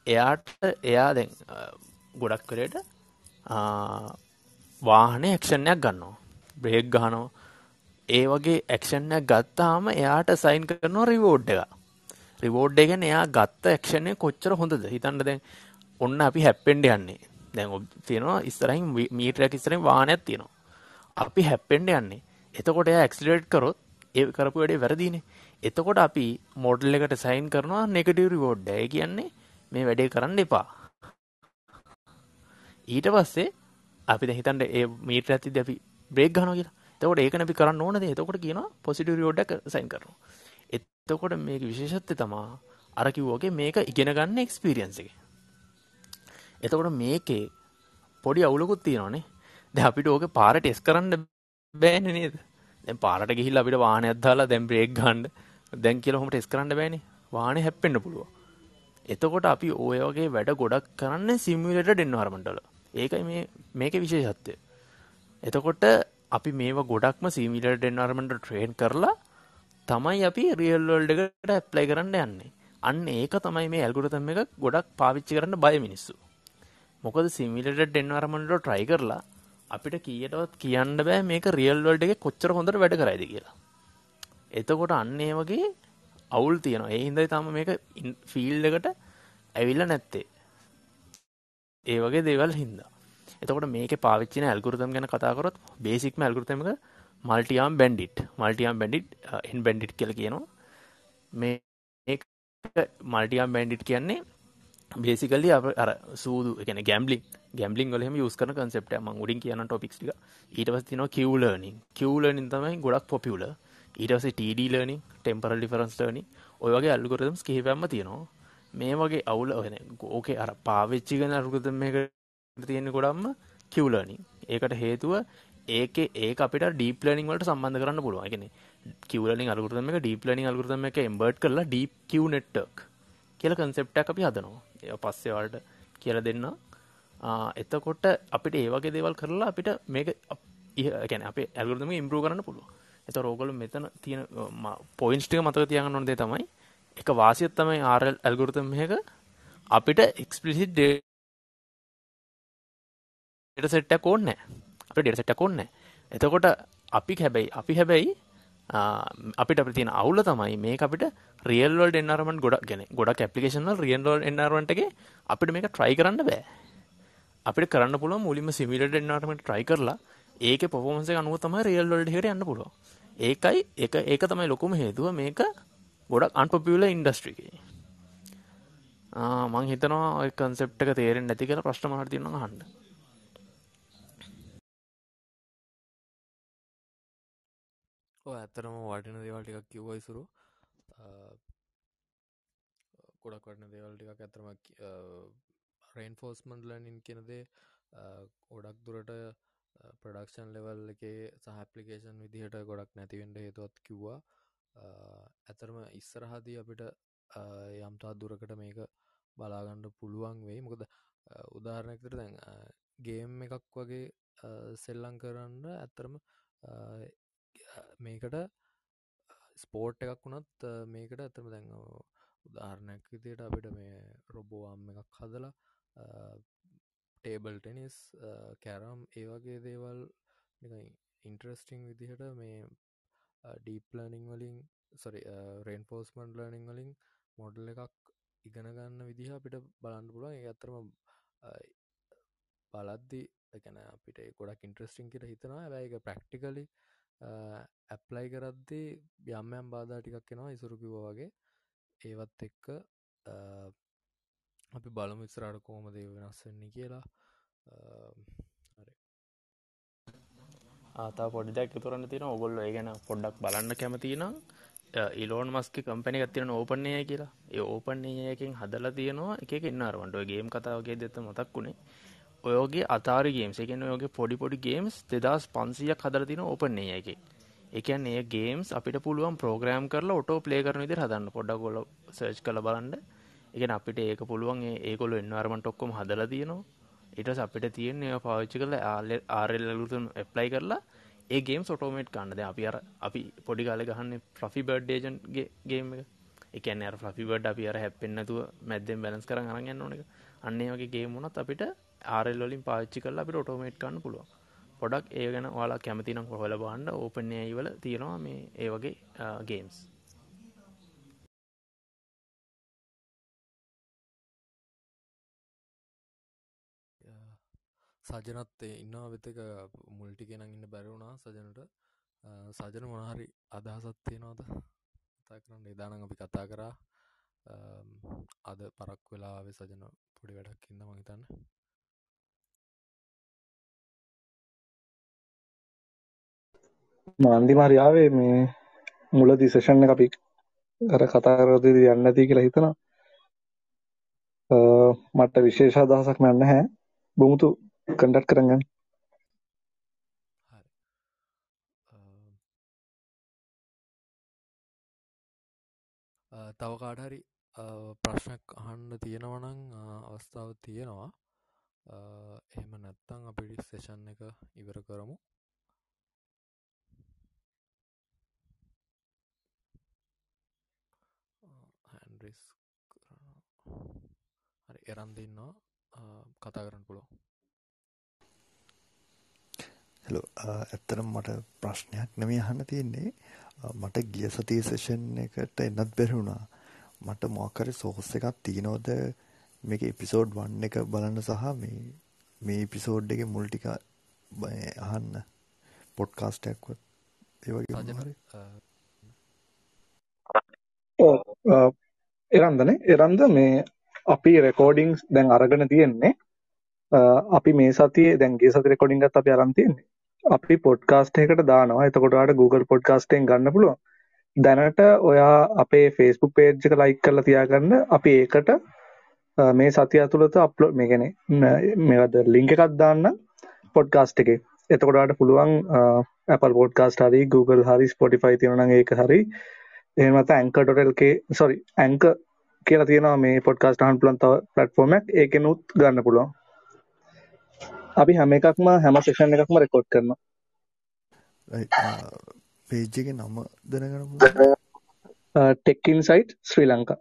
එයාට එයා දැන් ගොඩක් කරේට වාහනේ ඇක්ෂන් එකක් ගන්නවා. බ්‍රේක් ගහනවා. ඒ වගේ ඇක්ෂන් එකක් ගත්තාම එයාට සයින් කරනවා රිවෝඩ් එක. රිවෝඩ් එක කියන්නේ එයා ගත්ත ඇක්ෂන් එක කොච්චර හොඳද? හිතන්න දැන් ඔන්න අපි හැප්පෙන්න යන්නේ. දැන් තියෙනවා ඉස්සරහින් මීටරයක් ඉස්සරහින් වාහනයක් තියෙනවා. අපි හැප්පෙන්න යන්නේ. එතකොට එයා ඇක්සිලරේට් කරොත් ඒ කරපු වැඩේ වැරදීනේ. එතකොට අපි මොඩල් එකට සයින් කරනවා නෙගටිව් රිවෝඩ් එක. ඒ කියන්නේ මේ වැඩේ කරන්න එපා. ඊට පස්සේ අපි දැන් හිතන්න ඒ මීටර ඇතිද්දි අපි බ්‍රේක් ගන්නවා කියලා. එතකොට ඒකනේ අපි කරන්න ඕනද? එතකොට කියනවා පොසිටිව් රිවෝඩ් එක සයින් කරනවා. එතකොට මේක විශේෂත්වය තමයි අර කිව්වාගේ මේක ඉගෙන ගන්න එක්ස්පීරියන්ස් එක. එතකොට මේකේ පොඩි අවුලකුත් තියෙනවානේ. දැන් අපිට ඕකේ පාර ටෙස්ට් කරන්න බෑනේ නේද? දැන් පාරට ගිහිල්ලා අපිට වාහනයක් දාලා දැන් බ්‍රේක් ගන්න දැන් කියලා ඔහොම ටෙස්ට් කරන්න බෑනේ. වාහනේ හැප්පෙන්න පුළුවන්. එතකොට අපි ඔය වගේ වැඩ ගොඩක් කරන්නේ සිමියුලේටඩ් එන්වයරන්මන්ට් වල. ඒකයි මේ මේකේ විශේෂත්වය. එතකොට අපි මේවා ගොඩක්ම සිමියුලේටඩ් එන්වයරන්මන්ට් ට්‍රේන් කරලා තමයි අපි රියල් වර්ල්ඩ් එකට ඇප්ලයි කරන්න යන්නේ. අන්න ඒක තමයි මේ ඇල්ගොරිතම් එක ගොඩක් පාවිච්චි කරන්න බය මිනිස්සු. මොකද සිමියුලේටඩ් එන්වයරන්මන්ට් වල try කරලා අපිට කීයටවත් කියන්න බෑ මේක රියල් වර්ල්ඩ් එකේ කොච්චර හොඳට වැඩ කරයිද කියලා. එතකොට අන්න ඒ වගේ අවුල් තියෙනවා. ඒ හින්දායි තාම මේක ෆීල්ඩ් එකට ඇවිල්ලා නැත්තේ. ඒ වගේ දේවල් හින්දා. එතකොට මේකේ පාවිච්චි කරන ඇල්ගොරිතම් ගැන කතා කරොත් බේසික්ම ඇල්ගොරිතම් එක multi arm bandit. Multi arm bandit N bandit කියලා කියනවා. මේ මල්ටි ආම් බැන්ඩිට් කියන්නේ බේසිකලි අර සූදු එකන ගැම්ලික් ගැම්ලිින් වලම යස් කරන කන්සෙප්ට ම උඩින් කියන ටොපික්ස් ටික. ඊට පස් තින කිවලනින් කිවලනින් තමයි ගොඩක් පොපියුල ඊටස TD learning temporal difference learning ඔයගේ අල්ගොරදම්ස් කිහිපැම්ම තියෙනවා. මේ වගේ අවුල ඔහෙන ඕකේ අර පාවිච්චිගන අරුගතම එක තියෙන ගොඩම්ම කිවලනින් ඒකට හේතුව ඒක ඒක අපිට ඩීප් ලර්නිින් වලට සම්බන්ධ කරන්න පුළුවන්ගෙන කිවලනින් අල්ගුරතම එක ඩීප් ලර්නිින් අල්ගුරතම එක එම්බර්ට් කරලා ඩීප් කිව් නෙට්ටක් කියල කන්සෙප්ටක් අපි හදනවා. ඒ පස්සේවල්ට කියල දෙන්න එතකොට අපිට ඒවගේ දේවල් කරලා අපිට මේක ගැන අප ඇල්ගරදම ඉම්පරූ කරන්න පුළුව එත රෝගල මෙතන තියෙන පොයින්ස්ටික මතක තියගන්න නොදේ තමයි එක වාසියත් තමයි ආරල් ඇල්ගුරතම එක අපිට එක්ස්පිසිට් ඩේට සෙට්ටක් ඕන්න අප ඩෙට සෙට්ටක් ඕන්න එතකොට අපි හැබැයි අපි හැබැයි අපිට අප තියෙන අවුල තමයි මේ අපිට රියල්වල් එන්නරමන් ගොඩක් ගැන ගොඩක් ඇපලිකේෂන රියල්වල් එන්නරවන්ටගේ අපිට මේක ට්‍රයි කරන්න බෑ. අපිට කරන්න පුළුව මුලින්ම සිමිලට එන්නටමට ට්‍රයි කරලා ඒක පොෆෝමන්ස අනුව තමයි රියල් වල්ඩ හට යන්න පුළුව ඒකයි එක ඒක තමයි ලොකුම හේතුව මේක ගොඩක් අන්පපියල ඉන්ඩස්ට්‍රිකේ මං හිතනවා කන්සෙප්ට එක තේරෙන් නැති කියලා ප්‍රශ්න මාර්තියන හන්ඩ ඇත්තරම වටින දේවල් ටිකක් කිව්වයිසුරු ගොඩක් වටන දේවල් ටිකක් ඇතරම රේන්ෆෝස්මන්ඩ් ලනින් කෙනදේ ගොඩක් දුරට ප්‍රඩක්ෂන් ලෙවල් එකේ සහපලිකේෂන් විදිහට ගොඩක් නැතිවෙන්ට හේතුවත් කිව්වා ඇතරම ඉස්සරහදී අපිට යම්තා දුරකට මේක බලාගණ්ඩ පුළුවන් වෙයි මොකද උදාහරණයකට දැන් ගේම් එකක් වගේ සෙල්ලං කරන්න ඇත්තරම මේකට ස්පෝට් එකක් වුණත් මේකට ඇතම දැන් උදාහරණයක් විදියට අපිට මේ රොබෝවාම් එකක් හදලා ටේබල් ටෙනිස් කැරම් ඒ වගේ දේවල් ඉන්ට්‍රස්ටිං විදිහට මේ ඩීප්ලනිං වලින් සොරි රේන්ෆෝස්මන්් ලර්නිං වලින් මොඩල් එකක් ඉගෙන ගන්න විදිහ අපිට බලන්න පුළුවන්. ඒ අතරම බලද්දි එකන අපිට ගොඩක් ඉන්ට්‍රස්ටිං කියට හිතනවා. ඇැයි එක ප්‍රක්ටිකලි ඇප්ලයි කරද්දී යම්යම් බාධා ටිකක් කෙනවා ඉසුරුකිව වගේ. ඒවත් එක්ක අපි බලමු ඉස්සරට කෝම දේ වෙනස් වෙන්නේ කියලා. ආතා පොඩිදක් තුරන්න තියෙන ඔගොල්ල ඒ ගැන පොඩ්ඩක් බලන්න කැමතිනම් ඉලෝන් මස්ක කම්පැනි ගත්තියෙන ඕපන්නය කියලා. ඒ ඕපන්නේයකින් හදල තියෙනවා එක එන්නරවන්ට ගේම් කතාවගේ දෙත මතක් වුණේ. ඔයෝගේ අතාර ගේම්ස් එකන ඔයගේ පොඩි පොඩි ගේම්ස් දෙදස් පන්සියක් හදර තින ඕපන්නේ එක. එකන් ඒ ගේම්ස් අපිට පුළුවන් ප්‍රෝග්‍රම් කරලා ඔටෝ පලේ කරන විදි හදන්න. පොඩ්ඩ ගොල සර්ච් කළ බලන්න. එක අපිට ඒක පුළුවන් ඒකොල එන්නවර්මට ඔක්කොම හදල තියනවා. ඉටස් අපිට තියන්නේ පාවිච්චි කල ආරල්ලුතුන් එප්ලයි කරලා ඒ ගේම් ඔටෝමේට් කන්නද අපි අර අපි පොඩි කාල ගහන්න ෆ්‍රෆි බඩ් ේජන්ගේ ගේම් එක. එකන අර ෆ්‍රි බඩ් අපි අර හැපෙන්න්නතුව මැද්දෙන් බැලස් කර අරගන්න ඕන එක. අන්නේ වගේ ගේමුණත් අපිට ආරල්ලින් පාච්චි කල අපි ඔටෝමේට් කන්න පුළුවන්. පොඩක් ඒ ගැන වාලා කැමතිනම් කොහොල බාන්ඩ ඕපනයයිවල තියෙනවා මේ ඒ වගේ ගේම්ස් සජනත් ඉන්නවා වෙතක මුල්ටි කෙනක් ඉන්න බැරවුණා සජනට. සජන මොනහරි අදහසත් තියෙනවාද? කතා කරන්න. එදානං අපි කතා කරා. අද පරක් වෙලාවෙ සජන පොඩි වැඩක් ඉන්න මහිතන්න මාන්දි මරියාවේ මේ මුල දිසේෂන් අපි අර කතා කරදද යන්න ඇති කියලා හිතන මට විශේෂ අදහසක් නන්න හැ බමුතු කන්ඩට් කරගන්න තව කාඩහරි ප්‍රශ්නයක් අහන්න තියෙනවනං අවස්ථාව තියෙනවා. එහෙම නැත්තං අපිටි සේෂන් එක ඉවර කරමු හැන්රිස් හරි එරන්දින්නවා කතා කරන්න පුළුව හෙලෝ ඇත්තනම් මට ප්‍රශ්නයක් නෙමේ අහන්න තියෙන්නේ. මට ගිය සතිය සෙෂන් එකට එන්නත් බැරිවුණා මට මොකරි සෝස් එකක් තියෙනවද? මේක එපිසෝඩ් වන්න එක බලන්න සහ මේ මේ එපිසෝඩ් එක මුල් ටික අහන්න. පොඩ්කාස්ටක්වත් ඒවගේ එරන්දනේ. එරන්ද මේ අපි රෙකෝඩිංස් දැන් අරගෙන තියෙන්නේ අපි මේ සතියේ දැන් ගිය සති රෙකෝඩින්ග් එකත් අපි අරන් තියෙන්නේ අපි පොඩ්කාස්ට් එකකට දානවා එතකොට ඔයාලට Google පොඩ්කාස්ට්ෙන් ගන්න පුළුවන්. දැනට ඔයා අපේ Facebook page එක like කරලා තියාගන්න අපි ඒකට මේ සතිය ඇතුළත අප්ලෝඩ් මේ කියන්නේ මේවද link එකක් දාන්න පොඩ්කාස්ට් එකේ. එතකොට ඔයාලට පුළුවන් Apple podcast හරි Google හරි Spotify තියෙනවා නම් ඒක හරි එහෙම නැත්නම් anchor.lk sorry anchor කියලා තියෙනවා මේ පොඩ්කාස්ට් අහන්න පුළුවන් තව platform එකක් ඒකෙනුත් ගන්න පුළුවන්. අපි හැම එකක්ම හැම සෙෂන් එකක්ම රෙකෝඩ් කරනවා. පේජ් එකේ නම දැනගන්න පුළුවන් tech insight Sri Lanka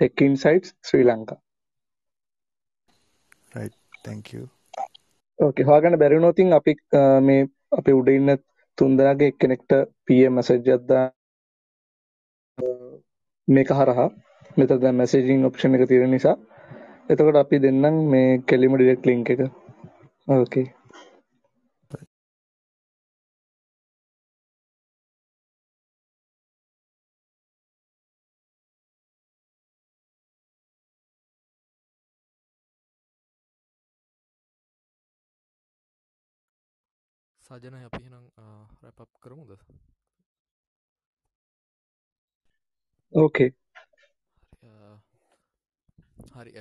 tech insight Sri Lanka right thank you. Okay හොයාගන්න බැරි වුණොත් අපි මේ අපේ උඩ ඉන්න තුන්දෙනාගේ එක්කෙනෙක්ට PM මැසේජ් එකක් දාන්න. මේක හරහා මෙතන දැන් මැසේජින් ඔප්ෂන් එක තියෙන නිසා. එතකොට අපි දෙන්නම් මේ කෙලිම ඩිරෙක්ට් ලින්ක් එක. Okay. සජන අපි එහෙනම් රැප් කරමුද? ඕකේ හරි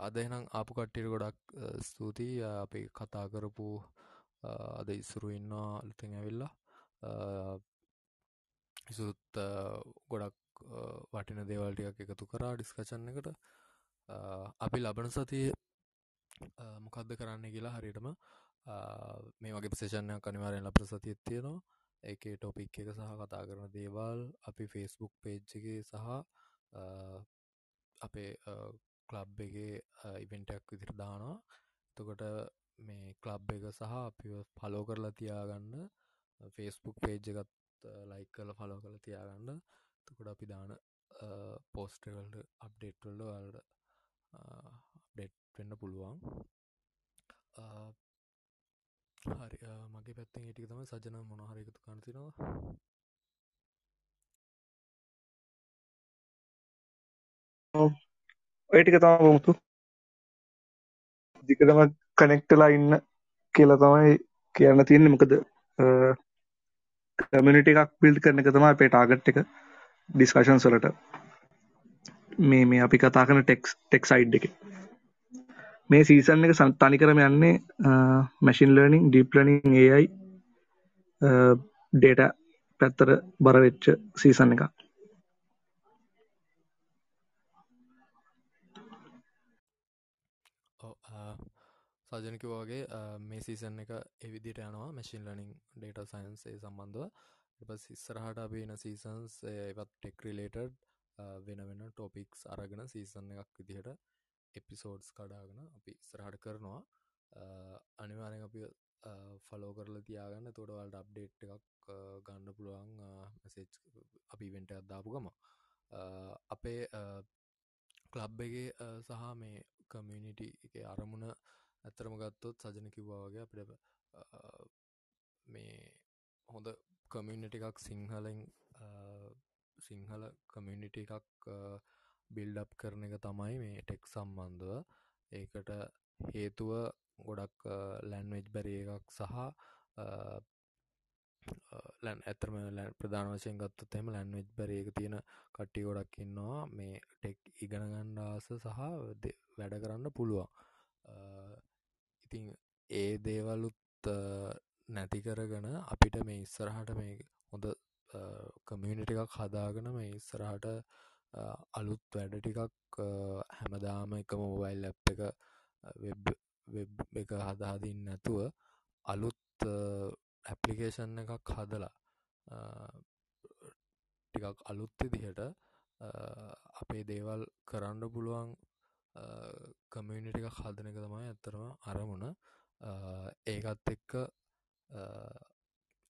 අද එනම් ආපු කට්ටියට ගොඩක් ස්තුතියි. අපි කතා කරපු අද ඉස්සුරු ඉන්නවා අලුතෙන් ඇවිල්ලා. ඉසුත් ගොඩක් වටින දේවල්ටියක් එකතු කරා ඩිස්කචන්න එකට. අපි ලබන සතිය මොකක්ද කරන්න කියලා හරිටම මේ වගේ ප්‍රසේෂණයක් අනිවාරෙන් ලබ සතියත් තියෙනවා. ඒක ටොපික් එක සහ කතා කරන දේවල් අපි ෆේස්බුක් පේජ්ජගේ සහ අපේ කලබ් එකේ ඉවෙන්ටක් විදිර දානවා. එතකොට මේ කලබ් එක සහ අපි පලෝ කරලා තියාගන්න ෆේස්බුක් පේජ් එකත් ලයික් කල පලෝ කළ තියාගන්න. තකොට අපි දාන පෝස්ටවල්ට අප්ඩේට්වල්ඩ වල්ට අප්ඩේට් වෙන්න පුළුවන්. හරි මගේ පැත්තෙන් ඒටික තම සජන මොනහරයකතු කන්තිනවා ඔය ටික තමයි මුතු දිගටම කනෙක්ටලා ඉන්න කියලා තමයි කියන්න තියෙන්නේ. මොකද කමියුනිටි එකක් බිල්ඩ් කරන එක තමයි අපේ ටාගට් එක ඩිස්කෂන්ස් වලට. මේ මේ අපි කතා කරන ටෙක්ස් ටෙක් සයිඩ් එකේ. මේ සීසන් එක තනිකරම යන්නේ machine learning deep learning AI data පැත්තට බර වෙච්ච සීසන් එකක්. සජනක වගේ මේ සීසන් එක එවිදිට යනවා මැසින් ලනිින් ඩේට සයින්සේ සම්බන්ධව. එපස් ඉස්සරහට අපි එන සීසන්ස් ඒවත් ටෙක් රිලේටඩ් වෙන වෙන ටොපික්ස් අරගෙන සීසන් එකක් විදිහට එපිසෝඩ්ස් කඩාගෙන අපි ඉස්සරහට කරනවා. අනිවාරෙන් අපි ෆලෝ කරල තියාගන්න. තොඩවල්ට අප්ඩේට් එකක් ගන්න පුළුවන් මසේච් අපි වෙන්ට අදදාපු ගම අපේ කලබ්බගේ සහ මේ කමියනිට එක අරමුණ ඇත්තරම ගත්තොත් සජන කිව්වාගේ අපිට මේ හොඳ කමියනිට එකක් සිංහලෙන් සිංහල කමියනිට එකක් බිල්ඩප් කරන එක තමයි මේ ටෙක් සම්බන්ධව. ඒකට හේතුව ගොඩක් ලැන්වෙජ් බැරි එකක් සහ ලැන් ඇතරම ලැන් ප්‍රධාන වශයෙන් ගත්තත් එම ලැන්වෙජ් බැරි එක තියෙන කට්ටි ගොඩක් ඉන්නවා. මේ ටෙක් ඉගෙනගණ්ඩාස සහ වැඩ කරන්න පුළුවන්. ඉතිං ඒ දේවල්ලුත් නැති කරගන අපිට මේ ඉස්සරහට මේ හොඳ කමියනිට එකක් හදාගන මේ ඉස්සරහට අලුත් වැඩ ටිකක් හැමදාම එක මෝබයිල් ඇප් එක වෙබ් එක හදාදින්න නැතුව අලුත් ඇපලිකේෂන් එකක් හදලා ටිකක් අලුත් විදිහට අපේ දේවල් කරන්න පුළුවන් කමියනිට එක හදන එක තමයි ඇත්තරම අරමුණ. ඒකත් එක්ක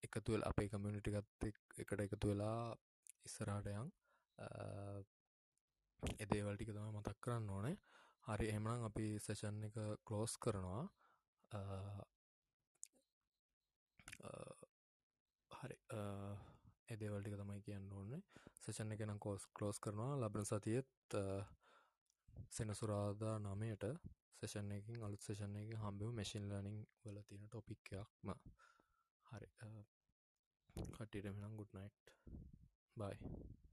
එකතුවල් අපේ කමියනිටිගත් එකට එකතු වෙලා ඉස්සරාටයන් එදේවල්ටික තම මතක් කරන්න ඕනේ. හරි එහමනම් අපි සෙෂන් එක කලෝස් කරනවා. හරි එදේවල්ටික තමයි කියන්න ඕන්නේ සෙෂන් එක නම් කෝස් කලෝස් කරනවා. ලබන සතියත් සෙනසුරාදා නමයට සෙෂන් එකින් අලුත් සේෂන් එක හම්බව මැසින් ලනිින් වල තියෙන ටොපික්යක්ම හරි. කට්ටියට මෙනම් ගුඩ් නයිට් බයි